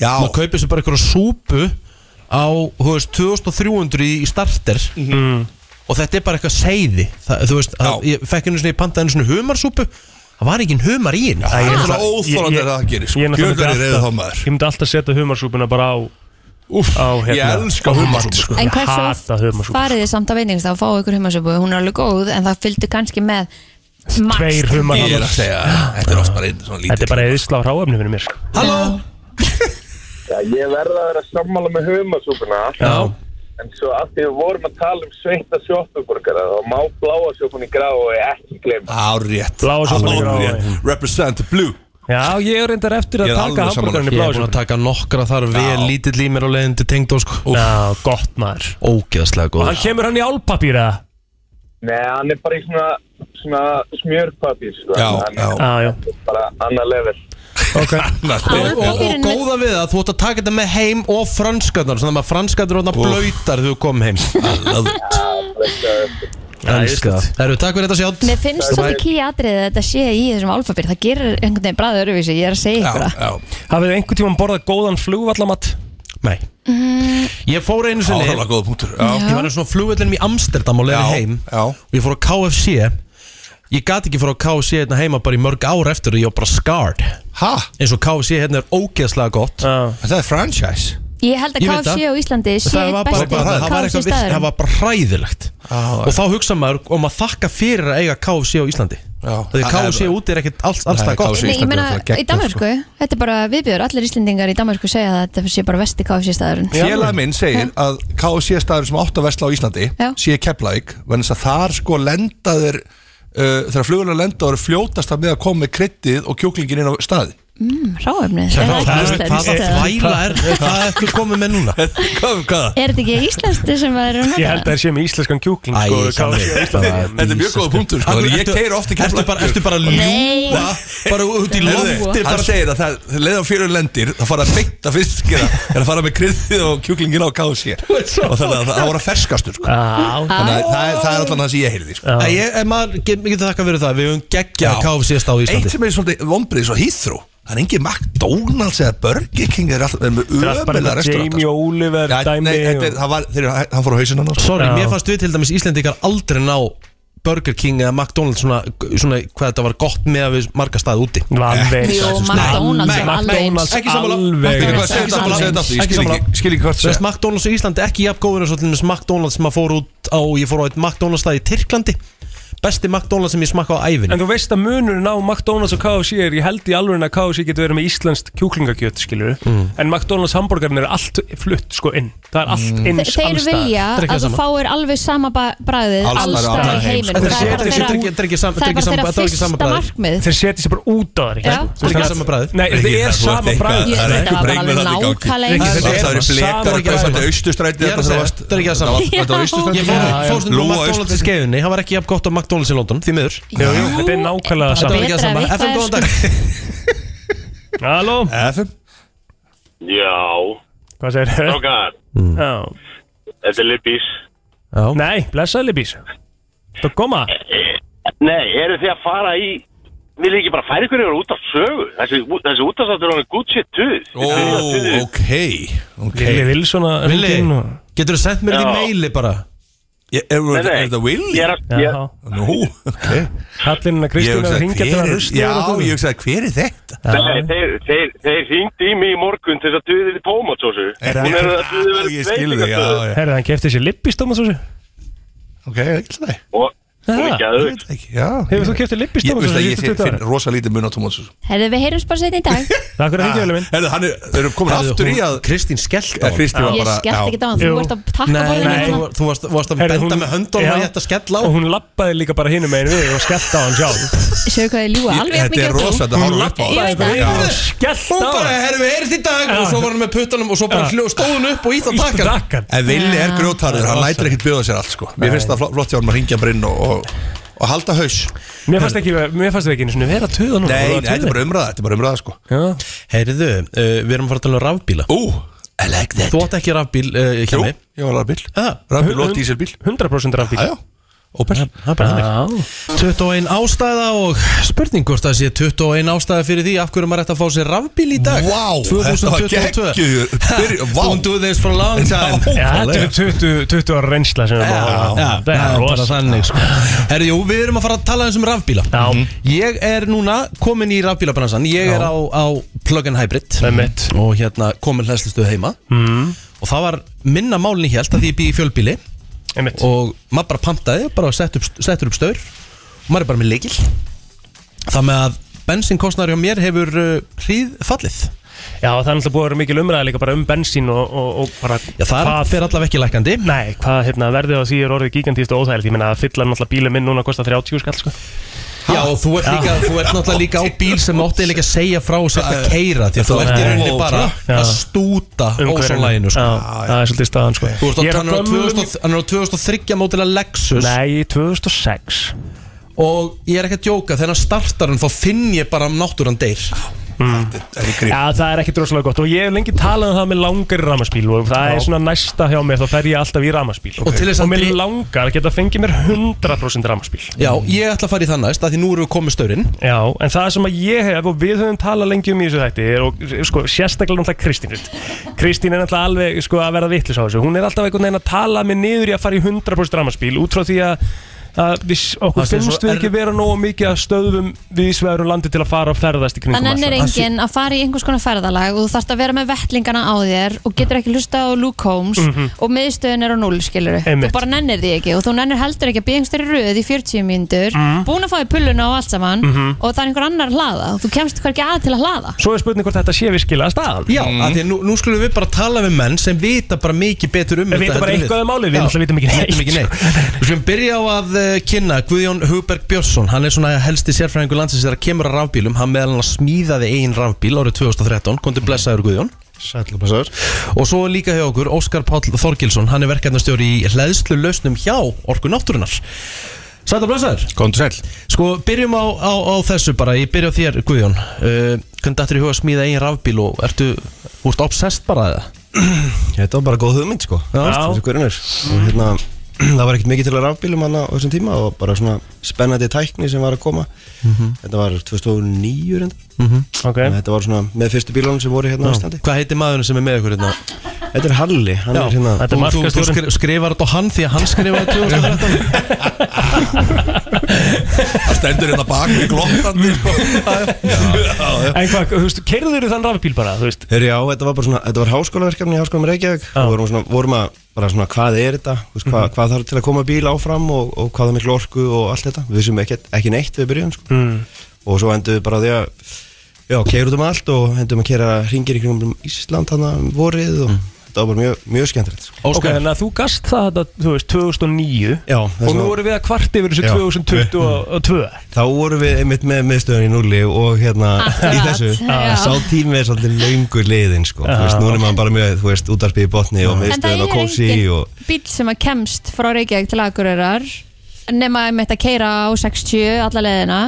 [SPEAKER 9] Já.
[SPEAKER 1] maður kaupir sér bara eitthvað súpu á, þú veist, 2300 í, í starter
[SPEAKER 3] Mm.
[SPEAKER 1] og þetta er bara eitthvað seiði það, þú veist, að, ég fekk einu svona í pantaðinu svona humarsúpu það var ekki humar í henni
[SPEAKER 9] Það er svona óþólandi að það gerir sko.
[SPEAKER 3] Ég myndi alltaf setja humarsúpuna bara á
[SPEAKER 9] Úff,
[SPEAKER 3] á,
[SPEAKER 9] ég elska humarsúpu sko.
[SPEAKER 2] En hversu farið þið samt að veitingstað og fáið ykkur humarsúpu hún er alveg góð en það fylgdu kannski með
[SPEAKER 3] Tveir humar
[SPEAKER 9] Ég er að segja, þetta er oft bara einn svona lítið
[SPEAKER 3] Þetta er bara eðisla á ráefni fyrir mér sko.
[SPEAKER 1] Halló?
[SPEAKER 6] Já, ég verða að vera sammála með humasúpuna
[SPEAKER 3] Já
[SPEAKER 6] En svo að því við vorum að tala um sveita sjóttuborgara þá má bláa sjópun í grá og ekki glemma
[SPEAKER 9] Árétt
[SPEAKER 3] Bláa í.
[SPEAKER 9] Árétt. Represent blue
[SPEAKER 3] Já, ég er reyndar eftir að taka
[SPEAKER 9] alveg sammála.
[SPEAKER 3] hambúrgarinn í
[SPEAKER 1] Ég er
[SPEAKER 3] bláa
[SPEAKER 1] búin að taka nokkra þar vel lítill í mér á leiðin til tengdó sko.
[SPEAKER 3] Já, gott maður
[SPEAKER 1] Ógeðslega
[SPEAKER 3] Og
[SPEAKER 1] góð
[SPEAKER 3] hann kemur hann í álpapír eða?
[SPEAKER 6] Nei, hann er bara í svona, svona smjörpapír sko.
[SPEAKER 9] Já, já.
[SPEAKER 6] Bara annar level.
[SPEAKER 3] Ok. *laughs*
[SPEAKER 1] Og, og, og góða við það, þú ætti að taka þetta með heim og franskarnar, svona að franskarnar er blöytar þegar þú kom heim. *laughs* Elska það. Herru, takk fyrir þetta sjátt.
[SPEAKER 2] Mér finnst svolítið ký atriðið að þetta sé í þessum álfabir það gerir einhvern veginn bræði öruvísi ég er að segja ykkur
[SPEAKER 9] já.
[SPEAKER 3] Hafið þið einhvern tímann borðað góðan flugvallamatt?
[SPEAKER 1] Nei. Ég fór einu sinni Ég var einu svona flugvöldinum í Amsterdam leiðin
[SPEAKER 9] Já,
[SPEAKER 1] heim.
[SPEAKER 9] já.
[SPEAKER 1] Og ég fór á KFC Ég gat ekki fór á KFC hérna heima bara í mörg ár eftir og ég var bara scarred.
[SPEAKER 9] Ha?
[SPEAKER 1] eins og KFC hérna er ógeðslega gott.
[SPEAKER 3] Já.
[SPEAKER 9] Það er franchise.
[SPEAKER 2] Ég held að
[SPEAKER 1] Ég veit
[SPEAKER 2] KFC
[SPEAKER 1] það.
[SPEAKER 2] á Íslandi sé
[SPEAKER 1] það var bara,
[SPEAKER 2] besti
[SPEAKER 1] bara, það var
[SPEAKER 2] KFC
[SPEAKER 1] eitthvað vilt, það
[SPEAKER 2] staðurinn
[SPEAKER 1] var bara hræðilegt.
[SPEAKER 9] Ah,
[SPEAKER 1] og þá hugsa maður og maður þakka fyrir að eiga KFC á Íslandi.
[SPEAKER 9] Já.
[SPEAKER 1] því
[SPEAKER 9] Það
[SPEAKER 1] KFC
[SPEAKER 9] er-
[SPEAKER 1] úti er ekkert alls, alls
[SPEAKER 9] Nei,
[SPEAKER 1] það gott.
[SPEAKER 9] KFC
[SPEAKER 2] Nei, ég
[SPEAKER 9] Íslandi er
[SPEAKER 2] meina,
[SPEAKER 9] náttúrulega geggjað,
[SPEAKER 2] í Danmarku, þetta er bara viðbjör Allir Íslendingar í Danmarku segja að þetta sé bara vesti KFC staðurinn.
[SPEAKER 9] Félag minn segir að KFC staður sem átt að vesla á Íslandi
[SPEAKER 2] Já.
[SPEAKER 9] sé Keflavík vegna þess að þar sko lendaðir uh, þegar flugulega lenda og eru fljótast að með að koma með kryddið og kjúklingin inn á staði
[SPEAKER 2] mm, er það íslenskt?
[SPEAKER 1] hvaða þvæla er *laughs* hvað ertu komið með núna?
[SPEAKER 2] Er þetta ekki íslenskt sem það eru nota?
[SPEAKER 3] Ég held að það sé með íslenskan kjúkling sko, á.
[SPEAKER 9] Þetta er mjög góða punktur sko, ég keir ofta í
[SPEAKER 1] Ertu bara, ertu bara að ljúa bara út í lofti
[SPEAKER 9] Hann
[SPEAKER 1] bara
[SPEAKER 9] segir að það, þegar leiðan fyrir lendir það fara að beita fiskina er að fara með kryddið og kjúklingin á KFC og þannig að það voru að ferskastur sko.
[SPEAKER 3] Já
[SPEAKER 9] þannig að það er, það er allan það sem ég heyrði sko.
[SPEAKER 1] Ég, get- þakka fyrir það Við höfum geggja
[SPEAKER 9] Já. Svo Það er engin McDonalds eða Burger King Það er alltaf er með
[SPEAKER 3] Það er bara
[SPEAKER 9] ömulega
[SPEAKER 3] þetta
[SPEAKER 9] restauranta
[SPEAKER 3] Jamie Oliver
[SPEAKER 9] Já,
[SPEAKER 3] dæmi
[SPEAKER 9] nei, þetta er, það var, þeir, hann fór á hausinn hann sko.
[SPEAKER 1] Sorry,
[SPEAKER 3] Já.
[SPEAKER 1] mér fannst við til dæmis Íslendingar aldrei ná Burger King eða McDonalds svona, svona hvað þetta var gott með að við marga staði úti
[SPEAKER 3] Alveg
[SPEAKER 2] Jú. McDonalds er alveg eins
[SPEAKER 3] McDonalds
[SPEAKER 1] Ekki sammála.
[SPEAKER 3] alveg
[SPEAKER 9] Fyrir
[SPEAKER 3] eins.
[SPEAKER 9] aftur Ég
[SPEAKER 1] Ekki sammála.
[SPEAKER 9] ekki, skil ekki hvað
[SPEAKER 1] Þú veist, McDonalds í Íslandi ekki jafn góður eins og til dæmis McDonalds sem að fór út á, ég fór á eitt McDonalds stað í Tyrklandi besti McDonalds sem ég smakka á ævinni.
[SPEAKER 3] En þú veist að munurinn á McDonalds og KFC er Ég held í alveg að KFC getur verið með íslenskt kjúklingakjöt skilur
[SPEAKER 1] Mm.
[SPEAKER 3] En McDonalds hambúrgarinn er allt flutt sko inn. Það er allt
[SPEAKER 1] Mm.
[SPEAKER 3] eins
[SPEAKER 2] Þe- Þeir
[SPEAKER 3] alls staðar.
[SPEAKER 2] vilja
[SPEAKER 1] ekki
[SPEAKER 2] að þú
[SPEAKER 1] það sama.
[SPEAKER 2] fáir alveg sama bræðið
[SPEAKER 9] Alls
[SPEAKER 2] alls
[SPEAKER 9] staðar á
[SPEAKER 2] staðar. í heiminn. Það
[SPEAKER 1] Þetta
[SPEAKER 2] er bara
[SPEAKER 1] ekki- þetta er
[SPEAKER 2] þeirra-
[SPEAKER 1] ekki- þetta er ekki sam-
[SPEAKER 2] það
[SPEAKER 1] er ekki
[SPEAKER 2] bara þeirra
[SPEAKER 1] er ekki sama
[SPEAKER 2] fyrsta markmið.
[SPEAKER 3] Þeir setja sér bara út á þar
[SPEAKER 2] Já.
[SPEAKER 1] Þetta er ekki sama bragð
[SPEAKER 3] Nei, þetta er sama bræð
[SPEAKER 2] Ég-
[SPEAKER 9] Það er
[SPEAKER 2] þetta
[SPEAKER 9] ekki
[SPEAKER 2] var bara alveg nákvæmlega
[SPEAKER 9] Að
[SPEAKER 1] að McDonalds í London, því miður.
[SPEAKER 3] Jú, jú, þetta er nákvæmlega
[SPEAKER 1] Þetta var
[SPEAKER 3] sama
[SPEAKER 1] ekki
[SPEAKER 2] Betra
[SPEAKER 1] sama. FM, góðan
[SPEAKER 2] er
[SPEAKER 1] dag. *laughs*
[SPEAKER 3] Halló,
[SPEAKER 9] FM
[SPEAKER 4] Já,
[SPEAKER 3] hvað segir þau?
[SPEAKER 4] okkar,
[SPEAKER 3] Já.
[SPEAKER 4] þetta er Lippís.
[SPEAKER 1] Já.
[SPEAKER 3] Nei, blessaði Libís Þú koma.
[SPEAKER 4] Nei, eru þið að fara í, vil ekki bara færa ykkur yfir út af sögu? Þessi, þessi útastáttur er good shit tuð.
[SPEAKER 9] Ó, ok. Ok.
[SPEAKER 3] Vili Vilsson að og-
[SPEAKER 1] getur þú sendt mér þetta í
[SPEAKER 4] Já.
[SPEAKER 1] meili bara
[SPEAKER 9] Ég- Er
[SPEAKER 4] Nei,
[SPEAKER 9] er
[SPEAKER 4] nei,
[SPEAKER 9] Willi?
[SPEAKER 4] Er að, ég,
[SPEAKER 3] Já,
[SPEAKER 9] Nú, ok.
[SPEAKER 3] Að
[SPEAKER 9] hugsaði,
[SPEAKER 3] hringja til að rusli
[SPEAKER 9] Já, ég hugsaði, hver er þetta?
[SPEAKER 4] Nei, þeir, þeir, þeir hringdi í mig í morgun til þess að duði við tómatsósu. Hún er að duði
[SPEAKER 9] Já,
[SPEAKER 4] við
[SPEAKER 9] Ég skilði þig, já, já.
[SPEAKER 3] Herði, hann kefti sér Libís Tómasósu
[SPEAKER 9] Ok, ekki það
[SPEAKER 4] Og er
[SPEAKER 9] Ég
[SPEAKER 3] Hefur þú kefti Libís
[SPEAKER 9] Ég að ég finn- rosa lítið mun á tómatsús
[SPEAKER 2] Herðu, við heyrjumst bara setja í dag.
[SPEAKER 3] Takk fyrir að hringja, Vili minn
[SPEAKER 9] Herðu, hann er, þeir eru komin
[SPEAKER 1] Herðu,
[SPEAKER 9] aftur í að
[SPEAKER 1] Kristín skellt á
[SPEAKER 9] að Kristi var
[SPEAKER 2] Ég
[SPEAKER 9] bara
[SPEAKER 2] skellt ekki á hann, þú ert að takka
[SPEAKER 1] nei, þú,
[SPEAKER 2] hérna.
[SPEAKER 1] þú, varst, varst að benda með höndunum og ég ætti að skella á.
[SPEAKER 3] Og hún lappaði líka bara hinum megin við og skellt á hann sjálf.
[SPEAKER 2] Sjöu hvað þið ljúa, alveg jafn
[SPEAKER 9] Þetta
[SPEAKER 2] mikið
[SPEAKER 9] er rosa, þetta horfum upp á.
[SPEAKER 2] Ég
[SPEAKER 1] Hún
[SPEAKER 3] á
[SPEAKER 1] bara,
[SPEAKER 3] hann.
[SPEAKER 1] Herru, við Og og
[SPEAKER 9] halda haus.
[SPEAKER 3] Mér fannst ekki, mér fannst ekki einu sinni vera töða núna
[SPEAKER 9] Nei, nei, þetta er bara umræða, þetta er bara umræða sko.
[SPEAKER 3] Já,
[SPEAKER 1] Heyrðu, uh, við erum að fara að tala um rafbíla.
[SPEAKER 9] Ú, I like that.
[SPEAKER 1] Þú átt ekki rafbíl uh, hjá
[SPEAKER 9] Jú,
[SPEAKER 1] mig
[SPEAKER 9] ég var rafbíl.
[SPEAKER 1] Ah.
[SPEAKER 9] Rafbíl og dísilbíl.
[SPEAKER 3] 100% rafbíl.
[SPEAKER 9] Já, já Opel
[SPEAKER 1] Það er bara þannig. 21 ástæða og spurning hvort það sé 21 ástæða fyrir því af hverju maður ætti að fá sér rafbíl í dag.
[SPEAKER 9] Vá, þetta var
[SPEAKER 1] 2022
[SPEAKER 9] geggjuð byrjun, vá.
[SPEAKER 1] Don't do this for a long time.
[SPEAKER 3] Já, þetta er 20, 20 ára reynsla sem við
[SPEAKER 1] Já,
[SPEAKER 3] búum
[SPEAKER 1] já,
[SPEAKER 3] Það er
[SPEAKER 1] bara
[SPEAKER 3] rosa.
[SPEAKER 1] þannig sko. Herri, jú, við erum að fara að tala eins um rafbíla.
[SPEAKER 3] Já.
[SPEAKER 1] Ég er núna komin í rafbílabransan Ég er á, á plug-in hybrid
[SPEAKER 3] Einmitt.
[SPEAKER 1] Og hérna komin hlæslistuð heima.
[SPEAKER 3] Mm.
[SPEAKER 1] Og það var minna málni hélt að því ég bý í fjölbíli
[SPEAKER 3] Einmitt.
[SPEAKER 1] Og maður bara pantaði Bara settur upp, settur upp staur. Og maður er bara með leikil Það með að bensinkostnari á mér hefur uh, hríð fallið.
[SPEAKER 3] Já, það er náttúrulega búið að vera mikil umræða líka bara um bensín og, og, og bara
[SPEAKER 1] Já, það
[SPEAKER 3] hvað-
[SPEAKER 1] fer allavega ekki lækandi
[SPEAKER 3] Nei, hvað hérna, verðið á því er orðið gigantíst og óþægilegt. Ég meina að fylla náttúrulega bílum minn núna kostar 30 skall sko.
[SPEAKER 1] Já, og þú ert, líka, þú ert náttúrulega líka á bíl sem átti líka að segja frá og setja að keira Því að þú ert í rauninni bara að stúta ósónlæginu sko.
[SPEAKER 3] Það er svolítið staðan sko.
[SPEAKER 1] Þú ert á,
[SPEAKER 3] Ég er á
[SPEAKER 1] hann er á
[SPEAKER 3] gömlum-
[SPEAKER 1] 2000 hann er á 2003 mótilega Lexus.
[SPEAKER 3] Nei, 2006
[SPEAKER 1] Og ég er ekki að djóka, þegar hann startar hann þá finn ég bara um náttúran deyr
[SPEAKER 3] Já, það er ekki droslega gott. Og ég hef lengi talað um það með langari ramaspíl og það er svona næsta hjá mér þá fer ég alltaf í ramaspíl
[SPEAKER 1] Og að
[SPEAKER 3] og mér langar að geta fengið mér 100% ramaspíl
[SPEAKER 1] Já, ég ætla að fara í það næst, af því nú erum við komið staurinn.
[SPEAKER 3] Já, en það sem að ég hef og við höfum talað lengi um í þessu þætti er, og sko, sérstaklega náttúrulega Kristín. Kristín er náttúrulega alveg sko, að vera vittlis á þessu. Hún er alltaf einhvern veginn að tala mig niður í að fara í 100% ramaspíl út frá því að að við, okkur
[SPEAKER 1] Það sé
[SPEAKER 3] finnst
[SPEAKER 1] svo
[SPEAKER 3] við
[SPEAKER 1] er-
[SPEAKER 3] ekki vera nógu mikið að stöðum við sveðurum landi til að fara og ferðast í kringum
[SPEAKER 2] Þannig er
[SPEAKER 3] land.
[SPEAKER 2] enginn að fara í einhvers konar ferðalag og þú þarfst að vera með vettlingana á þér og getur ekki hlusta á Luke Holmes
[SPEAKER 3] Mhm.
[SPEAKER 2] og miðstöðin er á null, skilur
[SPEAKER 3] Einmitt.
[SPEAKER 2] Þú bara nennir því ekki og þú nennir heldur ekki að byggja einhverjum röð í 40 mínútur
[SPEAKER 3] Mhm.
[SPEAKER 2] búin að fá í pulluna og allt saman
[SPEAKER 3] Mhm.
[SPEAKER 2] og það er einhver annar að hlaða og þú kemst hverki að til að hlaða
[SPEAKER 3] Svo er spurning hvort þetta sé virkilega staðan
[SPEAKER 1] Já, af því að nú, nú skulum við bara tala við menn sem vita bara mikið betur um
[SPEAKER 3] Við vitum bara eitthvað um málið, við náttúrulega vitum ekki neitt,
[SPEAKER 1] Vitum ekki neitt Við skulum byrja á að uh, kynna Guðjón Hugberg Björnsson. Hann er svona helsti sérfræðingur landsins þegar kemur að rafbílum. Hann meðal hann smíðaði eigin rafbíl árið 2013 Kondi blessaður Guðjón.
[SPEAKER 10] Sæll og blessaður.
[SPEAKER 1] Og svo líka hjá okkur Óskar Páll Þorgilsson. Hann er verkefnastjóri í hleðslu lausnum hjá Orku Náttúrunar Sæll og blessaður.
[SPEAKER 10] Kondur sæll.
[SPEAKER 1] Sko, byrjum á, á, á þessu bara, ég byrja á þér Guðjón. Uh, Hvernig dættur í huga að smíða eigin rafbíl og ertu, úrst obsessed bara eða?
[SPEAKER 10] Þetta var bara góð hugmynd sko.
[SPEAKER 1] Já.
[SPEAKER 10] Og hérna *clears throat* Það var ekkert mikið til að rafbílum hann á þessum tíma og bara svona spennandi tækni sem var að koma
[SPEAKER 1] Mhm.
[SPEAKER 10] Þetta var 2009 reynda
[SPEAKER 1] Mhm.
[SPEAKER 3] okay.
[SPEAKER 10] Þetta var svona með fyrstu bílunum sem voru hérna á. Íslandi
[SPEAKER 1] Hvað heitir maðurinn sem er með ykkur hérna?
[SPEAKER 10] Þetta er Halli, hann
[SPEAKER 1] Já,
[SPEAKER 10] er hérna
[SPEAKER 1] þú, þú, þú skri, skrifar þetta á hann því að hann skrifaði 2013 *laughs*
[SPEAKER 9] Það stendur hérna bak við glottandi sko.
[SPEAKER 3] En hvað, þú veist, keirður þú þann rafbíl bara, þú veist
[SPEAKER 10] Heyri, já, þetta var bara svona, þetta var háskólaverkefni í Háskólanum Reykjavík og vorum, svona, vorum að, bara svona, hvað er þetta, veist, hvað,
[SPEAKER 3] Mhm.
[SPEAKER 10] hvað þarf til að koma bíl áfram og, og hvað er miklu orku og allt þetta, við vissum ekki, ekki neitt við byrjun, sko,
[SPEAKER 3] mm.
[SPEAKER 10] og svo endum við bara því að, já, keirum um allt og endum að keira ringir í kringum Ísland hann um vorið og þetta var bara mjög, mjög skemmtilegt, sko.
[SPEAKER 3] Ok, þannig að þú gast það þetta, þú veist, 2009
[SPEAKER 10] Já,
[SPEAKER 3] Og nú vorum við að kvart yfir þessu
[SPEAKER 10] Já.
[SPEAKER 3] 2022
[SPEAKER 10] Þá vorum við einmitt með miðstöðun í núli og hérna í
[SPEAKER 2] Akkurat,
[SPEAKER 10] þessu
[SPEAKER 2] já.
[SPEAKER 10] Sá tími er svolítið löngur liðin sko. Þú veist, Nú er maður bara með, þú veist, útarpið í botni og
[SPEAKER 2] En það
[SPEAKER 10] miðstöðun og
[SPEAKER 2] er
[SPEAKER 10] kósi
[SPEAKER 2] engin
[SPEAKER 10] og
[SPEAKER 2] bíl sem að kemst frá Reykjavík til Akureyrar nema að mitt að keira á 60 alla leðina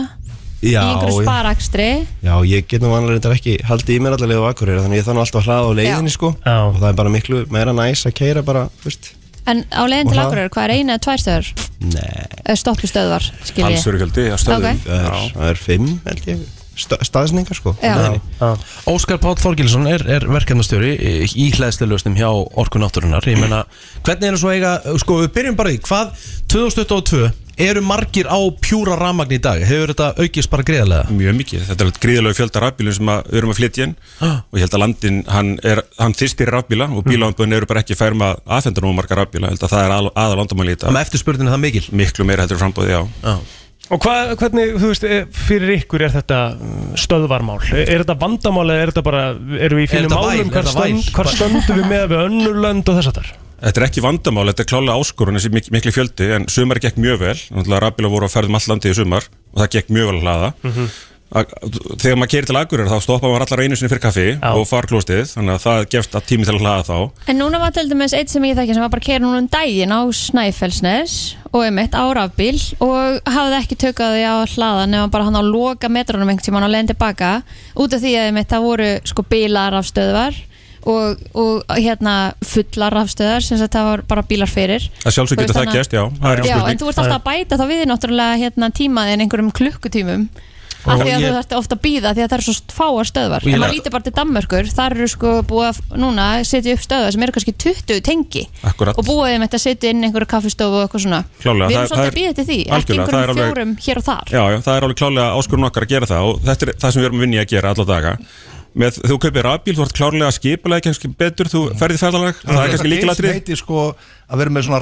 [SPEAKER 2] í einhverju sparakstri
[SPEAKER 10] Já, ég get nú vanlega reyndar ekki haldið í mér allavega á Akureyri þannig ég þannig alltaf að hlaða á leiðinni
[SPEAKER 2] Já.
[SPEAKER 10] sko
[SPEAKER 3] Já.
[SPEAKER 10] og það er bara miklu meira næs að keira bara, veist
[SPEAKER 2] en á leiðin
[SPEAKER 10] Og
[SPEAKER 2] til
[SPEAKER 10] hlað-
[SPEAKER 2] Akureyrar, hvað er eina eða tvær stöður?
[SPEAKER 10] Nei
[SPEAKER 2] Stoppistöðvar, skil ég
[SPEAKER 11] Talsverugjaldi á stöðum.
[SPEAKER 10] Það er, það er fimm, held ég, staðsningar sko.
[SPEAKER 1] Óskar Páll Þorgilsson er, er verkefnastjóri í hlæðsleilöstum hjá Orku Náttúrunar Ég meina, hvernig er það svo eiga Sko, við byrjum bara í, hvað 2022 eru margir á pjúra ramagn í dag? Hefur þetta aukist bara greiðlega?
[SPEAKER 11] Mjög mikið, þetta er gríðalega fjölda rafbílum sem að, við erum að flytja inn. Og ég held að landin, hann, er, hann þyrstir rafbíla og bíláðanböðin eru bara ekki færum að aðfenda nú marga rafbíla, held að það er aðal, aðal vandamáli í
[SPEAKER 1] að eftirspurnin er það mikil?
[SPEAKER 11] Miklu meira heldur frambóði, já,
[SPEAKER 1] já.
[SPEAKER 3] Og hvað, hvernig, þú veist, eh, fyrir ykkur er þetta uh, stöðvarmál? Er er þetta vandamál eða er þetta bara, erum við í fínum málum, hvar, stönd, hvar stöndum við með við önnur lönd og þess að þar?
[SPEAKER 11] Þetta er ekki vandamál, þetta er klálega áskorun þessi mik mikli fjöldi, en sumar gekk mjög vel náttúrulega rafbíla voru að ferðum all landið í sumar og það gekk mjög vel að hlaða
[SPEAKER 3] Mhm.
[SPEAKER 11] Að- Þegar maður keirir til Akureyrar þá stoppa maður allar einu sinni fyrir kaffi og far klóstið, þannig að það gefst að tími til að hlaða þá.
[SPEAKER 2] En núna var til dæmis eitt sem ég þekki sem var bara að keira núna um daginn á Snæfellsnes og einmitt á rafbíl og hafði ekki tökað því á hlaðan nema bara hann á loka metrónum einhvern tímann á leiðin tilbaka út af því að einmitt það voru sko bílar af stöðvar og, og hérna fullar rafstöðar sem það var bara bílar fyrir.
[SPEAKER 11] Að sjálfsög
[SPEAKER 2] veist,
[SPEAKER 11] það gæst, já, er
[SPEAKER 2] Já, en þú ert alltaf að bæta þá við náttúrulega hérna, tímaðin einhverjum klukkutímum af því að
[SPEAKER 1] ég-
[SPEAKER 2] þú þarft ofta að býða því að það er svo fáar stöðvar. En maður lítur bara til Danmörkur þar eru sko búið að núna setja upp stöðvar sem eru kannski 20 tengi.
[SPEAKER 11] Akkurat.
[SPEAKER 2] og búið þeim að setja inn einhverju kaffistofu og eitthvað svona.
[SPEAKER 11] Klárlega,
[SPEAKER 2] við
[SPEAKER 11] það-
[SPEAKER 2] erum svolítið
[SPEAKER 11] er-
[SPEAKER 2] að býða til því ekki
[SPEAKER 11] er
[SPEAKER 2] einhverjum
[SPEAKER 11] alveg-
[SPEAKER 2] fjórum hér og þar.
[SPEAKER 11] Já, já, það er alveg klálega áskorun okkar að gera það og þetta er það sem við erum að vinni að gera alla daga. Með, þú kaupir rafbíl, þú ert klárlega skipulega kannski betur, þú ferði ferðalag það er kannski líkilatri
[SPEAKER 9] heitir sko að vera með svona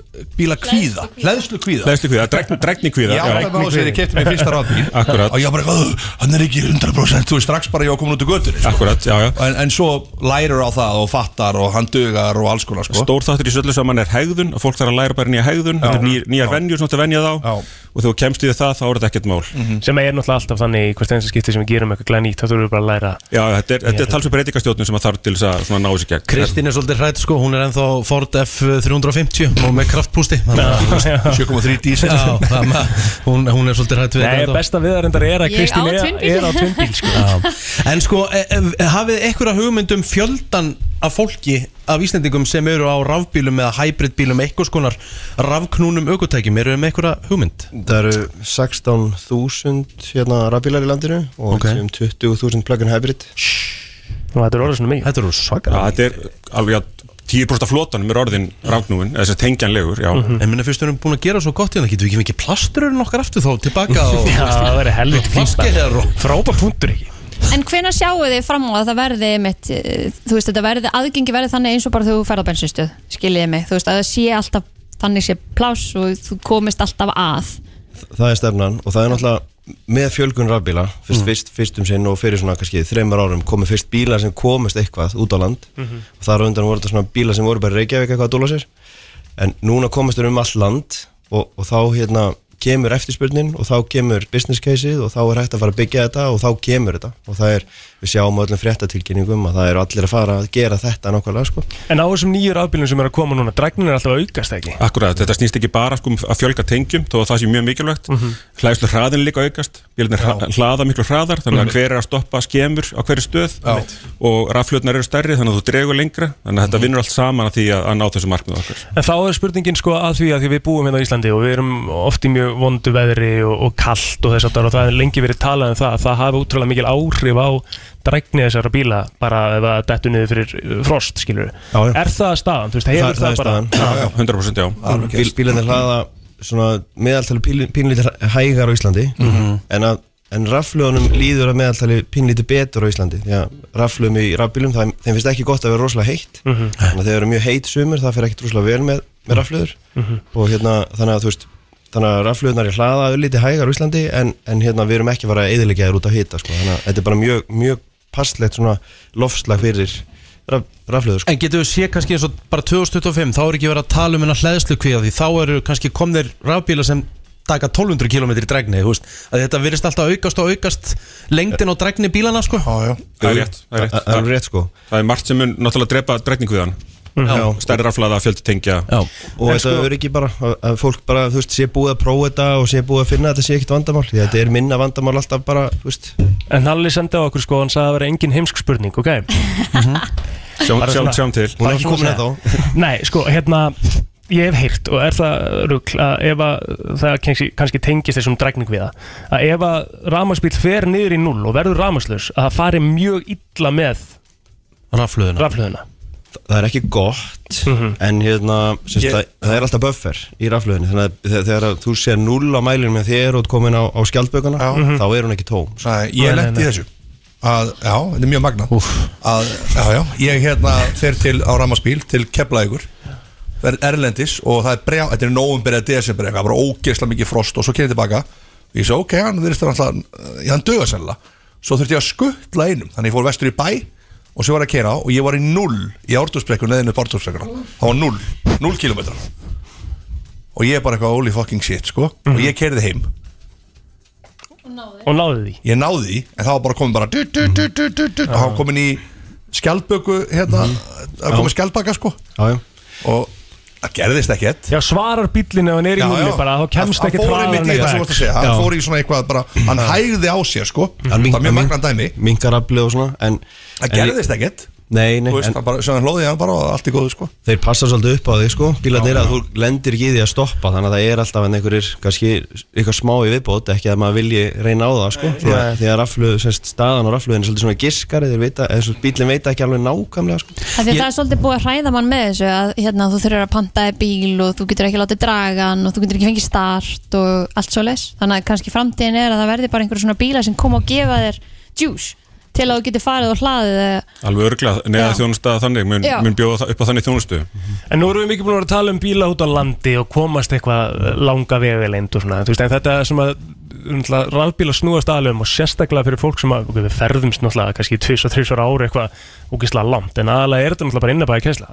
[SPEAKER 9] rafbíla kvíða hleðslu kvíða.
[SPEAKER 11] Hleðslu kvíða, dregn, dregni kvíða
[SPEAKER 9] Ég átti mig á þess að ég kefti mig fyrsta *laughs*
[SPEAKER 11] Akkurat.
[SPEAKER 9] og ég bara, "Ugh, hann er ekki 100% þú er strax bara ég var komin út
[SPEAKER 11] Akkurat, já, já.
[SPEAKER 9] En, en svo lærir á það og fattar og hann dugar og alls konar sko.
[SPEAKER 11] Stór þáttur í söllu saman er hegðun og fólk þarf að læra bara nýja hegðun. Ný, nýjar venjur sem þú ert að venja þá og þú kemst við það þá er þetta ekkert mál.
[SPEAKER 3] Sem er náttúrulega alltaf þannig í hvert einasta skipti sem við gerum eitthvað glæð nýtt þá þurfum við bara að læra.
[SPEAKER 11] Já, þetta er, þetta er talsveit breytingastjórnum sem að þarf til þess að ná þessi gegn.
[SPEAKER 1] Kristín er svolítið hrætt sko, hún er ennþá Ford F350 og með kraftpústi þannig að, þú veist,
[SPEAKER 9] 7,3 dísil
[SPEAKER 1] Já, það með- hún, hún er svolítið hrætt við
[SPEAKER 3] Nei, besta viðarendar er að Kristín er, er á tvinnbíl sko.
[SPEAKER 1] Já. En sko, e, e, hafið einhverja hugmyndum fjöldan af fólki af Íslendingum sem eru á rafbílum eða hybridbílum eitthvað skonar rafknúnum aukutækjum, eru með einhverja hugmynd?
[SPEAKER 10] Það eru 16.000 hérna rafbílar í landinu og
[SPEAKER 1] Ok.
[SPEAKER 10] um 20.000 plug-in hybrid.
[SPEAKER 3] Og þetta er orðið svona mikið.
[SPEAKER 1] Þetta eru svakar
[SPEAKER 11] þetta er alveg að 10% af flotanum er orðin rafnúin, þess að tengjanlegur, já.
[SPEAKER 1] En minna fyrst við erum búin að gera svo gott í það, getum við ekki mikið plasturinn okkar aftur þá tilbaka *laughs* og
[SPEAKER 3] Já, það verður helviti fínt
[SPEAKER 1] Flaskeheiðar og-
[SPEAKER 3] Frábær punktur ekki
[SPEAKER 2] En hvenær sjáu þið fram á að það verði mitt, þú veist, þetta verði aðgengi verði þannig eins og bara þú ferð á bensinstöð skiljiði mig, þú veist, að það sé alltaf þannig sé pláss og þú komist alltaf að.
[SPEAKER 10] Það er stefnan og það er náttúrulega með fjölgun rafbíla fyrst, fyrst, fyrst um sinn og fyrir svona kannski þreymar árum komið fyrst bílar sem komist eitthvað út á land.
[SPEAKER 3] Mhm.
[SPEAKER 10] og þar á undan voru þetta svona bílar sem voru bara í Reykjavík eitthvað að dóla sér. En núna komist þeir um all land og, og þá hérna kemur eftirspurnin og þá kemur business caseið og þá er hægt að fara að byggja þetta og þá kemur þetta. Og það er, við sjáum öllum fréttatilkynningum að það eru allir að fara að gera þetta nákvæmlega sko
[SPEAKER 3] En á þessum nýju rafbílum sem er að koma núna Drægnin er alltaf að aukast ekki
[SPEAKER 11] Akkurat, þetta snýst ekki bara sko, að fjölga tengjum þó að það sé mjög mikilvægt mm
[SPEAKER 3] Mhm.
[SPEAKER 11] hlæðslu hraðin líka aukast hlaða miklu hraðar þannig að
[SPEAKER 3] Mhm.
[SPEAKER 11] hver er að stoppa skemur á hverju stöð
[SPEAKER 9] Já.
[SPEAKER 11] og raflutnar eru stærri þannig að þú dregur lengra þannig að þetta vinnur allt saman að því að, að ná þessu markmið okkar
[SPEAKER 3] En þá að að í að það það að það drækni þessara bíla bara ef það dettur niður fyrir uh, frost skilur
[SPEAKER 10] Já, já.
[SPEAKER 3] Er það staðan? Þú veist, hefur
[SPEAKER 10] Það- það er
[SPEAKER 3] bara
[SPEAKER 10] staðan.
[SPEAKER 11] Já, já, 100% já
[SPEAKER 10] Bíl, bílarnir hlaða svona meðaltali pín- pínlítið hægar á Íslandi en, að, en raflöðunum líður að meðaltali pínlítið betur á Íslandi því að raflöðum í rafbílum það, þeim finnst ekki gott að vera rosalega heitt
[SPEAKER 3] Mhm.
[SPEAKER 10] þannig að þeir eru mjög heitt sumur það fyrir ekkert rosalega vel með, með raflöður
[SPEAKER 3] Mhm.
[SPEAKER 10] og hérna þannig að þú veist þannig að raflöðunar er hlaða lítið hægar á Íslandi en, en hérna við erum ekki að fara að eðilegja þér út á hita sko. þannig að þetta er bara mjög, mjög passlegt svona loftslag fyrir raf, raflöður sko.
[SPEAKER 1] En getum við sé kannski eins og bara 2025 þá er ekki verið að tala um hennar hlæðslu kvíða því þá eru kannski komnir rafbíla sem taka 1200 km í dregni þú veist, að þetta virðist alltaf aukast og aukast lengdin og dregni bílana sko
[SPEAKER 9] Já, já
[SPEAKER 11] Það er rétt, það er rétt.
[SPEAKER 10] Það er alveg rétt sko
[SPEAKER 11] Það er margt sem mun náttúrulega drepa dregningviðan
[SPEAKER 10] Já.
[SPEAKER 11] Stærri raflaða, fjöldi tengja.
[SPEAKER 1] Já.
[SPEAKER 10] og þetta er ekki bara að, að fólk bara, þú veist, sé búið að prófa þetta og sé búið að finna að þetta sé ekkit vandamál. Því að þetta er minna vandamál alltaf bara, þú veist.
[SPEAKER 3] En Halli sendi á okkur sko, hann sagði að það vera engin heimsk spurning, ok? *laughs* Svona-
[SPEAKER 11] sjáum til.
[SPEAKER 10] Hún er ekki komin að þá. *laughs*
[SPEAKER 3] Nei, sko, hérna ég hef heyrt og er það rugl að ef að það kannski, kannski tengist þessum drækning við það að ef að rafmagsbíl fer niður í null og verður rafmagslaus að það fari mjög illa með
[SPEAKER 1] raflöðuna
[SPEAKER 3] raflöðuna
[SPEAKER 10] það er ekki gott en hérna,
[SPEAKER 9] Ég-
[SPEAKER 10] það, það er alltaf buffer í raflöðinni þannig að þegar, þegar að þú sér null á mælinu með þér og komin á, á skjaldbökuna þá er hún ekki tóm sko.
[SPEAKER 9] Nei, ég lendi í þessu. Að, já, þetta er mjög magna að, já, já, ég hérna fer til á Ramaspíl til Keflavíkur verð Erlendis og það er brjá þetta er nóvumber eða desember eitthvað, bara ógeðslega mikið frost og svo kemur ég tilbaka. Og ég svo, ok, hann virðist það alltaf hann döga sennilega, svo þurfti ég að skuttla einum þannig ég fór vestur í bæ og svo var ég að kera og ég var í null í ártúrsbrekku neðinu upp ártúrsbrekkuna, það var null null kilometrar og ég er bara eitthvað holy fucking shit, sko. Og ég kerði heim.
[SPEAKER 3] Og náði því?
[SPEAKER 9] Ég náði því, en það var bara komin bara du, du, du, du, du, du, og hann komin í skjaldböku hérna, það komin skjaldbaka sko.
[SPEAKER 10] Já, já.
[SPEAKER 9] og það gerðist ekkert.
[SPEAKER 3] Já, svarar bíllinn ef hann er í nulli bara þá kemst
[SPEAKER 9] Hann-
[SPEAKER 3] ekki
[SPEAKER 9] hann fór í það sem þú varst að segja, hann fór í svona eitthvað bara, hann hægði á sér sko, það
[SPEAKER 10] mink-
[SPEAKER 9] mjög magna dæmi.
[SPEAKER 10] minkar raflið og svona en,
[SPEAKER 9] það gerðist ekkert
[SPEAKER 10] Nei, nei
[SPEAKER 9] Þú veist,
[SPEAKER 10] en-
[SPEAKER 9] það bara, sem hann hlóði hann bara og allt í góðu sko.
[SPEAKER 10] Þeir passa svolítið upp á þig sko. Bílarnir
[SPEAKER 9] Já,
[SPEAKER 10] að þú lendir ekki í því að stoppa Þannig að það er alltaf en einhverjir kannski eitthvað smá í viðbót Ekki að maður vilji reyna á það sko. Því að,
[SPEAKER 3] Nei.
[SPEAKER 10] því að rafluð, semst, staðan og rafluðin er svolítið svona vita, eða bílinn veit ekki alveg nákvæmlega sko.
[SPEAKER 2] Af því að það er svolítið búið að hræða mann með þessu að hérna, þú þurfur að panta þér bíl og þú getur ekki látið draga hann og þú getur ekki fengið start og allt svo les þannig að kannski framtíðin er að það verði bara einhverjum svona bíla sem koma og gefa þér juice til að þú getur farið og hlaðið eða-
[SPEAKER 11] Alveg örgla, neða þjónusta þannig mun, mun bjóða upp á þannig þjónustu.
[SPEAKER 3] En nú erum við mikið búin að tala um bíla út á landi og komast eitthvað langa vegleind og svona, þú veist, en þetta er sem að rafbíla snúast aðlum og sérstaklega fyrir fólk sem að, ok, við ferðumst náttúrulega kannski tvis og þrjus ára ári eitthvað ógislega langt, en aðalega er þetta náttúrulega bara innabæði kæsla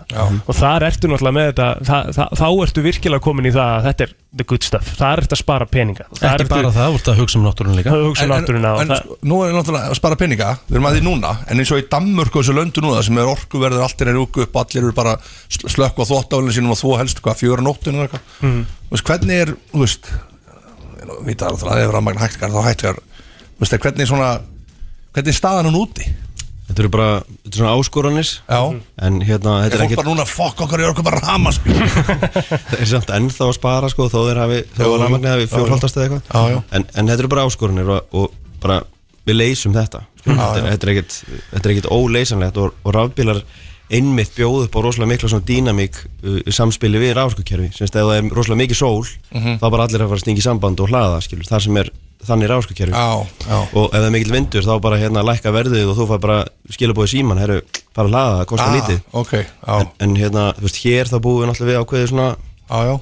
[SPEAKER 3] og þar ertu náttúrulega með þetta það, það, þá ertu virkilega komin í það að þetta er the good stuff, þar ertu að spara peninga. Þar
[SPEAKER 1] Ekki bara það, þú ert að hugsa um náttúrun líka.
[SPEAKER 3] Hugsa um náttúruna og
[SPEAKER 9] en,
[SPEAKER 3] það-
[SPEAKER 9] sko, Nú er náttúrulega að spara peninga Við erum að því núna En eins og í Danmörku og þessu löndu núna sem er orkuverður, allt er rúku upp Allir eru bara sl- slökk á og þvó helst ég veit að það er rafmagn hættkar þá hættkar Þú veist, hvernig er svona hvernig er staðan hún úti?
[SPEAKER 10] Þetta eru bara, þetta er svona áskoranir
[SPEAKER 9] Já
[SPEAKER 10] En hérna,
[SPEAKER 9] Er
[SPEAKER 10] þetta er
[SPEAKER 9] fólk
[SPEAKER 10] ekkert
[SPEAKER 9] bara núna, fokk okkar, ég er okkur bara ramaspíl *laughs*
[SPEAKER 10] Það er samt ennþá að spara sko Þó þeir hafi, þó rafmagnið hafi
[SPEAKER 9] Já,
[SPEAKER 10] fjórhaldast eða
[SPEAKER 9] Já,
[SPEAKER 10] eitthvað
[SPEAKER 9] já.
[SPEAKER 10] en, en þetta eru bara áskoranir og, og bara, við leysum þetta sko.
[SPEAKER 9] Já,
[SPEAKER 10] þetta,
[SPEAKER 9] já.
[SPEAKER 10] þetta er ekkert Þetta er ekkert óleysanlegt og, og rafbílar einmitt bjóð upp á rosalega mikla svona dýnamík uh, samspili við ráskokerfi sem stæði að það er rosalega mikið sól
[SPEAKER 9] Mhm.
[SPEAKER 10] þá bara allir að fara að stinga í samband og hlaða skilur, þar sem er þannig
[SPEAKER 9] já.
[SPEAKER 10] og ef það er mikill vindur þá bara hérna lækka verðið og þú fær bara skilabóði síman herru, bara hlaða, það kostar
[SPEAKER 9] Ah,
[SPEAKER 10] lítið
[SPEAKER 9] ok, já.
[SPEAKER 10] en, en hérna, þú veist, hér þá búum við náttúrulega við ákveðið svona
[SPEAKER 9] já.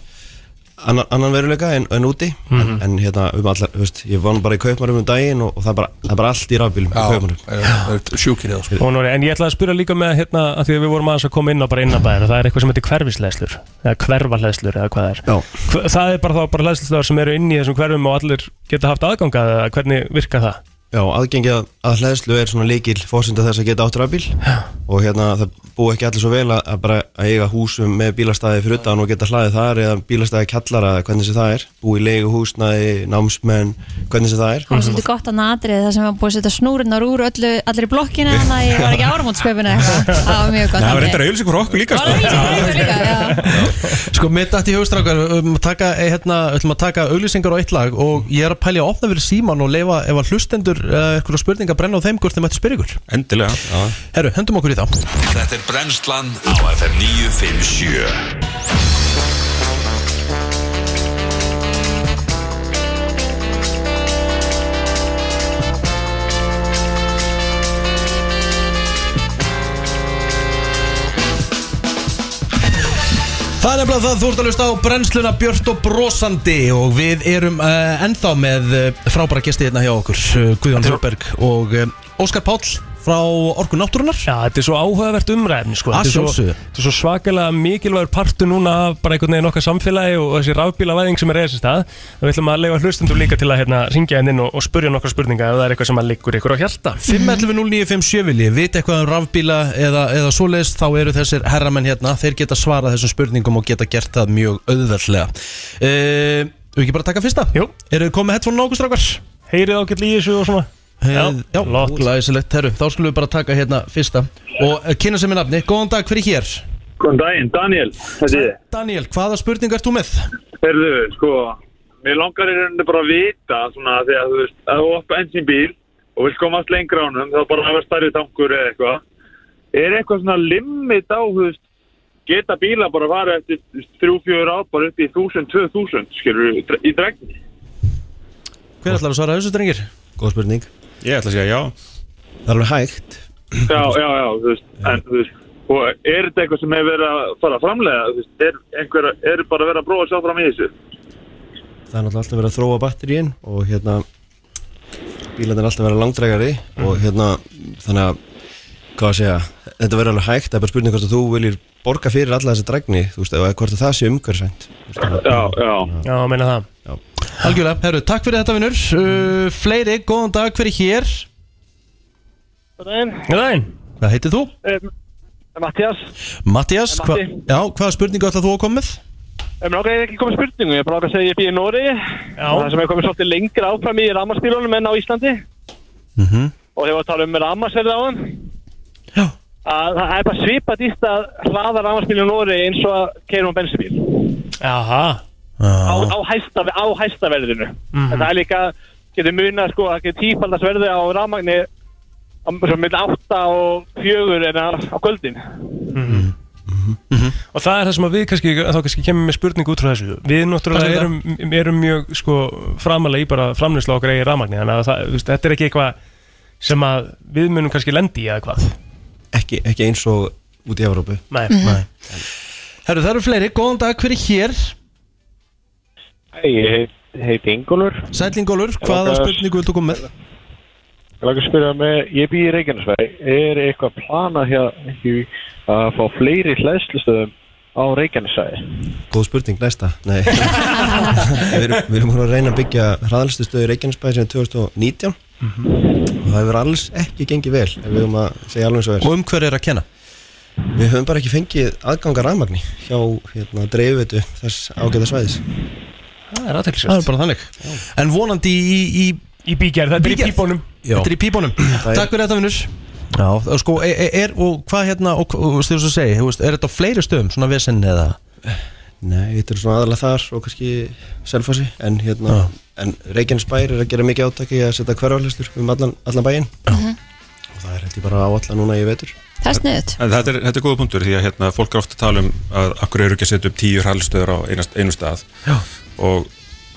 [SPEAKER 10] Annan, annan veruleika en, en úti
[SPEAKER 9] Mhm.
[SPEAKER 10] en, en hérna, um allar, veist, ég var nú bara í kaupmarum um daginn og, og það, er bara, það er bara allt í rafbílum í kaupmarum
[SPEAKER 9] það sko.
[SPEAKER 3] En ég ætlaði að spyrja líka með hérna, að því að við vorum aðeins að koma inn á bara innabæðir og það er eitthvað sem heitir hverfisleðslur eða hverfaleðslur eða hvað er. Hva- Það er bara þá bara leðslustöðar sem eru inn í þessum hverfum og allir geta haft aðganga eða hvernig virka það?
[SPEAKER 10] Já, aðgengi að, að hlæðslu er svona líkil fórsynda þess að geta átt rafbíl. Og hérna það búi ekki allir svo vel að, að bara að eiga húsum með bílastæði fyrir utan og geta hlaðið þar eða bílastæði kjallara eða hvernig sem það er. Búi í leigu húsnæði, námsmenn hvernig sem það er.
[SPEAKER 2] Það var svolítið gott að natrið það sem var búið að setja snúrunar úr öllu, allir í blokkina þannig að ég var ekki eitthvað. *laughs* Það var mjög gott
[SPEAKER 11] Það var reyndar auðvilsingur okkur líka.
[SPEAKER 1] Sko, eh, eitthvað spurninga brenna á þeim hvort þeim ætti spyrja ykkur?
[SPEAKER 11] Endilega
[SPEAKER 1] Herru, hendum okkur í þá.
[SPEAKER 8] Þetta er brennslan á FM 957
[SPEAKER 1] Það er nefnilega það þú ert að hlusta á brennsluna Björn og Brosandi og við erum uh, ennþá með uh, frábæra gesti hérna hjá okkur uh, Guðjón Þorberg og Óskar Páll frá Orku Náttúrunar
[SPEAKER 3] Já, þetta er svo áhugavert umræðni sko. Þetta er svo-. Þetta er svo svakalega mikilvægur partur núna bara einhvern veginn okkar samfélagi og þessi rafbílavæðing sem er eða þessi stað og við ætlum að lega hlustendum líka til að hérna, ringja henn inn og, og spurja nokkar spurninga ef það er eitthvað sem að liggur ykkur á hjarta
[SPEAKER 1] 511-0957 vilji, vita eitthvað um rafbíla eða, eða svoleiðis, þá eru þessir herramenn hérna, þeir geta svarað þessum spurningum og geta gert það mjög auðveldlega uh, Við ekki bara taka fyrsta?
[SPEAKER 3] Jú
[SPEAKER 1] Eru þið komið með headphone nákvæmst rákar?
[SPEAKER 3] Heyrið ágætt í þessu og svona
[SPEAKER 1] Já, já. glæsilegt, herru, þá skulum við bara taka hérna fyrsta. Og uh, kynna sem er nafni, góðan dag, hver er hér?
[SPEAKER 6] Góðan daginn, Daniel Þetta er
[SPEAKER 1] Daniel, hvaða spurningar ert þú með?
[SPEAKER 6] Herðu, sko Mér langar í rauninni bara að vita svona því að þú veist, að þú oppa ensin bíl og vilt komast lengra á honum þá bara hafa stærri tankur eða eitthvað. Er eitthvað svona limit á, þú veist geta bíla bara að fara eftir 3-4 ár bara upp í 1000-2000 skilur í dregni?
[SPEAKER 1] Hver ætlar að svara þessu drengir?
[SPEAKER 10] Góð spurning
[SPEAKER 11] Ég ætla að segja já.
[SPEAKER 10] Það er alveg hægt.
[SPEAKER 6] Já, já, já, þú veist, en þú veist og er þetta eitthvað sem hefur verið að fara framlega þú veist, er, einhver, er bara verið að prófa að sjá fram í þessu?
[SPEAKER 10] Það er náttúrulega alltaf verið að þróa batteríin og hérna bílarnir er alltaf verið langdregari og hérna þannig að hvað að segja, þetta verður alveg hægt það er bara spurning hvort að þú viljir borga fyrir alla þessi dregni, þú veist, eða hvort að það sé umhverfisvænt.
[SPEAKER 6] Já, já.
[SPEAKER 3] Já, meina það.
[SPEAKER 10] Já.
[SPEAKER 1] Algjörlega, herru, takk fyrir þetta vinnur. Uh, Fleiri, góðan dag, hver er hér?
[SPEAKER 3] Góðan daginn.
[SPEAKER 1] Hvað heitir þú?
[SPEAKER 12] Um, Mattias.
[SPEAKER 1] Mattias, hva, já, hvaða spurningu ætlar þú að koma með?
[SPEAKER 12] Um, náttúrulega er ekki komið spurningu, ég er bara að segja ég býð í Nóri Það sem er komið svolítið lengra áfram í ramaspílunum en á Íslandi.
[SPEAKER 1] Mhm.
[SPEAKER 12] Og þegar við tala um ramasverði á hann að það er bara svipað dýst að hlaða rafmagnspíl í Nóri eins og að keirum á bensibíl á, á, hæsta, á hæsta verðinu.
[SPEAKER 3] Mhm.
[SPEAKER 12] en það er líka, getur munað sko að getur tífaldast verði á rafmagni á milli 8 og 4 en á, á kvöldin.
[SPEAKER 3] Og það er það sem að við kannski, þá kannski kemur með spurningu út frá þessu. Við náttúrulega erum, erum mjög sko, framalega í bara framleyslu okkar eigin rafmagni. Þannig að það, þetta er ekki eitthvað sem að við munum kannski lendi í eða hvað
[SPEAKER 10] ekki, ekki eins og út í Evrópu.
[SPEAKER 3] Nei,
[SPEAKER 1] Nei. Herru, það eru fleiri, góðan dag, hver er hér?
[SPEAKER 13] Ég heit, heit Ingólfur.
[SPEAKER 1] Sælingólfur, hvaða spurningu viltu koma með?
[SPEAKER 13] Ég langar að spyrja með, ég býð í Reykjanesvæði Er eitthvað planað hér ekki að fá fleiri hlæðslustöðum á Reykjanesvæði?
[SPEAKER 10] Góð spurning, næsta. Nei. *laughs* Við, erum, við erum að reyna að byggja hraðalstu stöðu Reykjanesbæði sem 2019 og það hefur alls ekki gengið vel ef við höfum að segja alveg eins og er.
[SPEAKER 1] Og um hver er að kenna?
[SPEAKER 10] Við höfum bara ekki fengið aðgangar rafmagni hjá hérna, dreifveitu þess ágæta svæðis.
[SPEAKER 3] Það er aðteklisvægt
[SPEAKER 1] Það er bara þannig. En vonandi í, í,
[SPEAKER 3] Í bígerð, þetta er í pípunum.
[SPEAKER 1] Já. Þetta er í pípunum. *clears throat* Takk fyrir þetta vinnur Já, og sko, er, er, og hvað hérna, og, þú veist að segja, er þetta á fleiri stöðum, svona vesen eða?
[SPEAKER 10] Nei, þetta er svona aðalega þar og kannski selfasi en hérna, en Reykjanesbær er að gera mikið átaki að setja hverfarlæstur um allan, allan bæinn. Og það er ég bara á allan núna í vetur.
[SPEAKER 2] Það er sniðut
[SPEAKER 11] En þetta er, þetta er góða punktur því að hérna, fólk er ofta að tala um að akkur eru ekki að setja upp tíu hraðlistöður á einast, einu stað.
[SPEAKER 1] Já.
[SPEAKER 11] og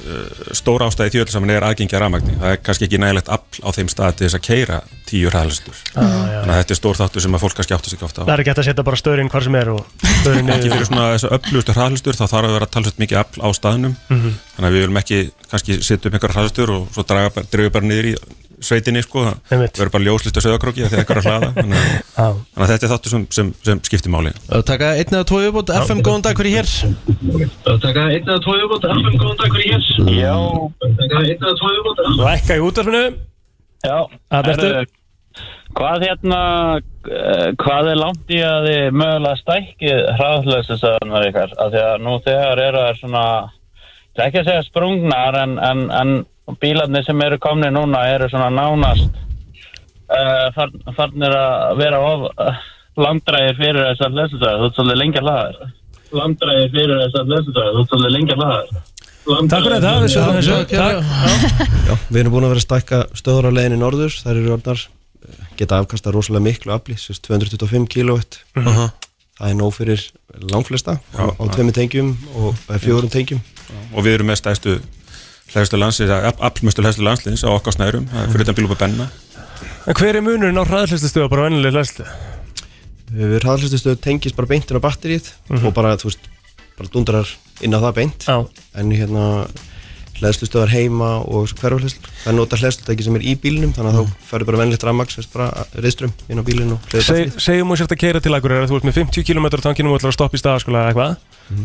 [SPEAKER 11] uh, stóra ástæði því öllu saman er aðgengja rafmagni. Það er kannski ekki nægilegt afl á þeim stað til þess að keira tíu hraðlistöður
[SPEAKER 3] Ah,
[SPEAKER 11] þannig að þetta er stór þáttur sem að fólk kannski áttu sig ofta á.
[SPEAKER 3] Það er ekki hægt að setja bara stöðurinn hvar sem er stöðurinn
[SPEAKER 11] ekki fyrir svona þessu öflugustu hraðlistur þá þarf að vera talsveit mikið afl á staðnum.
[SPEAKER 3] Mhm.
[SPEAKER 11] þannig að við viljum ekki kannski setja upp einhver hraðlistur og svo draga bara, bara niður í sveitinni sko, það verður bara ljóslist á söðakróki þegar einhver er að hlaða. *laughs* Þannig að, þannig að þetta er þáttur sem, sem, sem skiptir máli.
[SPEAKER 1] Og taka einn eða tvo uppbútt, FM, góðan dag, hver er hér?
[SPEAKER 14] Taka einn eða tvo yfirbót, FM, góðan dag, hver er hér? Já. Taka einn eða tvo yfirbót,
[SPEAKER 3] Lækka í útvarfinu
[SPEAKER 15] Já,
[SPEAKER 3] Að ertu?
[SPEAKER 15] herðu, hvað hérna, eh, hvað er langt í að þið mögulega stækkið hraðhleðsisöðunar ykkar? Af því að nú þegar eru það svona, það er ekki að segja sprungnar en, en, en bílarnir sem eru komni núna eru svona nánast uh, farn, farnir að vera of uh, langdrægir fyrir þessar hleðsisöður, þú ert svolítið hlaða þér. Langdrægir fyrir þessar hleðsisöður, þú ert svolítið hlaða þér.
[SPEAKER 3] Takk fyrir þetta, við sjöfum þessu Takk.
[SPEAKER 10] Já, við erum búin að vera að stækka stöður á leiðinni norður, þær eru orðnar eh, geta afkasta rosalega miklu afli sérst 225 kilowett
[SPEAKER 1] Mhm.
[SPEAKER 10] það er nóg fyrir langflesta á, á tveimur tengjum og eh, fjórum tengjum.
[SPEAKER 11] Og við erum með stæðstu hlæðstu landsins, aflmöstu hlæðstu landsliðins á okkar snærum, það er fyrir þetta bíl upp að benna
[SPEAKER 3] En hver er munurinn á hraðhleðslu stöðu bara vennileg hlæðslu?
[SPEAKER 10] við hraðhlustu stöð tengist bara beintin á batterið
[SPEAKER 3] Mhm.
[SPEAKER 10] og bara, þú veist, bara dundrar inn á það beint
[SPEAKER 3] Já.
[SPEAKER 10] en hérna hlæðslu stöðar heima og hverfarhlæðslu það er nota hlæðslutæki sem er í bílnum þannig að þá ferður bara vennlegt bara reyðstrum inn á bílinn og hleður
[SPEAKER 3] Seg, segjum við sért að keira til akkur er að þú ert með 50 km á tankinum og ætlar að stoppa í staðaskóla eða eitthvað.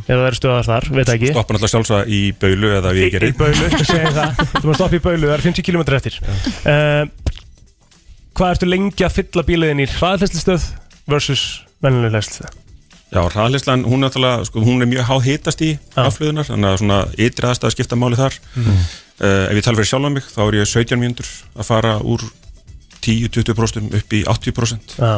[SPEAKER 3] Eða það eru stöðar þar, veit ekki.
[SPEAKER 11] Stoppa náttúrulega sjálfsögða í baulu eða við
[SPEAKER 3] í, í baulu, segjum það. *laughs* Þú maður stoppa í baulu, það er 50 km eftir. Uh, hvað ertu lengi að fylla bíliðin í hraðhleðslustöð versus vennileg hleðslustöð
[SPEAKER 11] Já, hraðlislan, hún sko, hún er mjög háð hitast í afflöðunar, þannig að svona ytri aðstæða skipta máli þar.
[SPEAKER 3] Mhm.
[SPEAKER 11] Uh, ef ég tala fyrir sjálf mig, þá er ég 17 mínútur að fara úr 10-20% upp í 80%.
[SPEAKER 3] Já.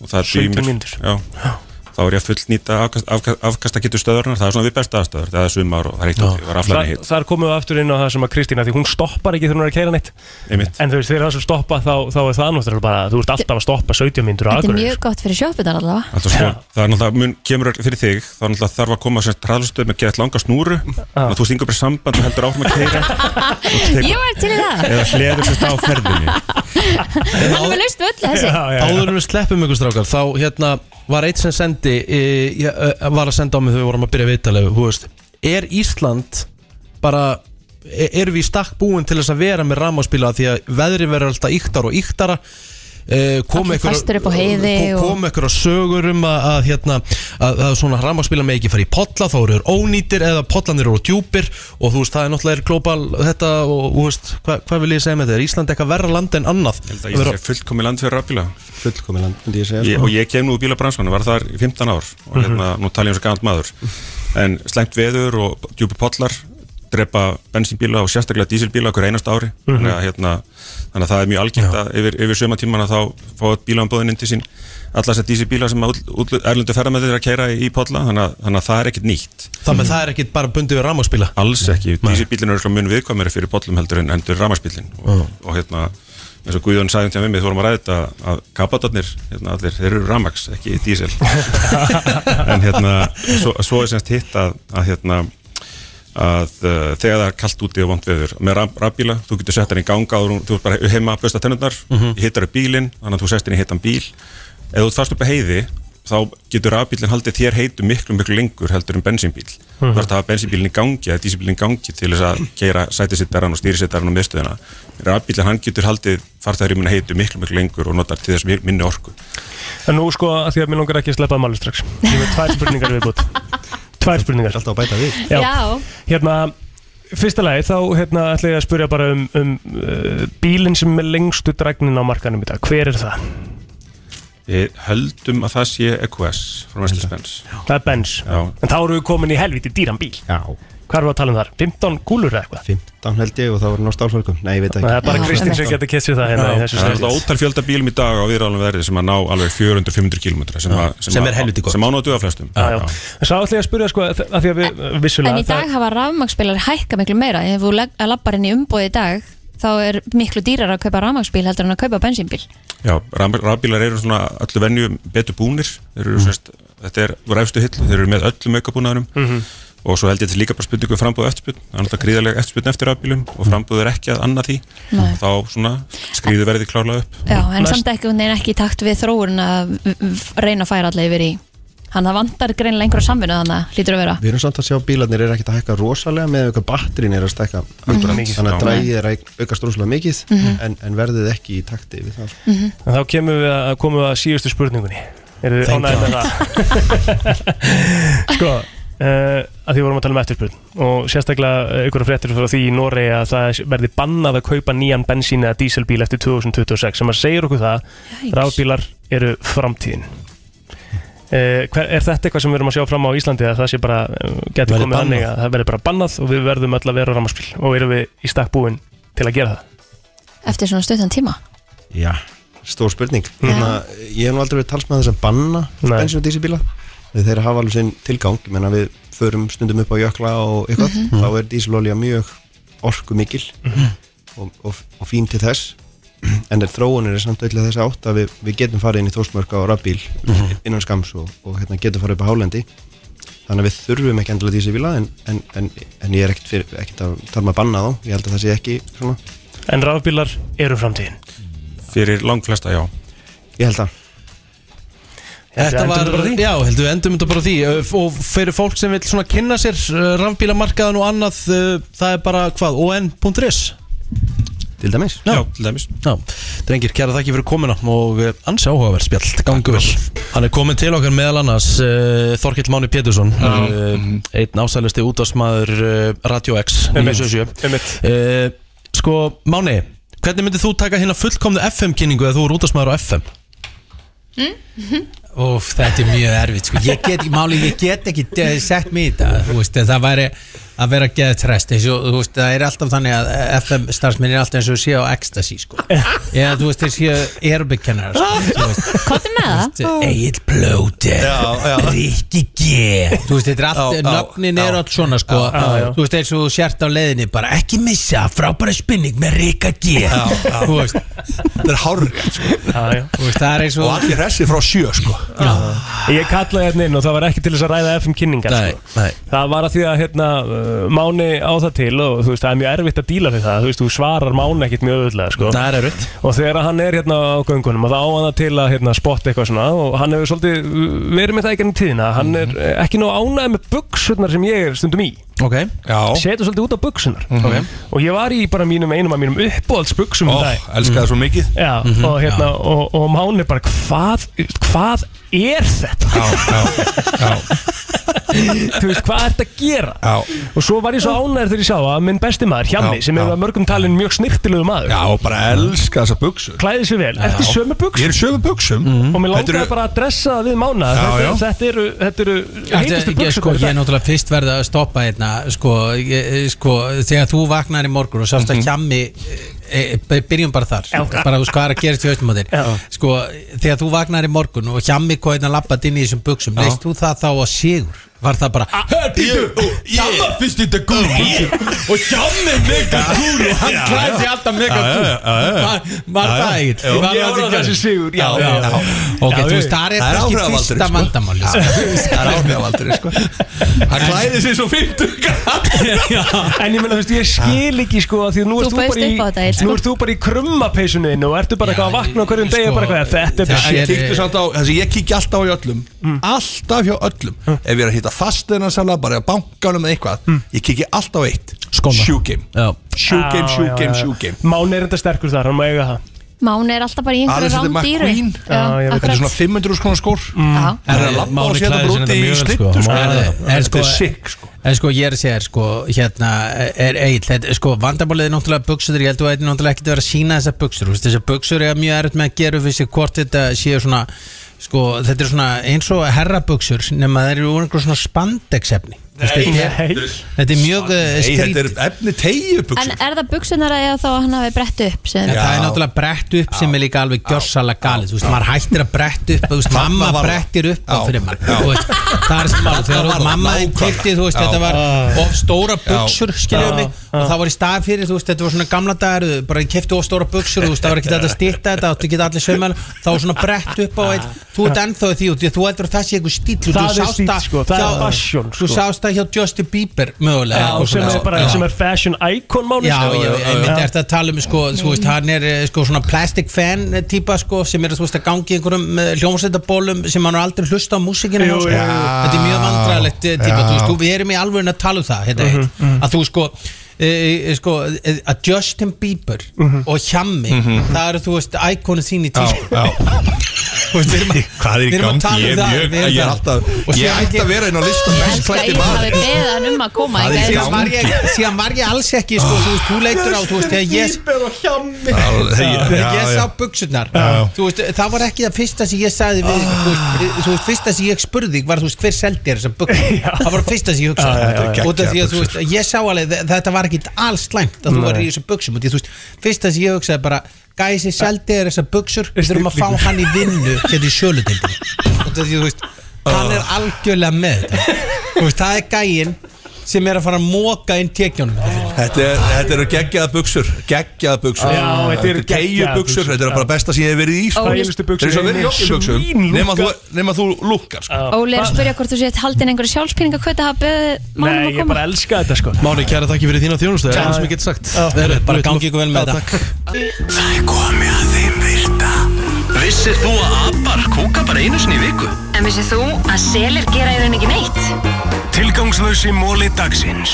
[SPEAKER 11] Er
[SPEAKER 3] 17
[SPEAKER 11] dýmir-
[SPEAKER 3] mínútur.
[SPEAKER 11] Já. Þá er ég að fullnýta afkast, afkast, afkasta getur stöðurnar, það er svona við besta aðstæður, það er sumar og það er eitt og það er aflæðin hitt.
[SPEAKER 3] þar komum við aftur inn á það sem að Kristína því hún stoppar ekki þegar hún er að keira neitt.
[SPEAKER 11] Einmitt.
[SPEAKER 3] en þú veist þegar það sem stoppa þá, þá er það náttúrulega bara þú ert alltaf að stoppa 17 myndur á
[SPEAKER 2] Þetta er mjög gott fyrir sjóppunar allavega.
[SPEAKER 11] Alltaf, sko, það er náttúrulega, mun, kemur fyrir þig þá er náttúrulega þarf að koma sem hraðlistöð með gett langa snúru þannig að þú stingur bara samband og heldur áfram að keira *laughs*
[SPEAKER 2] Ég var til í það.
[SPEAKER 11] Eða sleður sérst á ferðinni.
[SPEAKER 2] Er laust við öll þessi.
[SPEAKER 1] Áður en við sleppum ykkur strákar Þá hérna var eitt sem sendi e, ég, e, Var að senda á mig þegar við vorum að byrja viðtalegu Er Ísland bara e, Erum við í stakk búin til þess að vera með rammáspíla Því að veðri verður alltaf yktar og yktara e, kom
[SPEAKER 2] heiði
[SPEAKER 1] kom,
[SPEAKER 2] og-
[SPEAKER 1] kom einhver sögur um að, að, hérna, að, að svona rammáspíla með ekki fara í potla þá eru þeir ónýtir eða potlanir eru djúpir og þú veist það er náttúrulega er global þetta og þú veist hvað, hvað vil ég segja með þetta er Ísland eitthvað verra land en annað.
[SPEAKER 11] Ég held að ég sé fullkomi land fyrir rafbíla.
[SPEAKER 10] Fullkomi land, myndi ég segja
[SPEAKER 11] ég,
[SPEAKER 10] sko.
[SPEAKER 11] Og ég kem nú úr bílabransmann, var þar í 15 ár. Og hérna, nú tala ég um svo gænt maður. En slæmt veður og djúpi pollar drepa bensínbíla og sérstaklega dísilbíla okkur einast ári.
[SPEAKER 3] Mhm.
[SPEAKER 11] þannig, að, hérna, þannig að það er mjög algengt að yfir, yfir sömatíman að þá fá bílambóðin inn til sín alla þessar dísilbíla sem að útl- útl- erlendu ferðamæður er að keira í podla þannig þannig að það er ekkit nýtt.
[SPEAKER 1] Þannig að það er ekkit bara bundið við rammarspíla
[SPEAKER 11] Alls ekki, dísilbílin er örugglega mun viðkvæmari fyrir pollum heldur en endur rammarspílin og, og hérna eins og Guðjón sagði til að við mig, þú vorum að ræða þetta að kapatarnir, hérna allir, þeir eru ramax, ekki dísil. *laughs* En hérna, svo, svo er semst hitt að, að hérna að uh, þegar það er kallt úti og vont veður. Með raf, rafbíla, þú getur sett hann í ganga og þú ert bara heima að bösta tennurnar
[SPEAKER 1] Mhm.
[SPEAKER 11] hittar upp bílinn, þannig að þú sest hann í heitan bíl. Ef þú fast upp að heiði þá getur rafbílinn haldið þér heitu miklu miklu lengur heldur en bensínbíl
[SPEAKER 3] Mhm.
[SPEAKER 11] þú ert að hafa bensínbílinn í gangi eða dísilbílinn í gangi til þess að keira sætisittaran og stýrisittaran og miðstöðina. Rafbílinn hann getur haldið farþæðuríminu heitu miklu miklu lengur og notar til þess mi- minni orku.
[SPEAKER 3] En nú sko, að því að mér langar ekki að sleppa að máli strax. Ég veit tvær spurningar viðbútt *laughs* Tvær spurningar
[SPEAKER 10] Alltaf að bæta við
[SPEAKER 3] Já.
[SPEAKER 2] Já.
[SPEAKER 3] Hérna, fyrsta lagi þá hérna, ætla ég að spurja bara um, um uh, bílinn sem er lengstu dragnin á markanum í dag Hver er það?
[SPEAKER 11] Við höldum að það sé EQS frá Mercedes-Benz
[SPEAKER 3] Það er Benz
[SPEAKER 11] Já.
[SPEAKER 3] En þá erum við komin í helviti dýran bíl
[SPEAKER 10] Já
[SPEAKER 3] Hvað erum við að tala um þar? 15 gúlur eða eitthvað?
[SPEAKER 10] 15 held ég og það voru nátt álfölgum Nei, ég veit ekki
[SPEAKER 3] Það er bara Kristín sem getur kessið það hérna í þessu
[SPEAKER 11] Það er alltaf ótal fjölda bílum í dag á viðræðanum verði sem að ná alveg 400-500 km sem, að-
[SPEAKER 1] Sem er
[SPEAKER 11] að-
[SPEAKER 1] helviti gott.
[SPEAKER 11] sem ánóttu af flestum
[SPEAKER 3] Já, já. En svo ætla ég að spurja sko að því að við vissulega
[SPEAKER 2] En í dag hafa rafmagsbílar hækka miklu meira Ef þú lappar inn í umboði í dag þá er miklu dýrar að kaupa rafmagsbíl heldur en að kaupa bensínbíl
[SPEAKER 11] Já, raf- rafbílar eru svona öllu venju betur búnir þeir eru mm. sérst, þetta er úr efstu hill þeir eru með öllum aukabúnaðurum
[SPEAKER 3] Mhm.
[SPEAKER 11] Og svo held ég þetta líka bara spurningu um frambúð og eftirspurn það er náttúrulega gríðarlega eftirspurn eftir rafbílum og frambúð er ekki að annað því
[SPEAKER 2] Nei.
[SPEAKER 11] þá svona skrýðu verði klárlega upp
[SPEAKER 2] Já, en
[SPEAKER 3] Næst-
[SPEAKER 2] samt ekki, neina ekki í takt við þróun að reyna að færa allir yfir í Hann það vantar greinilega einhverja samvinnu þannig að hlýtur að vera
[SPEAKER 10] Við erum samt að sjá bílarnir er ekkert að hækka rosalega með auka batterin er að stækka
[SPEAKER 3] Mhm. Mikið.
[SPEAKER 10] þannig að drægið er að aukast rosalega mikið
[SPEAKER 3] Mhm.
[SPEAKER 10] en, en verðið ekki í takti við það
[SPEAKER 3] En þá kemur við að, komum við að síðustu spurningunni Eru þið
[SPEAKER 10] Thank
[SPEAKER 3] ánægð með það? *laughs* *laughs* sko, uh, að því vorum að tala um eftirspurn. Og sérstaklega ykkur fréttir frá því í Noregi að það verði bannað að kaupa nýjan bensín eða díselbíl eftir 2026 sem að segir okkur það
[SPEAKER 2] Jæks.
[SPEAKER 3] rafbílar eru framtíðin. Uh, hver, er þetta eitthvað sem við erum að sjá fram á Íslandi að það sé bara, getur
[SPEAKER 1] Verði
[SPEAKER 3] komið þannig að það verði bara bannað og við verðum öll að vera rafmagnsbíl? Og erum við í stakk búin til að gera það?
[SPEAKER 2] Eftir svona stuttan tíma?
[SPEAKER 10] Já, stór spurning. Þannig að ég hef nú aldrei verið talsmaður og þeir hafa alveg sinn tilgang ég menna við förum stundum upp á jökla og eitthvað,
[SPEAKER 2] Mhm.
[SPEAKER 10] þá er dísilolja mjög orku mikil og, og, og fín til þess. *clears throat* En er þróunir er samt öll þess átt að við, við getum farið inn í þósmörk á rafbíl innan skams og, og hérna, getum farið upp á hálendi. Þannig að við þurfum ekki endilega dísibíla en, en, en, en ég er ekkert, fyrir, ekkert að tala maður að banna þá. Ég held að það sé ekki svona.
[SPEAKER 3] En rafbílar eru framtíðin?
[SPEAKER 11] Fyrir langflesta, já.
[SPEAKER 10] Ég held að
[SPEAKER 1] Þetta var, já, heldur við endum þetta bara á því og fyrir fólk sem vil svona kynna sér rafbílamarkaðan og annað það er bara hvað, on.is
[SPEAKER 10] Til dæmis.
[SPEAKER 1] Já,
[SPEAKER 11] Já, til dæmis.
[SPEAKER 1] Já, drengir, kæra þakki fyrir komuna og ansi áhugaverð spjall, gangu vel. Hann er komin til okkar meðal annars uh, Þorkill Máni Pétursson uh, einn ásælusti útvarsmaður uh, Radio X
[SPEAKER 3] Einmitt,
[SPEAKER 1] 977.
[SPEAKER 3] einmitt.
[SPEAKER 1] uh, Sko, Máni hvernig myndið þú taka hérna fullkomnu FM-kynningu eða þú eru útvarsmaður á FM?
[SPEAKER 16] Úf, þetta er mjög erfitt sko. Ég get ekki, máli, ég get ekki eh, sett mig í þetta Þú veist, það væri að vera geða trest eins og, þú veist, það er alltaf þannig að FM starfsmenn er alltaf eins og sé á ecstasy sko. *laughs* eða þú veist, þeir séu aerobic-kennarar sko,
[SPEAKER 2] Kottu með það
[SPEAKER 16] Egil Plóter
[SPEAKER 9] Já, já.
[SPEAKER 16] Rikki G Þú veist, þetta er allt,
[SPEAKER 9] Já, já,
[SPEAKER 16] nöfnin
[SPEAKER 9] já.
[SPEAKER 16] eru allt svona sko.
[SPEAKER 3] Já, já.
[SPEAKER 16] Þú veist, eins og sért á leiðinni bara ekki missa, frábæra spinning með Rikka G
[SPEAKER 9] Það er hárrið sko.
[SPEAKER 3] Já, já.
[SPEAKER 16] það er eins
[SPEAKER 9] Og
[SPEAKER 16] og
[SPEAKER 9] allir hressi frá sjö sko.
[SPEAKER 3] Ég kallaði hérna inn og það var ekki til þess að ræða FM kynningar sko.
[SPEAKER 1] nei.
[SPEAKER 3] Það var að því að hérna, Máni á það til og þú veist, það er mjög erfitt að díla við það. Þú veist, þú svarar Máni ekkit mjög öðvöldlega sko.
[SPEAKER 1] Það er erfitt.
[SPEAKER 3] Og þegar hann er hérna á göngunum og þá á hann það til að hérna, spotta eitthvað svona og hann hefur svolítið verið með það ekki enn tíðina hann er eh, ekki nóg ánægð með buksurnar sem ég er stundum í
[SPEAKER 1] Ok,
[SPEAKER 9] Já.
[SPEAKER 3] Setur svolítið út á buksunar
[SPEAKER 1] ok.
[SPEAKER 3] Og ég var í bara mínum einum af mínum uppbóldsbuksum
[SPEAKER 9] Ó,
[SPEAKER 3] um dag
[SPEAKER 9] elskaði svo mikið.
[SPEAKER 3] Já, og hérna, og, og Máni bara hvað, hvað er þetta?
[SPEAKER 9] Já, já, já,
[SPEAKER 3] Þú veist, hvað ert að gera?
[SPEAKER 9] já.
[SPEAKER 3] Og svo var ég svo ánæður þegar ég sá að minn besti maður, Hjanni,
[SPEAKER 9] Já,
[SPEAKER 3] sem
[SPEAKER 9] já.
[SPEAKER 3] hefur að mörgum talin mjög snirtilegu maður.
[SPEAKER 9] Já, og bara elska þessa buksur
[SPEAKER 3] klæði sér vel, eftir sömu
[SPEAKER 9] Ég
[SPEAKER 3] buksum
[SPEAKER 9] er í sömu buksum
[SPEAKER 3] og mér langaði
[SPEAKER 9] eru-
[SPEAKER 3] bara að dressa það við mána.
[SPEAKER 9] Já,
[SPEAKER 3] þetta,
[SPEAKER 9] já.
[SPEAKER 3] þetta eru, eru
[SPEAKER 16] Þetta-
[SPEAKER 3] heitustu
[SPEAKER 16] ég, sko, ég er náttúrulega fyrst verða að stoppa hérna sko, ég, sko þegar þú vaknar í morgun og sást að hjammi e, e, byrjum bara þar.
[SPEAKER 3] Ok.
[SPEAKER 16] bara veist hvað er að gerast í haustum á þér? Sko, þegar þú vaknar í morgun og hjammi kóðin að lappa inn í þessum buksum
[SPEAKER 9] Já.
[SPEAKER 16] leist þú það þá að sigur var það bara
[SPEAKER 8] Hjamma fyrst þetta gúl Og hjammi mega gúl
[SPEAKER 16] og hann klæði sig alltaf mega gúl. Var- var það ekkert. Var
[SPEAKER 3] Ég
[SPEAKER 16] það
[SPEAKER 3] var á
[SPEAKER 16] ekki
[SPEAKER 3] þessu
[SPEAKER 16] gerð?
[SPEAKER 3] sigur,
[SPEAKER 16] ok, þú veist, það er
[SPEAKER 9] Það áhrifavaldurinn,
[SPEAKER 16] fyrsta
[SPEAKER 9] sko.
[SPEAKER 16] vandamáli
[SPEAKER 9] Það er áhrifavaldurinn sko. Hann klæði sig svo 50
[SPEAKER 3] En ég meina, þú veist, ég skil ekki sko að Því að nú ert þú bara í
[SPEAKER 2] sko.
[SPEAKER 3] Í þínu Og ertu bara að vakna hverjum degi og bara eitthvað Þetta er
[SPEAKER 9] En
[SPEAKER 3] bara
[SPEAKER 9] ég kíktu samt á, þessi ég kíkja alltaf á í öllum. Alltaf hjá öllum. Ef ég er að hitta fasteinarsala, bara á bankanum eða eitthvað. Ég kíkja alltaf á eitt.
[SPEAKER 1] Skóna.
[SPEAKER 9] Shoe game.
[SPEAKER 1] Já.
[SPEAKER 9] Shoe game,
[SPEAKER 3] Já,
[SPEAKER 9] shoe
[SPEAKER 3] já,
[SPEAKER 9] game,
[SPEAKER 3] já.
[SPEAKER 9] shoe game.
[SPEAKER 3] Mán er enda sterkur þar, hann má eiga það.
[SPEAKER 2] Máni er alltaf bara í einhverju rándýru
[SPEAKER 9] Þetta er svona 500 skrónar skór. Það er að labba og
[SPEAKER 1] Máni
[SPEAKER 9] setja brúti
[SPEAKER 1] þetta
[SPEAKER 9] í
[SPEAKER 1] sko.
[SPEAKER 9] slittu sko.
[SPEAKER 16] sko,
[SPEAKER 9] Þetta er sko
[SPEAKER 16] En sko ég er að segja þér, sko hérna er eitt, þetta, sko vandamálið er náttúrulega buksur, ég held að þetta er náttúrulega ekkert að vera að sína þessar buksur, þessar buksur er mjög erfitt með að gera við sig hvort þetta séu svona sko, þetta er svona eins og herrabuksur nema það eru úr einhver svona spandexefni þetta er- er mjög uh,
[SPEAKER 9] Nei, þetta
[SPEAKER 16] skrít
[SPEAKER 9] er efni tegju
[SPEAKER 2] En er það buksunar eða þá að hann hafi brett upp sem
[SPEAKER 16] Já, það er náttúrulega brett upp sem er líka alveg gjörsalega galið, þú veist, maður hættir að brett upp, þú mamma brettir upp. Á fyrir þú veist, það er sem alveg, þegar mamma
[SPEAKER 9] nákvæmlega.
[SPEAKER 16] kipti, þú veist, þetta var of stóra buksur, skiljum mig, og það var í stað fyrir, þú veist, þetta var svona gamla dagar, bara ég kipti of stóra buksur, þú veist, það var ekki þetta að styrta þetta, áttu ekki allir sögmæl, var svona brett upp á eitt, þú ert ennþá því, að þú heldur að það sé eitthvað stíl, þú sást það hjá Justin Bieber, mögulega,
[SPEAKER 3] Já,
[SPEAKER 16] eitthvað
[SPEAKER 3] sem
[SPEAKER 16] svona.
[SPEAKER 3] er bara, sem er fashion icon mánu
[SPEAKER 16] Já, já, ég myndi eftir að tala um sko, þú veist, hann er eh, sko svona plastic fan eh, típa sko, sem er að gangi einhverjum hljómsveitabólum sem hann har aldrei hlusta á hjá, sko. þetta er mjög vandræðilegt eh, típa, við erum í alveg að tala um það hérna,
[SPEAKER 3] Mhm,
[SPEAKER 16] mm að þú sko e, sko, e, að Justin Bieber
[SPEAKER 3] Mhm.
[SPEAKER 16] og Hjammi það eru þú veist, íkonu þín í að-
[SPEAKER 9] Hvað er í gangi?
[SPEAKER 16] um
[SPEAKER 9] Ég er er alltaf-
[SPEAKER 16] Og
[SPEAKER 9] ég ætti að vera inn á listan
[SPEAKER 2] Ég
[SPEAKER 9] best
[SPEAKER 2] ég
[SPEAKER 9] maður.
[SPEAKER 2] um að koma
[SPEAKER 9] Það er
[SPEAKER 2] hingað.
[SPEAKER 9] í
[SPEAKER 16] síðan var, ég, síðan var ég alls ekki sko, þú veist, þú leitur á, þú veist, þegar ég þegar ég sá veist, það var ekki það fyrsta sem ég sagði við, þú, veist, þú veist, fyrsta sem ég spurði var, þú veist, hver seldi þér þessar buksur *laughs* það var fyrsta sem ég hugsaði.
[SPEAKER 3] Já.
[SPEAKER 16] út af því að, þú veist, ég sá alveg þe- þetta var ekki alls slæmt að þú
[SPEAKER 3] Nei.
[SPEAKER 16] var í þessar buksum og því, þú veist, fyrsta sem ég hugsaði bara gæsi seldi þér þessar buksur við þurfum að fá hann í vinnu hérna í sjölutildin út af því, þú veist, hann er algjörlega með þetta. Þú veist, það er gæin sem er að fara að móka inn tekjónum
[SPEAKER 9] Þetta er- þetta eru geggjaða buksur Geggjaða buksur
[SPEAKER 3] Já, þetta eru
[SPEAKER 9] tegju
[SPEAKER 3] geggjaðar
[SPEAKER 9] buksur
[SPEAKER 3] buxur,
[SPEAKER 9] Þetta er bara besta sem ég hef verið í sko.
[SPEAKER 3] Þægilegustu buxur
[SPEAKER 9] Þetta er svo
[SPEAKER 3] í
[SPEAKER 9] verið
[SPEAKER 3] heimi.
[SPEAKER 9] jogginbuxum
[SPEAKER 3] Svínlúkka.
[SPEAKER 9] Nema þú, nema þú lukkar sko.
[SPEAKER 2] Óli er að spyrja hvort þú sétt haldin einhverju sjálfspinninga hvað það hafa beðið mánum
[SPEAKER 3] Nei,
[SPEAKER 2] að
[SPEAKER 3] ég
[SPEAKER 2] koma
[SPEAKER 3] bara elska þetta sko
[SPEAKER 1] Máni, kæra þakki fyrir þína þjónustu Það er það sem ég get sagt
[SPEAKER 16] bara gangi ykkur vel með þetta.
[SPEAKER 1] takk.
[SPEAKER 5] Það er komið Vissir þú að abar kúka bara einu sinni í viku?
[SPEAKER 17] En vissið þú að selir gera í raun ekki neitt?
[SPEAKER 5] Tilgangslösi móli dagsins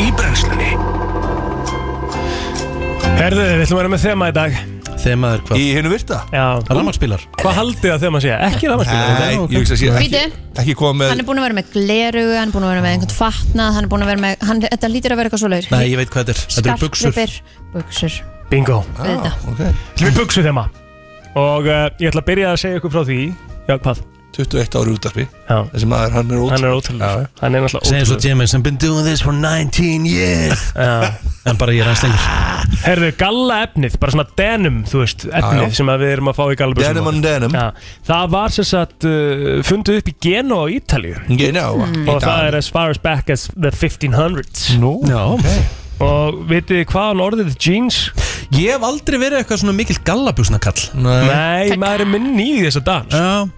[SPEAKER 5] Í brennslunni
[SPEAKER 3] Herðu, við ætlum að vera með þema í dag
[SPEAKER 1] Þemað er hvað?
[SPEAKER 9] Í hinnu virta
[SPEAKER 3] Já
[SPEAKER 1] Rafmagnsbílar
[SPEAKER 3] Hvað haldið að þema sé? Ekki rafmagnsbílar
[SPEAKER 9] Nei, ég hugsa að sé ekki,
[SPEAKER 2] Bíddu.
[SPEAKER 9] ekki koma
[SPEAKER 2] Hann
[SPEAKER 9] með
[SPEAKER 2] er búin að vera með glerugu, hann er búin að vera með einhvern fatnað, hann er búin að vera með, hann, þetta lítur að vera eitthvað svo laur.
[SPEAKER 1] Nei, ég veit hvað þetta er Þetta eru buksur
[SPEAKER 2] Skartgripir, buksur,
[SPEAKER 3] Bingo
[SPEAKER 2] auðvitað.
[SPEAKER 9] okay.
[SPEAKER 3] Til við buksu þema Og uh, ég ætla að byrja að segja ykkur frá því. Já, hvað?
[SPEAKER 9] 21 ári útarpi
[SPEAKER 3] Já.
[SPEAKER 9] Þessi maður, hann er
[SPEAKER 3] Hann er
[SPEAKER 9] ótrúlega
[SPEAKER 3] ótrúlega Hann er náttúrulega
[SPEAKER 1] Segir svo
[SPEAKER 3] ótrúlega
[SPEAKER 1] James I've been doing this for 19 years. *laughs* En bara ég er aðeins lengur.
[SPEAKER 3] Herðu, galla efnið, bara svona denim, þú veist, efnið
[SPEAKER 9] Já, já.
[SPEAKER 3] sem að við erum að fá í gallabössum
[SPEAKER 9] Denim on denim.
[SPEAKER 3] Já, það var sem sagt uh, fundið upp í Geno á Ítalíu.
[SPEAKER 9] Ég ná
[SPEAKER 3] og það er as far as back as the 1500s
[SPEAKER 9] Nú,
[SPEAKER 1] Já
[SPEAKER 3] og vitið þið hvaðan orðið jeans?
[SPEAKER 1] Ég hef aldrei verið eitthvað svona mikill gallabusna kall
[SPEAKER 3] Nei, maður er minni í þessa dans
[SPEAKER 1] Já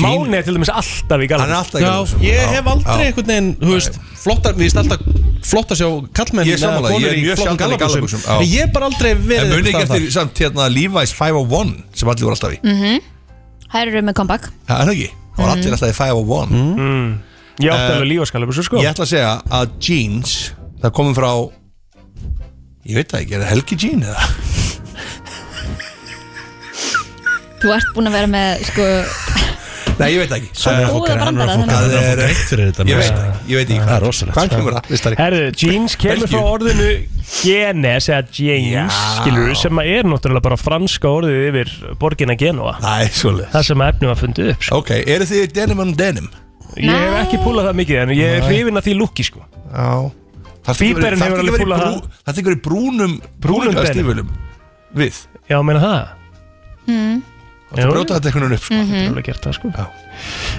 [SPEAKER 3] Máni er til dæmis alltaf í
[SPEAKER 9] Hann er
[SPEAKER 3] gallabössum
[SPEAKER 9] alltaf í
[SPEAKER 1] Já,
[SPEAKER 9] gallabusum.
[SPEAKER 1] ég
[SPEAKER 9] Já,
[SPEAKER 1] hef aldrei
[SPEAKER 9] já.
[SPEAKER 1] einhvern veginn, þú veist, flottar, við veist alltaf flott að sjá kallmenn
[SPEAKER 9] Ég er sammála,
[SPEAKER 1] eða konur
[SPEAKER 9] ég er mjög
[SPEAKER 1] flottum
[SPEAKER 9] sjaldan í
[SPEAKER 1] gallabuxum.
[SPEAKER 9] gallabuxum, já.
[SPEAKER 1] En ég hef bara aldrei
[SPEAKER 9] En
[SPEAKER 1] verið
[SPEAKER 9] muni ekki eftir samt hérna Levi's 501 sem allir voru alltaf í
[SPEAKER 2] Mhm. Þær eru með comeback.
[SPEAKER 9] Það er það ekki Það var allir alltaf í 501
[SPEAKER 3] mm. Ég átti
[SPEAKER 9] Eh,
[SPEAKER 3] alveg lífaskallabössur sko
[SPEAKER 9] Ég ætla að segja að jeans Það komum frá Ég veit það ekki, er það Helgi Jean eða?
[SPEAKER 2] Þú ert búin að vera með, sko,
[SPEAKER 9] Nei, ég veit það ekki
[SPEAKER 2] Svo
[SPEAKER 9] Eh,
[SPEAKER 2] góða brandara,
[SPEAKER 9] Það
[SPEAKER 2] þannig að-
[SPEAKER 9] er
[SPEAKER 1] greitt fyrir þetta
[SPEAKER 9] Ég veit það
[SPEAKER 1] að-
[SPEAKER 9] ekki, ég veit ekki
[SPEAKER 1] Það er rosalegt.
[SPEAKER 9] Hvað kemur það?
[SPEAKER 3] Herðu, jeans kemur frá orðinu genes eða jeans, skilur sem að er náttúrulega bara franska orðið yfir borgina Genova
[SPEAKER 9] Næ, svolítið
[SPEAKER 3] Það sem efnið var fundið upp sko.
[SPEAKER 9] Ok, eru þið denim on denim?
[SPEAKER 3] Ég hef ekki púlað það mikið en ég er hrifin að því lúki sko
[SPEAKER 9] Já
[SPEAKER 3] Bíberinn hefur alveg púlað það.
[SPEAKER 9] Það tekur í brúnum
[SPEAKER 3] Brúnum
[SPEAKER 9] stífulum Við.
[SPEAKER 3] Já, meina það?
[SPEAKER 2] Mm.
[SPEAKER 9] Það að brjóta þetta einhvern veginn upp sko.
[SPEAKER 2] Mhm.
[SPEAKER 3] Það er alveg gert það sko.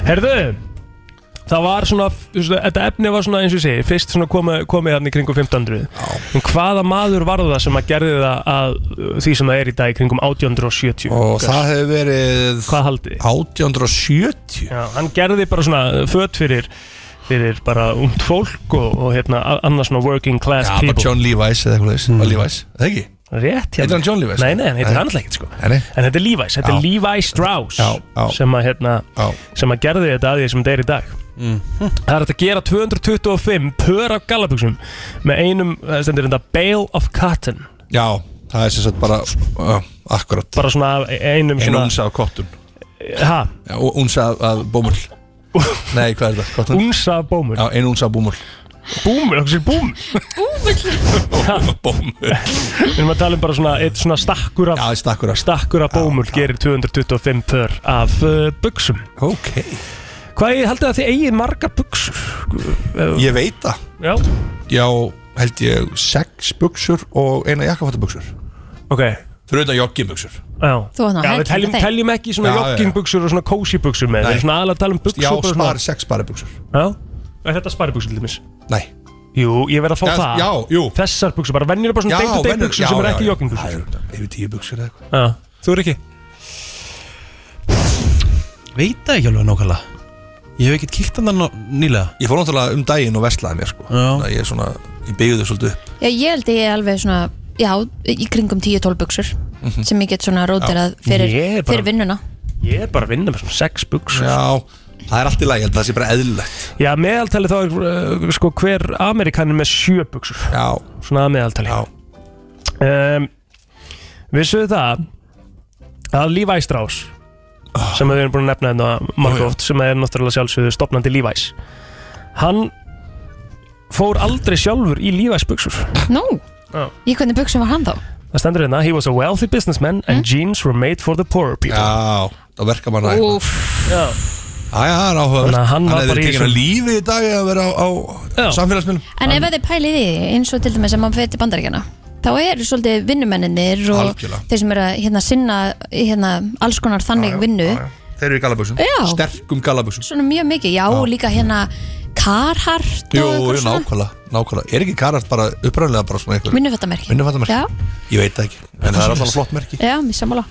[SPEAKER 3] Herðu Það var svona, þetta efni var svona eins og ég segi Fyrst svona komið, komið hann í kringum 1500 En hvaða maður var það sem að gerði það að uh, því sem það er í dag í kringum 1870
[SPEAKER 9] Og það hefur verið
[SPEAKER 3] Hvað haldið?
[SPEAKER 9] 1870
[SPEAKER 3] Já, hann gerði bara svona fött fyrir fyrir bara ungt fólk og, og hérna annars svona working class
[SPEAKER 9] Já, bara
[SPEAKER 3] people.
[SPEAKER 9] John Levi's eða eitthvað mm. Levi's, það ekki?
[SPEAKER 3] Rétt
[SPEAKER 9] Heitir hann John Levi's?
[SPEAKER 3] Nei, nei, hann heitir hann alltaf ekkert sko.
[SPEAKER 9] Nei.
[SPEAKER 3] En þetta er Levi's, þetta er Levi Strauss
[SPEAKER 9] Já, já.
[SPEAKER 3] sem að hérna sem að gerði þetta að því sem þetta er í dag. Það er að gera 225 pör af gallabuxum með einum, það stendur þetta bale of cotton.
[SPEAKER 9] Já, það er sem sagt bara uh, Akkurat.
[SPEAKER 3] Bara svona einum
[SPEAKER 9] Ein
[SPEAKER 3] svona
[SPEAKER 9] unsa af kottun
[SPEAKER 3] Ha?
[SPEAKER 9] Já, og unsa af, af bómull Nei, hvað er þetta? Kottun?
[SPEAKER 3] Unsa af bómull
[SPEAKER 9] Já, ein unsa bómull
[SPEAKER 3] Búmur, það er búm
[SPEAKER 9] Bómull
[SPEAKER 3] Við erum að tala um bara svona eitt svona stakkur af
[SPEAKER 9] Já, stakkur af
[SPEAKER 3] Stakkur af bómull gerir 225 pör af uh, buxum.
[SPEAKER 9] Ok.
[SPEAKER 3] Hvað ég haldið að þið eigið margar buxur?
[SPEAKER 9] Ég veit það.
[SPEAKER 3] Já.
[SPEAKER 9] Já, held ég sex buksur og eina jakkafattabuxur
[SPEAKER 3] Ok
[SPEAKER 9] Fyrir auðvitað joggingbuxur.
[SPEAKER 3] Já,
[SPEAKER 2] Þú átt nú að
[SPEAKER 3] Já við teljum,
[SPEAKER 2] þeim.
[SPEAKER 3] teljum ekki svona
[SPEAKER 9] Já, já.
[SPEAKER 3] joggingbuxur og svona cozy buxur með. Við
[SPEAKER 9] Nei.
[SPEAKER 3] erum svona aðalega að tala um buxur
[SPEAKER 9] Já,
[SPEAKER 3] bara svona-
[SPEAKER 9] spar, sex sparibuxur
[SPEAKER 3] Já, er þetta sparibuxur til dæmis?
[SPEAKER 9] Nei.
[SPEAKER 3] Jú, ég verð að fá
[SPEAKER 9] Já,
[SPEAKER 3] það.
[SPEAKER 9] já, jú.
[SPEAKER 3] Þessar buxur, bara venjur bara svona day to day
[SPEAKER 9] venjur-
[SPEAKER 3] buxur
[SPEAKER 9] já,
[SPEAKER 3] sem er
[SPEAKER 9] já,
[SPEAKER 3] ekki
[SPEAKER 9] já.
[SPEAKER 3] joggingbuxur.
[SPEAKER 9] Það er Yfir tíu buxur eða eitthvað.
[SPEAKER 3] Já, þú er ekki
[SPEAKER 1] Veit það ekki alveg nákvæmlega. Ég hef ekkert kíkt hann nýlega.
[SPEAKER 9] Ég fór náttúrulega um daginn og veslaði mér sko. Þannig að Ég er svona, ég beigði svolítið upp.
[SPEAKER 2] Já, ég held að ég alveg svona Já, í kringum 10-12 buksur
[SPEAKER 9] Mhm.
[SPEAKER 2] sem ég get svona róterað fyrir,
[SPEAKER 3] Ég er bara-
[SPEAKER 2] fyrir vinnuna.
[SPEAKER 3] Ég er bara að vinna með svona sex buxur.
[SPEAKER 9] Já, það er allt í lagi, ég held að það sé bara eðlilegt.
[SPEAKER 3] Já, meðaltali þá er uh, sko hver Amerikanin með sjö buxur.
[SPEAKER 9] Já.
[SPEAKER 3] Svona að meðaltali. Já. Um, Vissuðu það að Levi Strauss sem við erum búin að nefna hérna margótt sem er náttúrulega sjálfsögðu stopnandi Levi's hann fór aldrei sjálfur í Levi's buxur.
[SPEAKER 2] Nú,
[SPEAKER 3] Já.
[SPEAKER 2] Í hvernig buksum var hann þá?
[SPEAKER 3] Það stendur hérna He was a wealthy businessman and jeans were made for the poorer people.
[SPEAKER 9] Já, það verka manna
[SPEAKER 2] Úff.
[SPEAKER 3] Já.
[SPEAKER 9] Já, já, það er áhuga
[SPEAKER 3] Þannig að hann var bara í
[SPEAKER 9] tekið að
[SPEAKER 3] þessum-
[SPEAKER 9] lífi í dag að vera á, á samfélagsmiðlum.
[SPEAKER 2] En ef þið pælið í því, eins og til dæmis að maður fyrir til bandaríkjana þá eru svolítið vinnumenninir og
[SPEAKER 9] Algjörlega.
[SPEAKER 2] þeir sem eru að hérna, sinna hérna, alls konar þannig vinnu.
[SPEAKER 9] Þeir eru í gallaböksum
[SPEAKER 2] Já.
[SPEAKER 9] Sterkum gallaböksum
[SPEAKER 2] svona mjög mikið, já, líka hérna Carhartt
[SPEAKER 9] Jú,
[SPEAKER 2] og
[SPEAKER 9] jú,
[SPEAKER 2] eitthvað svona?
[SPEAKER 9] nákvæmlega, nákvæmlega. Er ekki Karat bara uppræðilega bara svona einhver
[SPEAKER 2] Vinnufattamerki Já,
[SPEAKER 9] Ég veit það ekki En það er alltaf flott merki.
[SPEAKER 2] Já, mér sammála.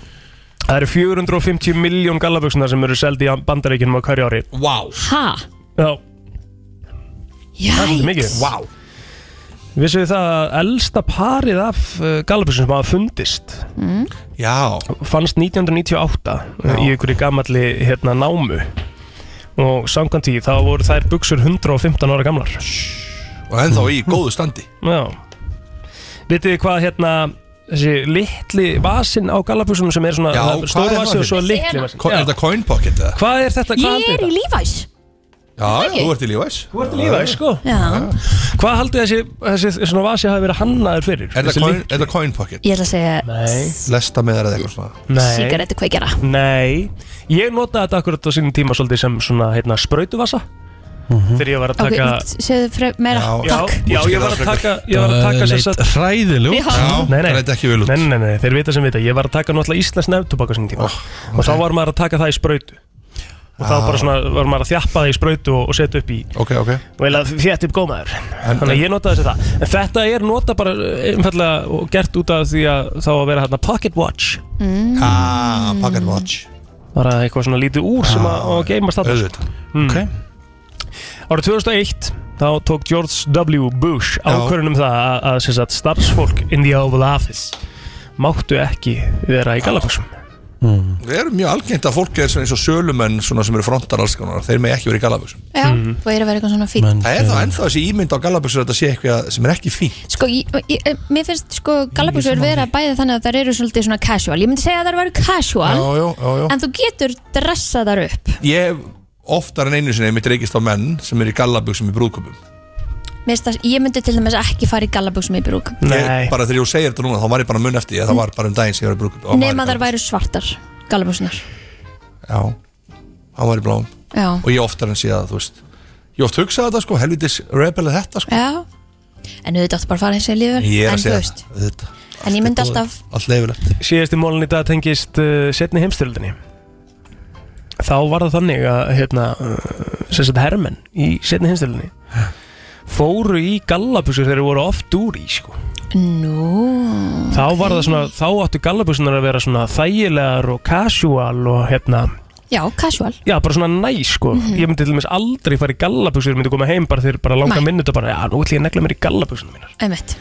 [SPEAKER 3] Það eru 450 miljón gallaböksunar sem eru seldi í bandaríkinum á hverju ári.
[SPEAKER 9] Vá.
[SPEAKER 2] Ha?
[SPEAKER 3] Já. Það er svolítið mikið.
[SPEAKER 9] Vá.
[SPEAKER 3] Vissu þið það að elsta parið af uh, gallaböksum sem hafa fundist?
[SPEAKER 2] Mm.
[SPEAKER 9] Já.
[SPEAKER 3] Fannst 1998 uh, í einhverju gamalli hérna námu og samkvæmt því þá voru þær buksur 115 ára gamlar.
[SPEAKER 9] Og ennþá í góðu standi.
[SPEAKER 3] Já. Vitið þið hvað hérna þessi litli vasin á gallaböksunum sem er svona
[SPEAKER 9] Já,
[SPEAKER 3] það er
[SPEAKER 9] hvað
[SPEAKER 3] stóru
[SPEAKER 9] er
[SPEAKER 3] vasi
[SPEAKER 9] það
[SPEAKER 3] og svo
[SPEAKER 9] fyrir?
[SPEAKER 3] litli vasi?
[SPEAKER 9] Ko- Er þetta coin pocket eða?
[SPEAKER 3] Hvað er þetta? Hvað
[SPEAKER 2] Ég er í Levi's.
[SPEAKER 9] Já, þú ert í Levi's.
[SPEAKER 3] Þú ert í Levi's, sko.
[SPEAKER 2] Já,
[SPEAKER 3] Hvað haldið þessi, þessi svona vasi hafi verið hannaður fyrir?
[SPEAKER 9] Er þetta
[SPEAKER 3] Þessi
[SPEAKER 9] coin,
[SPEAKER 3] litli?
[SPEAKER 9] er þetta coin pocket?
[SPEAKER 2] ég ætla að segja
[SPEAKER 3] Nei.
[SPEAKER 9] Lesta með eða eitthvað svona.
[SPEAKER 3] Nei.
[SPEAKER 2] Sigarettu kveikjara
[SPEAKER 3] Nei, ég notaði þetta akkurat á sínum tíma svolítið sem svona hérna sprautuvasa Þegar ég var að taka
[SPEAKER 2] segðu fre- meira
[SPEAKER 3] Já, já, ég var að taka Ég var að taka
[SPEAKER 1] leit
[SPEAKER 3] sagt
[SPEAKER 1] hræðilegur.
[SPEAKER 2] Já.
[SPEAKER 3] Nei, nei,
[SPEAKER 9] það leit ekki vel út.
[SPEAKER 3] nei, nei, nei, þeir vita sem vita. Ég var að taka náttúrulega íslensk nefntobak á sínum tíma. Og þá var maður að taka það í sprautu. Og þá
[SPEAKER 9] Ah.
[SPEAKER 3] bara svona var maður að þjappa það í sprautu og, og setja upp í.
[SPEAKER 9] Ok, ok.
[SPEAKER 3] Og eða þétt upp gómaður.
[SPEAKER 9] En-
[SPEAKER 3] Þannig að ég notaði þessi það. En þetta er nota bara einfallega og gert út af því að þá að vera hérna pocket watch.
[SPEAKER 2] Mm.
[SPEAKER 9] Ah, pocket watch
[SPEAKER 3] Bara eitthvað svona lítið úr sem að, að geimast þarna
[SPEAKER 9] Auðvitað
[SPEAKER 3] Mm.
[SPEAKER 1] Ok
[SPEAKER 3] Árið 2001 þá tók George W. Bush
[SPEAKER 9] Já.
[SPEAKER 3] ákvörðun um það að, að sagt, starfsfólk in the Oval Office máttu ekki vera í galaböksum
[SPEAKER 9] Það eru mjög algengt að fólk er eins og sölumenn svona sem eru frontar alls konar. Þeir með ekki verið í gallaböksum
[SPEAKER 2] Já,
[SPEAKER 3] Mhm.
[SPEAKER 2] þú er að vera eitthvað svona fín
[SPEAKER 9] Það er þá ennþá þessi ímynd á gallaböksur að þetta sé eitthvað sem er ekki fín
[SPEAKER 2] Sko, ég, ég, mér finnst sko gallabuxur vera bæði þannig að þær eru svolítið svona casual. Ég myndi segja að þær eru casual
[SPEAKER 9] Já, já, já, já.
[SPEAKER 2] En þú getur dressað þar upp.
[SPEAKER 9] Ég oftar en einu sinni mitt reykist á menn sem eru í gallaböksum í brúðköpum
[SPEAKER 2] Það- Ég myndi til dæmis ekki fara í gallabuxum í brúk
[SPEAKER 9] Ég, bara þegar ég segir þetta núna, þá var ég bara mun eftir því að það var bara um daginn sem ég var í brúðköpum
[SPEAKER 2] Nefn að þær væru svartar gallabuxunar
[SPEAKER 9] Já, hann var í bláum
[SPEAKER 2] Já,
[SPEAKER 9] Og ég oftar en sé að, þú veist Ég oft hugsaði þetta sko, helvitis rebel er þetta sko.
[SPEAKER 2] Já. En auðvitað áttu bara að fara eins og lífur
[SPEAKER 9] Ég er
[SPEAKER 2] En
[SPEAKER 9] að
[SPEAKER 2] þú
[SPEAKER 9] segja
[SPEAKER 2] veist,
[SPEAKER 9] þetta
[SPEAKER 2] en ég myndi alltaf
[SPEAKER 9] Allt leifilegt
[SPEAKER 3] Síðasti mólin í dag tengist uh, setni heimstyrildinni Þá var það þannig að hérna, uh, sem sagt hermenn í setni heimstyrildinni fóru í gallabusur þegar þeir voru oft úr í sko.
[SPEAKER 2] Nú
[SPEAKER 3] þá var það svona, þá áttu gallabusunar að vera svona þægilegar og casual og hérna
[SPEAKER 2] Já, casual
[SPEAKER 3] Já, bara svona næ, sko
[SPEAKER 2] Mhm.
[SPEAKER 3] Ég myndi til dæmis aldrei fara í gallabuxur Myndi koma heim bara þegar bara langa
[SPEAKER 2] Nei.
[SPEAKER 3] minnut og bara, já, nú ætlum ég að negla mér í gallabuxunum mínar
[SPEAKER 2] Einmitt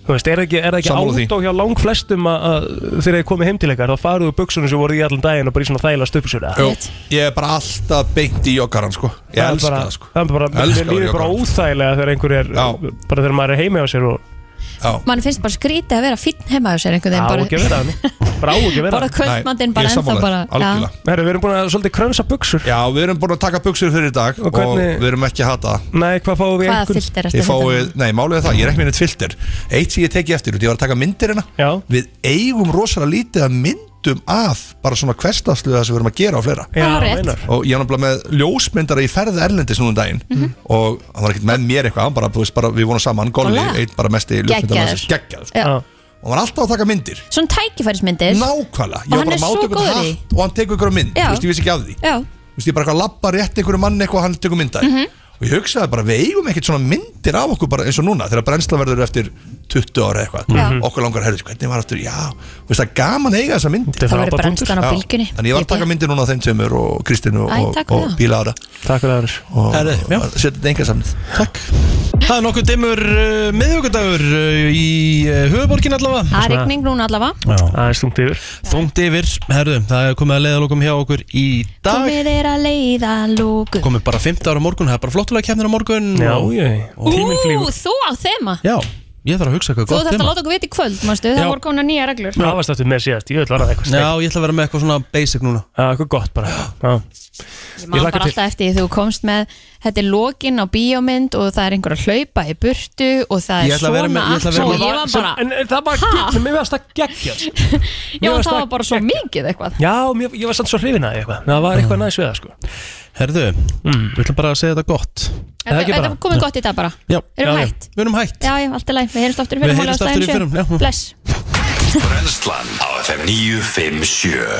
[SPEAKER 3] Þú veist, er það ekki, er það ekki og hjá lang flestum að, að þegar þið komið heim til ykkar þá faruðu buxunum sem voru í allan daginn og bara í svona þægilega stöpusur
[SPEAKER 9] Jú, ég er bara alltaf beint í joggaran sko. Ég elska það sko.
[SPEAKER 3] Það er bara, mér líður bara óþægilega þegar einhver er, bara þegar maður er heima á sér og
[SPEAKER 2] Mann finnst bara skrítið að vera fínn heima á sér einhvern veginn
[SPEAKER 3] ekki að vera þannig Bara á ekki að vera
[SPEAKER 2] Bara kvöldmatinn bara ennþá bara já.
[SPEAKER 3] Herru, við erum búin að svolítið krönsa buxur.
[SPEAKER 9] Já, við erum búin að taka buxur fyrir í dag
[SPEAKER 3] Og
[SPEAKER 9] og,
[SPEAKER 3] hvernig-
[SPEAKER 9] við erum ekki að hata það.
[SPEAKER 3] Nei, hvað fáum við
[SPEAKER 2] Hvaða
[SPEAKER 3] einhvern?
[SPEAKER 2] filter ertu
[SPEAKER 9] Ég fái, nei, málið er það, ég er ekki með neitt filter. Eitt sem ég teki eftir, út, ég var að taka myndir hérna
[SPEAKER 3] Já.
[SPEAKER 9] Við eigum rosalega lítið að myndum af bara svona hverstasluða sem við erum að gera á fleira.
[SPEAKER 2] Já.
[SPEAKER 9] Og ég er náttúrulega með ljósmyndara í ferð erlendis núna um daginn.
[SPEAKER 2] Mhm.
[SPEAKER 9] Og hann var ekkert með mér eitthvað, hann bara, þú veist, bara, við vorum saman Golli, einn bara mesti ljósmyndara
[SPEAKER 2] Geggjaður.
[SPEAKER 9] Geggjaður, sko. Og hann var alltaf að taka myndir.
[SPEAKER 2] Svona tækifærismyndir.
[SPEAKER 9] Nákvæmlega,
[SPEAKER 2] Og hann er svo góður í
[SPEAKER 9] Og hann tekur ykkur mynd, þú veist, ég vissi ekki af því. Þú veist, ég bara eitthvað labba rétt einhverju manni eitthvað og hann tekur myndaði
[SPEAKER 2] Mhm.
[SPEAKER 9] og ég hugsaði bara, við eigum ekkert svona myndir af okkur bara eins og núna, þegar brennsla verður eftir 20 ára eitthvað,
[SPEAKER 2] Já.
[SPEAKER 9] okkur langar herrið, hvernig var aftur, já, veist, það gaman að eiga þessa myndir.
[SPEAKER 2] Það verður brennslan á
[SPEAKER 9] Já.
[SPEAKER 2] bylgjunni.
[SPEAKER 9] Þannig ég var að taka myndir núna af þeim tveimur og Kristínu
[SPEAKER 2] Æ,
[SPEAKER 9] og,
[SPEAKER 2] takk
[SPEAKER 9] og,
[SPEAKER 2] fyrir
[SPEAKER 9] og
[SPEAKER 2] það.
[SPEAKER 9] Bíla ára
[SPEAKER 3] Takk fyrir það
[SPEAKER 9] og
[SPEAKER 1] Herri, já.
[SPEAKER 9] setja þetta enga samnið
[SPEAKER 1] Takk. Það er nokkuð dimmur uh, miðvíkudagur uh, í uh, höfuborgin allavega.
[SPEAKER 2] Það er rigning núna allavega.
[SPEAKER 3] Það er stungt yfir.
[SPEAKER 1] Þungt yfir, herðu, það er komið að leiðalokum hjá okkur í dag.
[SPEAKER 2] Komið er að leiða lóku
[SPEAKER 1] Komið bara 15 ára morgun, það er bara flottulega kemnir á morgun
[SPEAKER 3] Já,
[SPEAKER 1] og,
[SPEAKER 3] ég,
[SPEAKER 1] og
[SPEAKER 2] Ú, þú á þema.
[SPEAKER 1] Já, ég þarf að hugsa eitthvað
[SPEAKER 2] Þú
[SPEAKER 1] gott
[SPEAKER 2] þarfst að
[SPEAKER 1] tema.
[SPEAKER 2] láta okkur vita í kvöld, mástu,
[SPEAKER 1] Já.
[SPEAKER 2] það voru konar nýja reglur.
[SPEAKER 3] Það varst aftur með síðast, ég vil vera það eitthvað
[SPEAKER 1] Já, ég ætla að vera með eitthvað svona basic núna.
[SPEAKER 3] Já, eitthvað gott bara. Já.
[SPEAKER 2] Ég man bara alltaf eftir því þú komst með þetta er lokin á bíómynd og það er einhver að hlaupa í burtu og það
[SPEAKER 1] Ég
[SPEAKER 2] er
[SPEAKER 1] ætla að vera
[SPEAKER 2] svona
[SPEAKER 1] með- ég ætla að vera
[SPEAKER 2] og ég var bara
[SPEAKER 3] En en það var
[SPEAKER 2] Ha?
[SPEAKER 3] gegn, mér varst það geggja *laughs*
[SPEAKER 2] Já, það var bara svo mikið eitthvað.
[SPEAKER 3] Já, mér, ég var samt svo hrifin að því eitthvað. Það var eitthvað næst við það sko
[SPEAKER 1] Herðu, við ætlum bara að segja þetta gott.
[SPEAKER 2] Er það er komið gott í dag bara?
[SPEAKER 1] Já,
[SPEAKER 2] Erum
[SPEAKER 1] já, já.
[SPEAKER 2] hætt?
[SPEAKER 1] Við erum hætt.
[SPEAKER 2] Já, já, allt er læg, við heyrjumst aftur í
[SPEAKER 1] Við
[SPEAKER 2] fyrrum
[SPEAKER 1] heyrumst aftur í fyrrum, já.
[SPEAKER 2] Bless.
[SPEAKER 18] Brennslan á FM 957